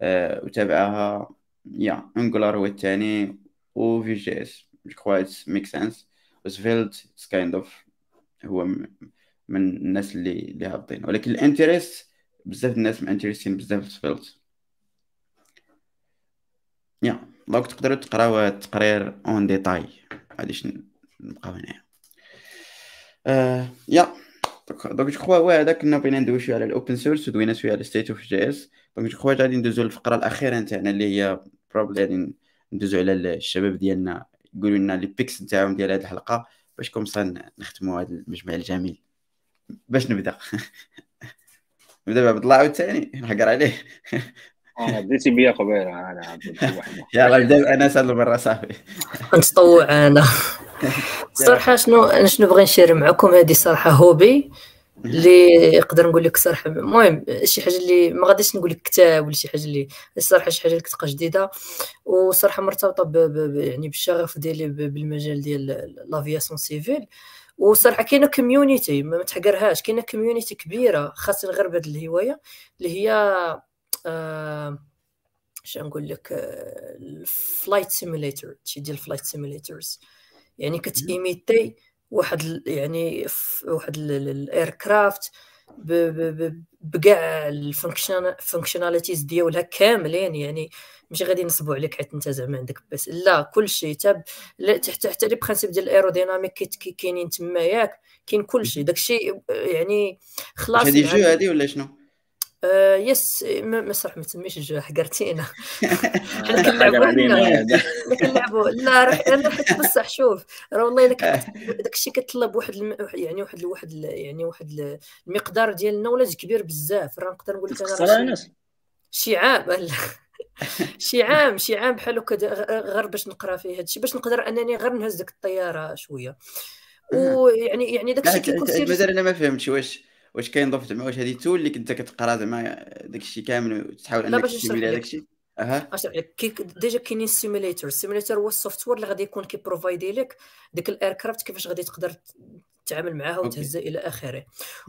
[SPEAKER 1] آه وتابعها yeah Angular هو الثاني و Vue JS جو make sense و Svelte kind of هو من الناس اللي اللي هابطين ولكن ال interest بزاف الناس انتريستين بزاف في Svelte يا دونك تقدروا تقراو التقرير en détail غاديش نبقاو هنايا. آه يا donc جو كخوا هذا كنا بغينا ندوي شوية على ال open source ودوينا شوية على State of JS donc je crois غادي ندوزو للفقرة الأخيرة نتاعنا اللي هي probably غادي ندوزو على الشباب ديالنا يقولوا لنا لي picks نتاعهم ديال هذه الحلقة باش comme نختموا هذا المجمع الجميل. باش نبدأ. نبدأ بعبد الله عاوتاني نحقر عليه.
[SPEAKER 4] آه بديتي بيا قبيله أنا
[SPEAKER 1] يلا نبدا أنا هاد المره صافي
[SPEAKER 2] نتطوع أنا. صراحة شنو شنو بغي نشير معكم هذه صراحة hobby اللي نقدر نقول لك صراحة المهم شي حاجة اللي ما غاديش نقول لك كتاب ولا شي حاجة اللي الصراحه شي حاجة اللي كتبقى جديدة. وصراحة مرتبطة ب... ب... يعني بالشغف ديالي بالمجال ديال l'aviation civile وصراحة كاينة community ما تحقرهاش كاينة community كبيرة خاصة غير بهذه الهواية اللي هي آه نقول لك ال flight simulator شي ديال ال flight simulators. يعني كتيميتي واحد يعني واحد ال aircraft بكاع ال functionalities ديالها كاملين. يعني ماشي غادي نصبوا عليك حيت انت زعما عندك بس. لا كلشي تاب تحت حتى les principes ديال ال aérodynamique كاينين تما ياك كاين كلشي. داكشي يعني خلاص
[SPEAKER 1] هذه جو هذه ولا شنو؟
[SPEAKER 2] آه yes ما صراحة ما تسميش حقرتينا. حنا كنلعبوا كنلعبوا لا راه حيت بصح شوف. راه والله الا داك الشيء كيطلب واحد الم... يعني واحد واحد يعني واحد المقدار ديال ال knowledge كبير بزاف. راه نقدر نقول لك أنا شي عام شي عام شي عام بحال هكا غير باش نقرا فيه هادشي. باش نقدر أنني غير نهز ديك الطيارة شوية. ويعني يعني داك الشيء
[SPEAKER 1] كيكون مازال أنا ما فهمتش واش واش كاين ضفت زعما واش هذه tool اللي كنت كتقرا زعما داك الشيء كامل وتحاول انك تسيميلي هذاك الشيء
[SPEAKER 2] أها. كي déjà كاينين simulateur ال simulateur هو ال software اللي غادي يكون كي provideي لك ديك ال aircraft كيفاش غادي تقدر تتعامل معاها وتهزها إلى آخره.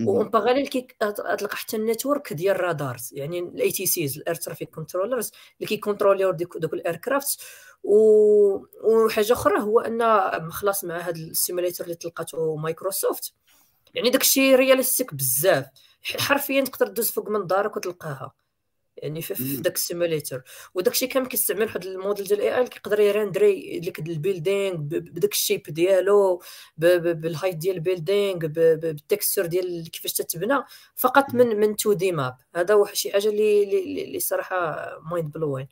[SPEAKER 2] و en parallèle كي تلقى حتى ال network ديال ال radars يعني ال ATCs ال air traffic controllers اللي كيكونتروليو دوك ال aircraft و... وحاجة أخرى هو أن خلاص مع هذا ال simulateur اللي تلقاتو مايكروسوفت يعني داكشي realistic بزاف. حرفيا تقدر دوز فوق من دارك وتلقاها. يعني في, داك ال simulator وداكشي كامل كيستعمل واحد الموديل ديال ال AI كيقدر ي renderي لك ال building بداك ال shape ديالو بال height ديال ال building بال texture ديال كيفاش تتبنى. فقط من من 2D map هذا واحد شي حاجة اللي اللي صراحة mind-blowing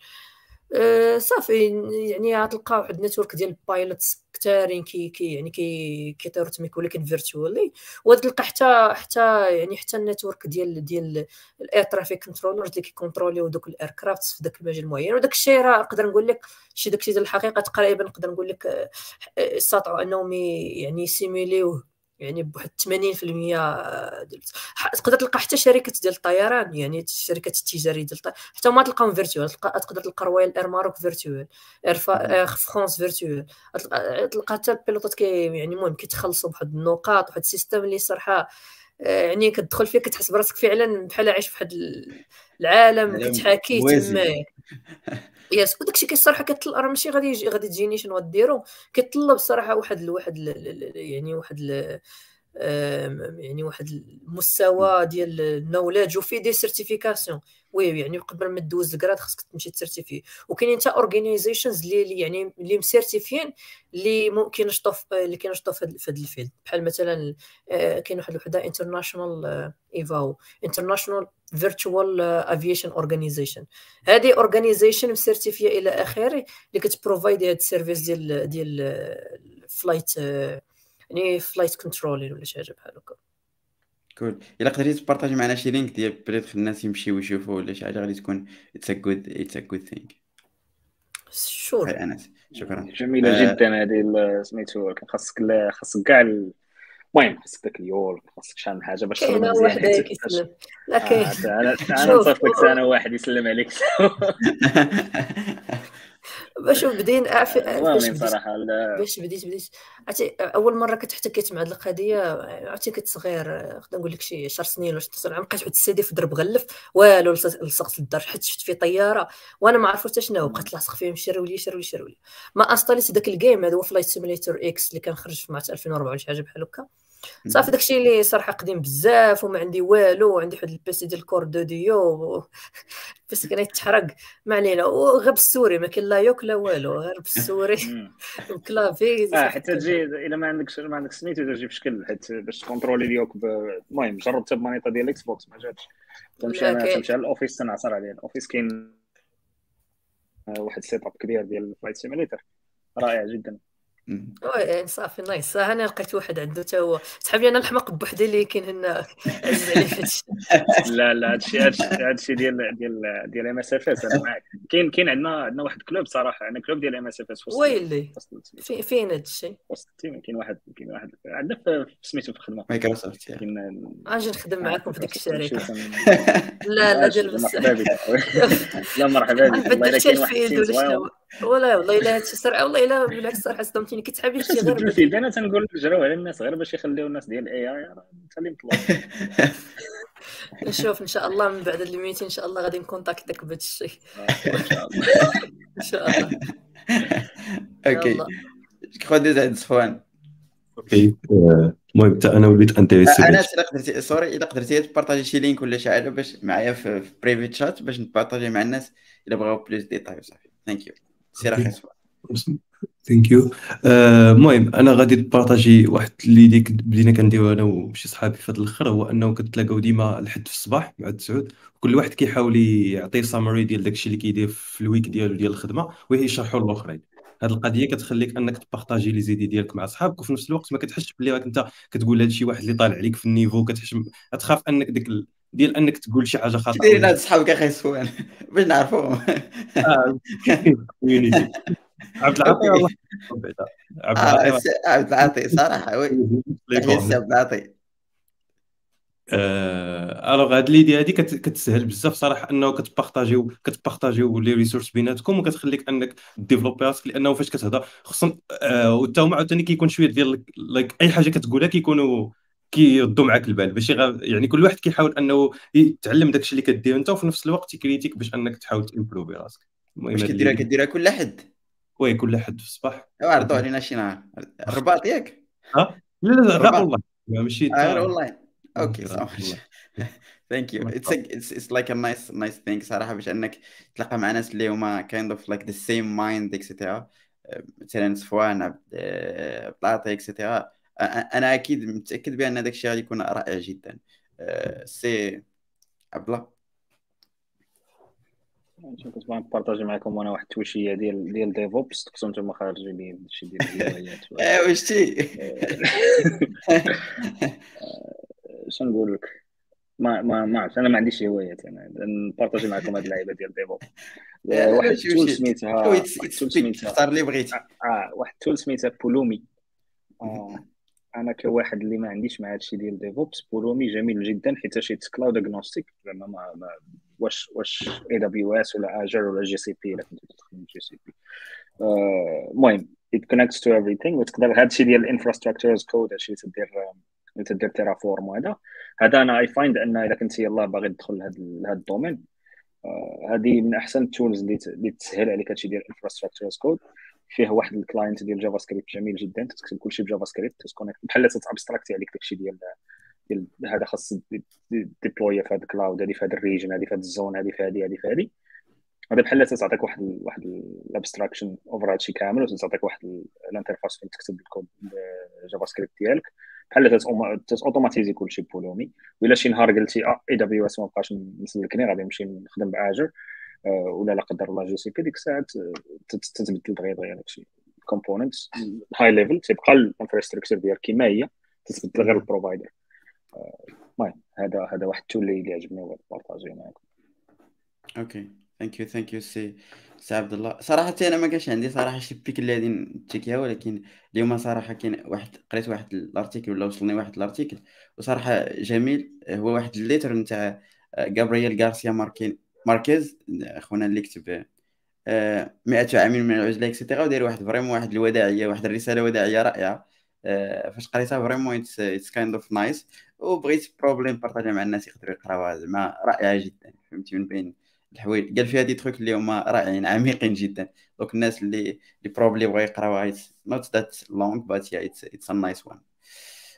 [SPEAKER 2] أه صافي يعني غتلقى واحد ال network ديال ال pilots كثارين كي كي يعني كي كيطيروا تميك ولكن virtually وتلقى حتى حتى يعني حتى ال network ديال ديال ال air traffic controllers اللي كيكونتروليو دوك ال aircraft في داك المجال المعين. وداك الشيء راه نقدر نقول لك شي داك الشيء ديال الحقيقة تقريبا نقدر نقول لك آه، استطاعوا أنهم يعني سيميليوه يعني بواحد 80% آه، تقدر تلقى حتى شركة ديال الطيران يعني الشركات التجاريه ديال الطيران حتى ما تلقاهم virtuel تقدر تلقى Royal Air Maroc virtuel Air, France virtuel تلقى حتى البيلوتات كي يعني المهم كيتخلصوا بواحد النقاط واحد ال system اللي صراحة يعني كتدخل فيه كتحس براسك فعلا بحال عايش في واحد العالم كتحاكي تما yes وداك الشيء كيصراحة كيطلب راه ماشي غادي غادي تجيني شنو غديروا كيطلب الصراحه واحد الواحد يعني واحد يعني واحد المستوى ديال ال knowledge وفي des certifications وي يعني قبل ما دوز ال grade خاصك تمشي تسيرتيفي وكاينين حتى organizations اللي يعني اللي مسيرتيفيين اللي ممكن ينشطوا اللي كينشطوا في هذا ال field. بحال مثلا آه، كاين واحد الوحده international IVAO International Virtual Aviation Organization هذه organization مسيرتيفيه إلى آخره اللي كت provide هذا ال service ديال ديال ال flight يعني flight control ولا شي حاجة بحال هكا.
[SPEAKER 1] cool إلا قدرتي تبارطاجي معنا شي link ديال بريت الناس يمشيو يشوفوا ولا شي حاجة غادي تكون it's a good it's a good thing
[SPEAKER 2] sure
[SPEAKER 1] أنس. شكرا.
[SPEAKER 4] جميلة آه. جدا هذه سميتو خاصك خاصك كاع المهم خاصك داك اليول خاصك شحال من حاجة باش
[SPEAKER 2] تخدم مزيان لا كاين.
[SPEAKER 4] أنا نصيفط لك أنا واحد يسلم عليك.
[SPEAKER 2] باش بدين
[SPEAKER 4] باش صراحة
[SPEAKER 2] باش بديت بديت. عرفتي أول مرة كتحتكيت مع هذه القضية عرفتي كنت صغير نقدر نقول لك شي 10 سنين ولا 16 عام لقيت واحد السيدي في درب غلف والو لصقت للدار حيت شفت فيه طيارة وأنا ما عرفت حتى شنو بقيت لاصق فيه شريو لي شريو لي شريو لي ما أنستاليت داك ال game هذا هو Flight Simulator X اللي كان خرج في مارس 2004 ولا شي حاجة بحال هكا. صافي داكشي اللي صراحة قديم بزاف وما عندي والو وعندي واحد ال PC ديال Core 2 Duo بس كان يتحرق. ما علينا. وغير بال souris ما كاين لا yoke لا والو غير بال souris
[SPEAKER 4] و clavier آه حتى تجي إلا ما عندكش ما عندكش سميتو تجي بشكل حيت باش تكونترولي ال yoke المهم جربتها ب manette ديال ال Xbox ما جاتش. تمشي على تمشي على ال office تنعصر عليه. ال office كاين واحد setup كبير ديال flight simulator رائع جدا.
[SPEAKER 2] oui يعني صافي nice. أنا لقيت واحد عنده حتى هو. صحابي أنا الحماق بوحدي اللي كاين هنا عزيز عليه هادشي
[SPEAKER 4] لا لا هادشي هادشي ديال ديال ديال MSFS أنا معاك. كاين كاين عندنا عندنا واحد club صراحة عندنا club ديال MSFS
[SPEAKER 2] ويلي؟ فين هادشي
[SPEAKER 4] وسط ال team كاين واحد كاين واحد عندنا في سميتو في الخدمه
[SPEAKER 1] مايكروسوفت
[SPEAKER 2] كاين أجي نخدم معاكم في ديك الشركة. لا لا ديال بس.
[SPEAKER 4] لا مرحبا بك.
[SPEAKER 2] والله إلا كاين واحد ولا والله إلا هادشي سرعه والله إلا بالعكس صراحة صدمتيني. كنت حابب شي غير
[SPEAKER 4] ال feed أنا تنقول جراو على الناس غير باش يخليو الناس ديال ال AI اللي مطلوب.
[SPEAKER 2] نشوف إن شاء الله من بعد الميتين إن شاء الله غادي نكونتاكتك بهذا الشيء إن شاء الله.
[SPEAKER 1] أوكي. كخوا دوز عند صفوان.
[SPEAKER 3] OK. المهم حتى أنا وليت intéressé
[SPEAKER 1] أنا إلا قدرتي sorry إلا قدرتي تبارطاجي شي link ولا شي حاجة باش معايا في privé chat باش نبارطاجي مع الناس إلا بغاو plus détails صافي. thank you أخي صفوان
[SPEAKER 3] thank you المهم أنا غادي نبارطاجي واحد اللي ديك بدينا كنديرو أنا وشي صحابي في هذا الأخر هو أنه كنتلاقاو ديما الحد في الصباح مع التسعود كل واحد كيحاول يعطي summary ديال داكشي اللي كيدير في ال week ديالو ديال الخدمة ويشرحوا للاخرين هذه القضية كتخليك أنك تبارطاجي les idées ديالك مع صحابك وفي نفس الوقت ما كتحسش بلي راك أنت كتقول لهذا شي واحد اللي طالع عليك في ال niveau كتحس تخاف أنك ديك ديال انك تقول شي حاجة خاطئة.
[SPEAKER 1] دايرين هاد صحابك أخي صفوان باش نعرفوهم.
[SPEAKER 3] عبد العاطي والله.
[SPEAKER 1] عبد العاطي صراحة oui. عبد العاطي.
[SPEAKER 3] alors هاد l'idée هادي كتسهل بزاف صراحة إنه كتبارطاجيو كتبارطاجيو les ressources بيناتكم وكتخليك إنك développer راسك لأنه فاش كتهضر خصهم وتا هما عاوتاني كيكون شوية ديال like أي حاجة كتقولها كيكونوا كيردوا معاك البال باش يعني كل واحد كيحاول أنه يتعلم داكشي اللي كدير. أنت وفي نفس الوقت يكريتيك باش أنك تحاول تمبروفي راسك.
[SPEAKER 1] واش كديرها كديرها كل حد
[SPEAKER 3] oui كل حد في الصباح.
[SPEAKER 1] عرضوا علينا شي نهار. الرباط ياك؟
[SPEAKER 3] ها؟ لا لا غير والله. ماشي
[SPEAKER 1] غير online OK thank you it's it's like a nice nice thing صراحة باش أنك تلقى مع ناس اللي هما kind of like the same mind etcetera مثلا صفوان عبد etcetera أنا أكيد متاكد بان هذاك الشيء غادي يكون رائع جدا سي عبد الله
[SPEAKER 4] كنت بغيت نبارطاجي معكم وأنا واحد التوشيه ديال ديال DevOps كنتو نتوما خارجين لي شي ديال الهوايات
[SPEAKER 1] ايوا شتي
[SPEAKER 4] شنو نقول لك ما ما ما عرفت أنا ما عنديش هوايات أنا نبارطاجي معكم هاد اللعيبه ديال DevOps واحد ال tool سميتها
[SPEAKER 1] اختار اللي بغيتي
[SPEAKER 4] آه واحد ال tool سميتها Pulumi أنا كواحد اللي ما عنديش مع هادشي ديال DevOps Pulumi جميل جدا حيت شيت cloud agnostic زعما ما, ما واش واش اي دبليو اس ولا اجر ولا جي سي بي إلا كنت تستخدم GCP المهم it connects to everything وتقدر هادشي ديال ال infrastructure as code هادشي تدير تدير Terraform وهذا. هذا أنا I find أن اذا كنت يلاه باغي تدخل لهذا الدومين هذه من أحسن ال tools اللي تسهل عليك هادشي ديال ال infrastructure as code فيه واحد ال client ديال JavaScript جميل جدا. تكتب كلشي ب JavaScript تكونيكت بحال تابستراكتي عليك داكشي ديال ديال هذا خاص deploy في هذا ال cloud هذه في هذا ال region هذه في هذا ال zone هذه في هذه هذه في هذه هذا بحال تعطيك واحد واحد ال abstraction over هادشي كامل وتعطيك واحد ال interface فين تكتب ال code JavaScript ديالك. بحال automatiser كلشي Pulumi ولا شي نهار قلتي آه AWS ما بقاش نسلكني غادي نمشي نخدم ب Azure. ولا لا قدر الله GC ديك الساعة تتبدل دغيا دغيا داكشي. component high level تيبقى ال infrastructure ديالك كما هي تتبدل غير ال provider المهم هذا هذا واحد ال tool اللي عجبني هو بارطاجي معكم
[SPEAKER 1] OK thank you thank you سي سي عبد الله صراحة أنا ما كانش عندي صراحة شي pick اللي غادي نتشيكيها ولكن اليوم صراحة كاين واحد قريت واحد ال article ولا وصلني واحد ال article وصراحة جميل. هو واحد ال lettre نتاع غابرييل غارسيا ماركين ماركيز اخونا اللي كتب 100 عام من العزله etcetera وداير واحد vraiment واحد الوداعية واحد الرسالة وداعية رائعة. فاش قريتها vraiment it's kind of nice وبغيت probablement نبارطاجيها مع الناس يقدروا يقراوها زعما رائعة جدا فهمتي؟ من بين الحوايج. قال فيها des trucs اللي هما رائعين عميقين جدا. donc الناس اللي اللي probably بغاو يقراوها it's not that long but yeah it's it's a nice one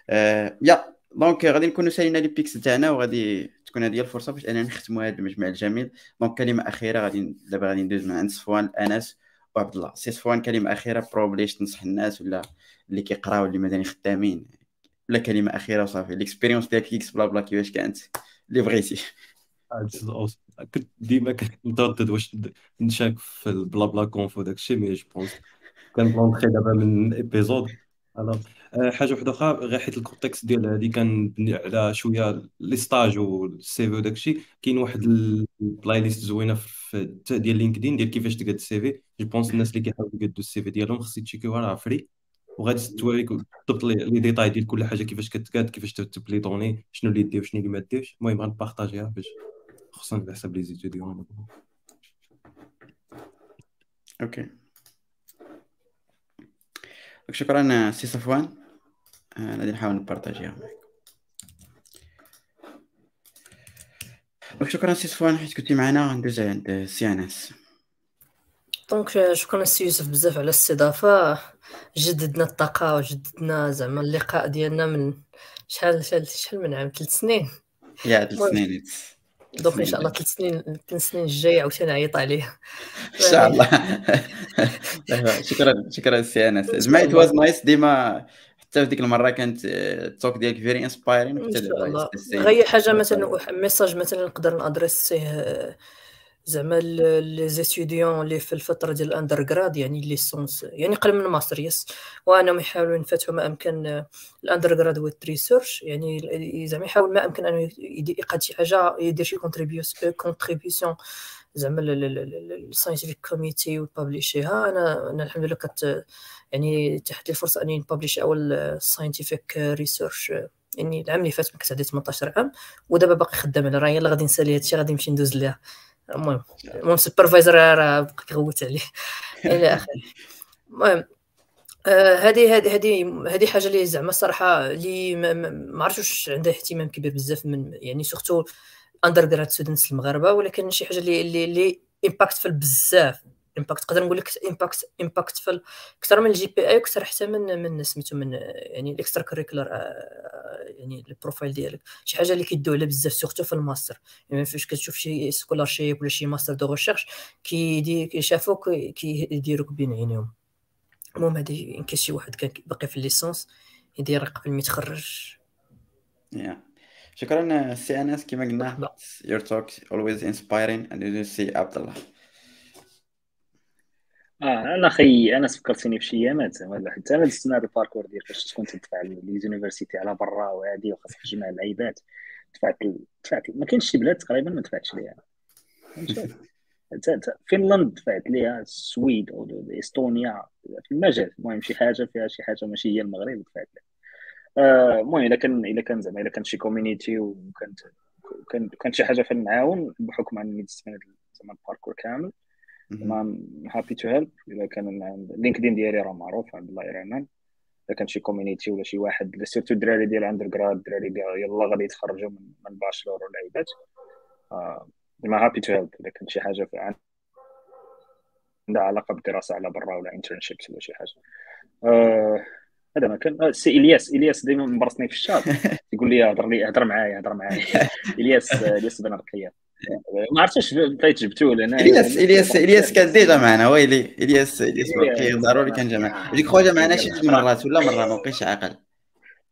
[SPEAKER 1] آه yeah donc غادي نكونوا سالينا les picks تاعنا وغادي تكون هذه الفرصة باش اننا نختموا هذا المجمع الجميل. donc كلمة أخيرة غادي دابا غادي ندوز من عند صفوان أنس وعبد الله. سي صفوان كلمة أخيرة probably تنصح الناس ولا اللي كيقراو اللي مازال خدامين؟ ولا كلمة أخيرة وصافي ال expérience ديالك Geeksblabla كيفاش كانت؟ اللي بغيتي.
[SPEAKER 3] كنت ديما كنتردد واش نشارك في ال BlaBla Conf وداك الشيء mais je pense كان بلونطخي دابا من épisode أنا حاجة واحدة أخرى غير حيت ال context ديال هذه كان بني على شوية les stages وال CV وداك الشيء كاين واحد ال playlist زوينة في ديال LinkedIn ديال كيفاش تقاد ال CV. je pense الناس اللي كيحاولوا يقادوا ال CV ديالهم خص يتشيكيوها راه free. وغادي توريك بالضبط les détails ديال كل حاجة كيفاش كتقاد كيفاش تكتب les données شنو اللي دير وشنو اللي ما ديرش. المهم غنبارطاجيها باش خصوصا على حساب les étudiants
[SPEAKER 1] OK. شكرا سي صفوان آه، غادي نحاول نبارطاجيها معك شكرا سي صفوان حيت كنتي معنا غندوز عند سي انس
[SPEAKER 2] donc شكرا سي يوسف بزاف على الاستضافة. جددنا الطاقة وجددنا زعما اللقاء ديالنا من شحال شحال شحال من عام؟ ثلاث سنين.
[SPEAKER 1] yeah ثلاث سنين.
[SPEAKER 2] donc إن شاء الله ثلاث سنين ثلاث سنين الجاية عاوتاني نعيط عليه
[SPEAKER 1] إن شاء الله. شكرا شكرا سي انس كما always nice ديما حتى في ديك المرة كانت ال talk ديالك very inspiring
[SPEAKER 2] إن شاء الله. غير حاجة مثلا message مثلا نقدر ن adresser زعما les étudiants اللي في الفترة ديال ال under يعني licence يعني قريب من master yes. وأنا يحاولوا ينفتحوا ما أمكن ال undergraduate research يعني زعما يحاول ما أمكن انه يقاد شي حاجة يدير شي contribution زعما ال scientific community وبابليشيها أنا أنا الحمد لله كنت يعني تحت لي الفرصة أني نبابليشي أول scientific research يعني العام اللي فات كنت عندي 18 عام ودابا باقي خدام على راه يلا غادي نسالي هادشي غادي نمشي ندوز ليها. المهم المهم supervisor راه بقى كيغوت عليه. إلى آخره. المهم هذه هذه هذه هذه حاجة اللي زعما الصراحة اللي ما عرفتش واش عندها اهتمام كبير بزاف من يعني surtout undergrad students المغاربة ولكن شي حاجة اللي اللي, اللي impactful بزاف. impact نقدر نقول لك impact impactful أكثر من ال GPA أكثر حتى من من سميتو من يعني ال extracurricular يعني ال profile ديالك شي حاجة اللي كيدو عليها بزاف surtout في الماستر يعني فاش كتشوف شي scholarship ولا شي master de recherche كيدي كيشافوك كيديروك بين عينيهم المهم هادي كاين شي واحد كان باقي في ال licence يدير قبل ما يتخرج
[SPEAKER 1] yeah. شكرا سي انس كما قلنا your talk always inspiring and you see عبد الله
[SPEAKER 4] آه أنا خي أنا فكرتني في شي ايامات زعما حتى أنا دزت هذا ال parcours ديال فاش تكون تدفع les universités على برا وهادي وخاصك تجمع اللعيبات دفعت دفعت ما كاينش شي بلاد تقريبا ما دفعتش ليها. فنلند دفعت ليها السويد أو إستونيا في المجال المهم شي حاجة فيها شي حاجة ماشي هي المغرب دفعت لها آه، المهم إلا كان إلا كان زعما إلا كان شي community وكانت كانت شي حاجة فين نعاون بحكم أني دزت زعما ال parcours كامل. I'm happy to help إذا كان LinkedIn ديالي راه معروف عند الله يرحمن إذا كان شي community ولا شي واحد surtout الدراري ديال undergrad الدراري يلا غادي يتخرجوا من, من bachelor ولا عيبات I'm happy to help إذا كان شي حاجة عندها علاقة بالدراسة على برا ولا internships ولا شي حاجة. آه هذا ما كان. آه، سي إلياس. إلياس دائما مبرسني في الشات. يقول لي هضر لي هضر معايا هضر معايا. إلياس إلياس بن رقية. ما عرفتش فايت جبتوه لأن
[SPEAKER 1] الياس الياس إلياس كان déjà معنا. ويلي الياس إلياس ضروري كان جا معنا ديك خويا جا معنا شي مرات ولا مرة؟ ما بقيتش عاقل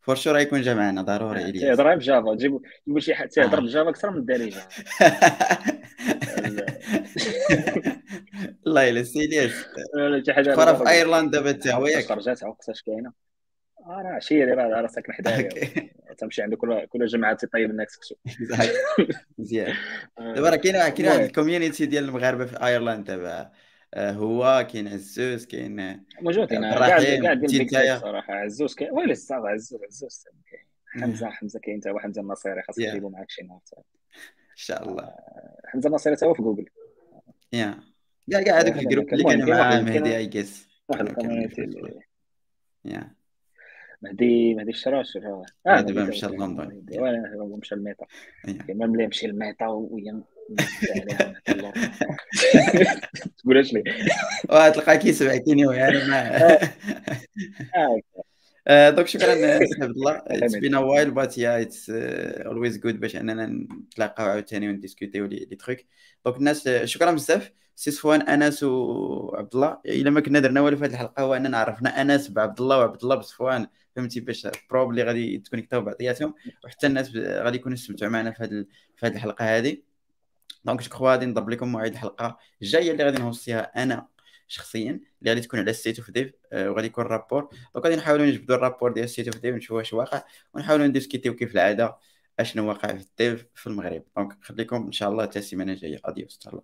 [SPEAKER 1] for sure يكون جا معنا. ضروري إلياس.
[SPEAKER 4] تيهضر بجافا. تجيب تقول شي حد تيهضر ب Java أكثر من الدارجة.
[SPEAKER 1] الله يلا سي الياس شي حاجة في ايرلاند دابا حتى هو ياك
[SPEAKER 4] رجعت وقتاش كاينة؟ راه عشيري راه راه ساكن حدايا تمشي عند كل كل جمعه تطيب لنا كسكسو
[SPEAKER 1] مزيان آه، دابا راه كاين كاين واحد ال community ديال المغاربة في ايرلاند دابا آه، هو كاين عزوز كاين
[SPEAKER 4] موجودين كاع كاع صراحة. عزوز كاين ويلي صافي عزوز عزوز. حمزه حمزة كاين حتى واحد حمزه النصيري خاصك تجيبو معاك شي نهار
[SPEAKER 1] إن شاء الله.
[SPEAKER 4] آه، حمزة النصيري حتى هو في جوجل.
[SPEAKER 1] yeah كاع كاع هذوك ال groupe اللي كانوا مع مهدي اي جيس
[SPEAKER 4] واحد ال community yeah مهدي مهدي الشراش آه
[SPEAKER 1] دابا مشى لندن.
[SPEAKER 4] وين مشى ل Meta كيما ملي مشي ل Meta وهي تقول اش لي.
[SPEAKER 1] وتلقى كيسبع كينيو يعني ما. آه، donc شكرا سي عبد الله. it's been a while but yeah it's always good باش أننا نتلاقاو عاوتاني ونديسكوتيو les trucs donc الناس شكرا بزاف. سي صفوان أنس وعبد الله. إلا ما كنا درنا والو في هذه الحلقة هو أننا عرفنا أنس بعبد الله وعبد الله بصفوان. فهمتي باش probably غادي تكونيكتاو بعضياتهم وحتى الناس غادي يكونوا يستمتعوا معنا في هذه في هذه الحلقة هذه donc je غادي نضرب لكم موعد الحلقة الجاية اللي غادي نهوستيها أنا شخصيا اللي غادي تكون على State of Dev وغادي يكون rapport donc غادي نحاولوا نجبدوا ال rapport ديال State of Dev نشوفوا واش واقع ونحاولوا نديسكيتيو كيف العادة أشنو واقع في ال dev في المغرب. donc خليكم إن شاء الله حتى السيمانة الجاية. adios تهلا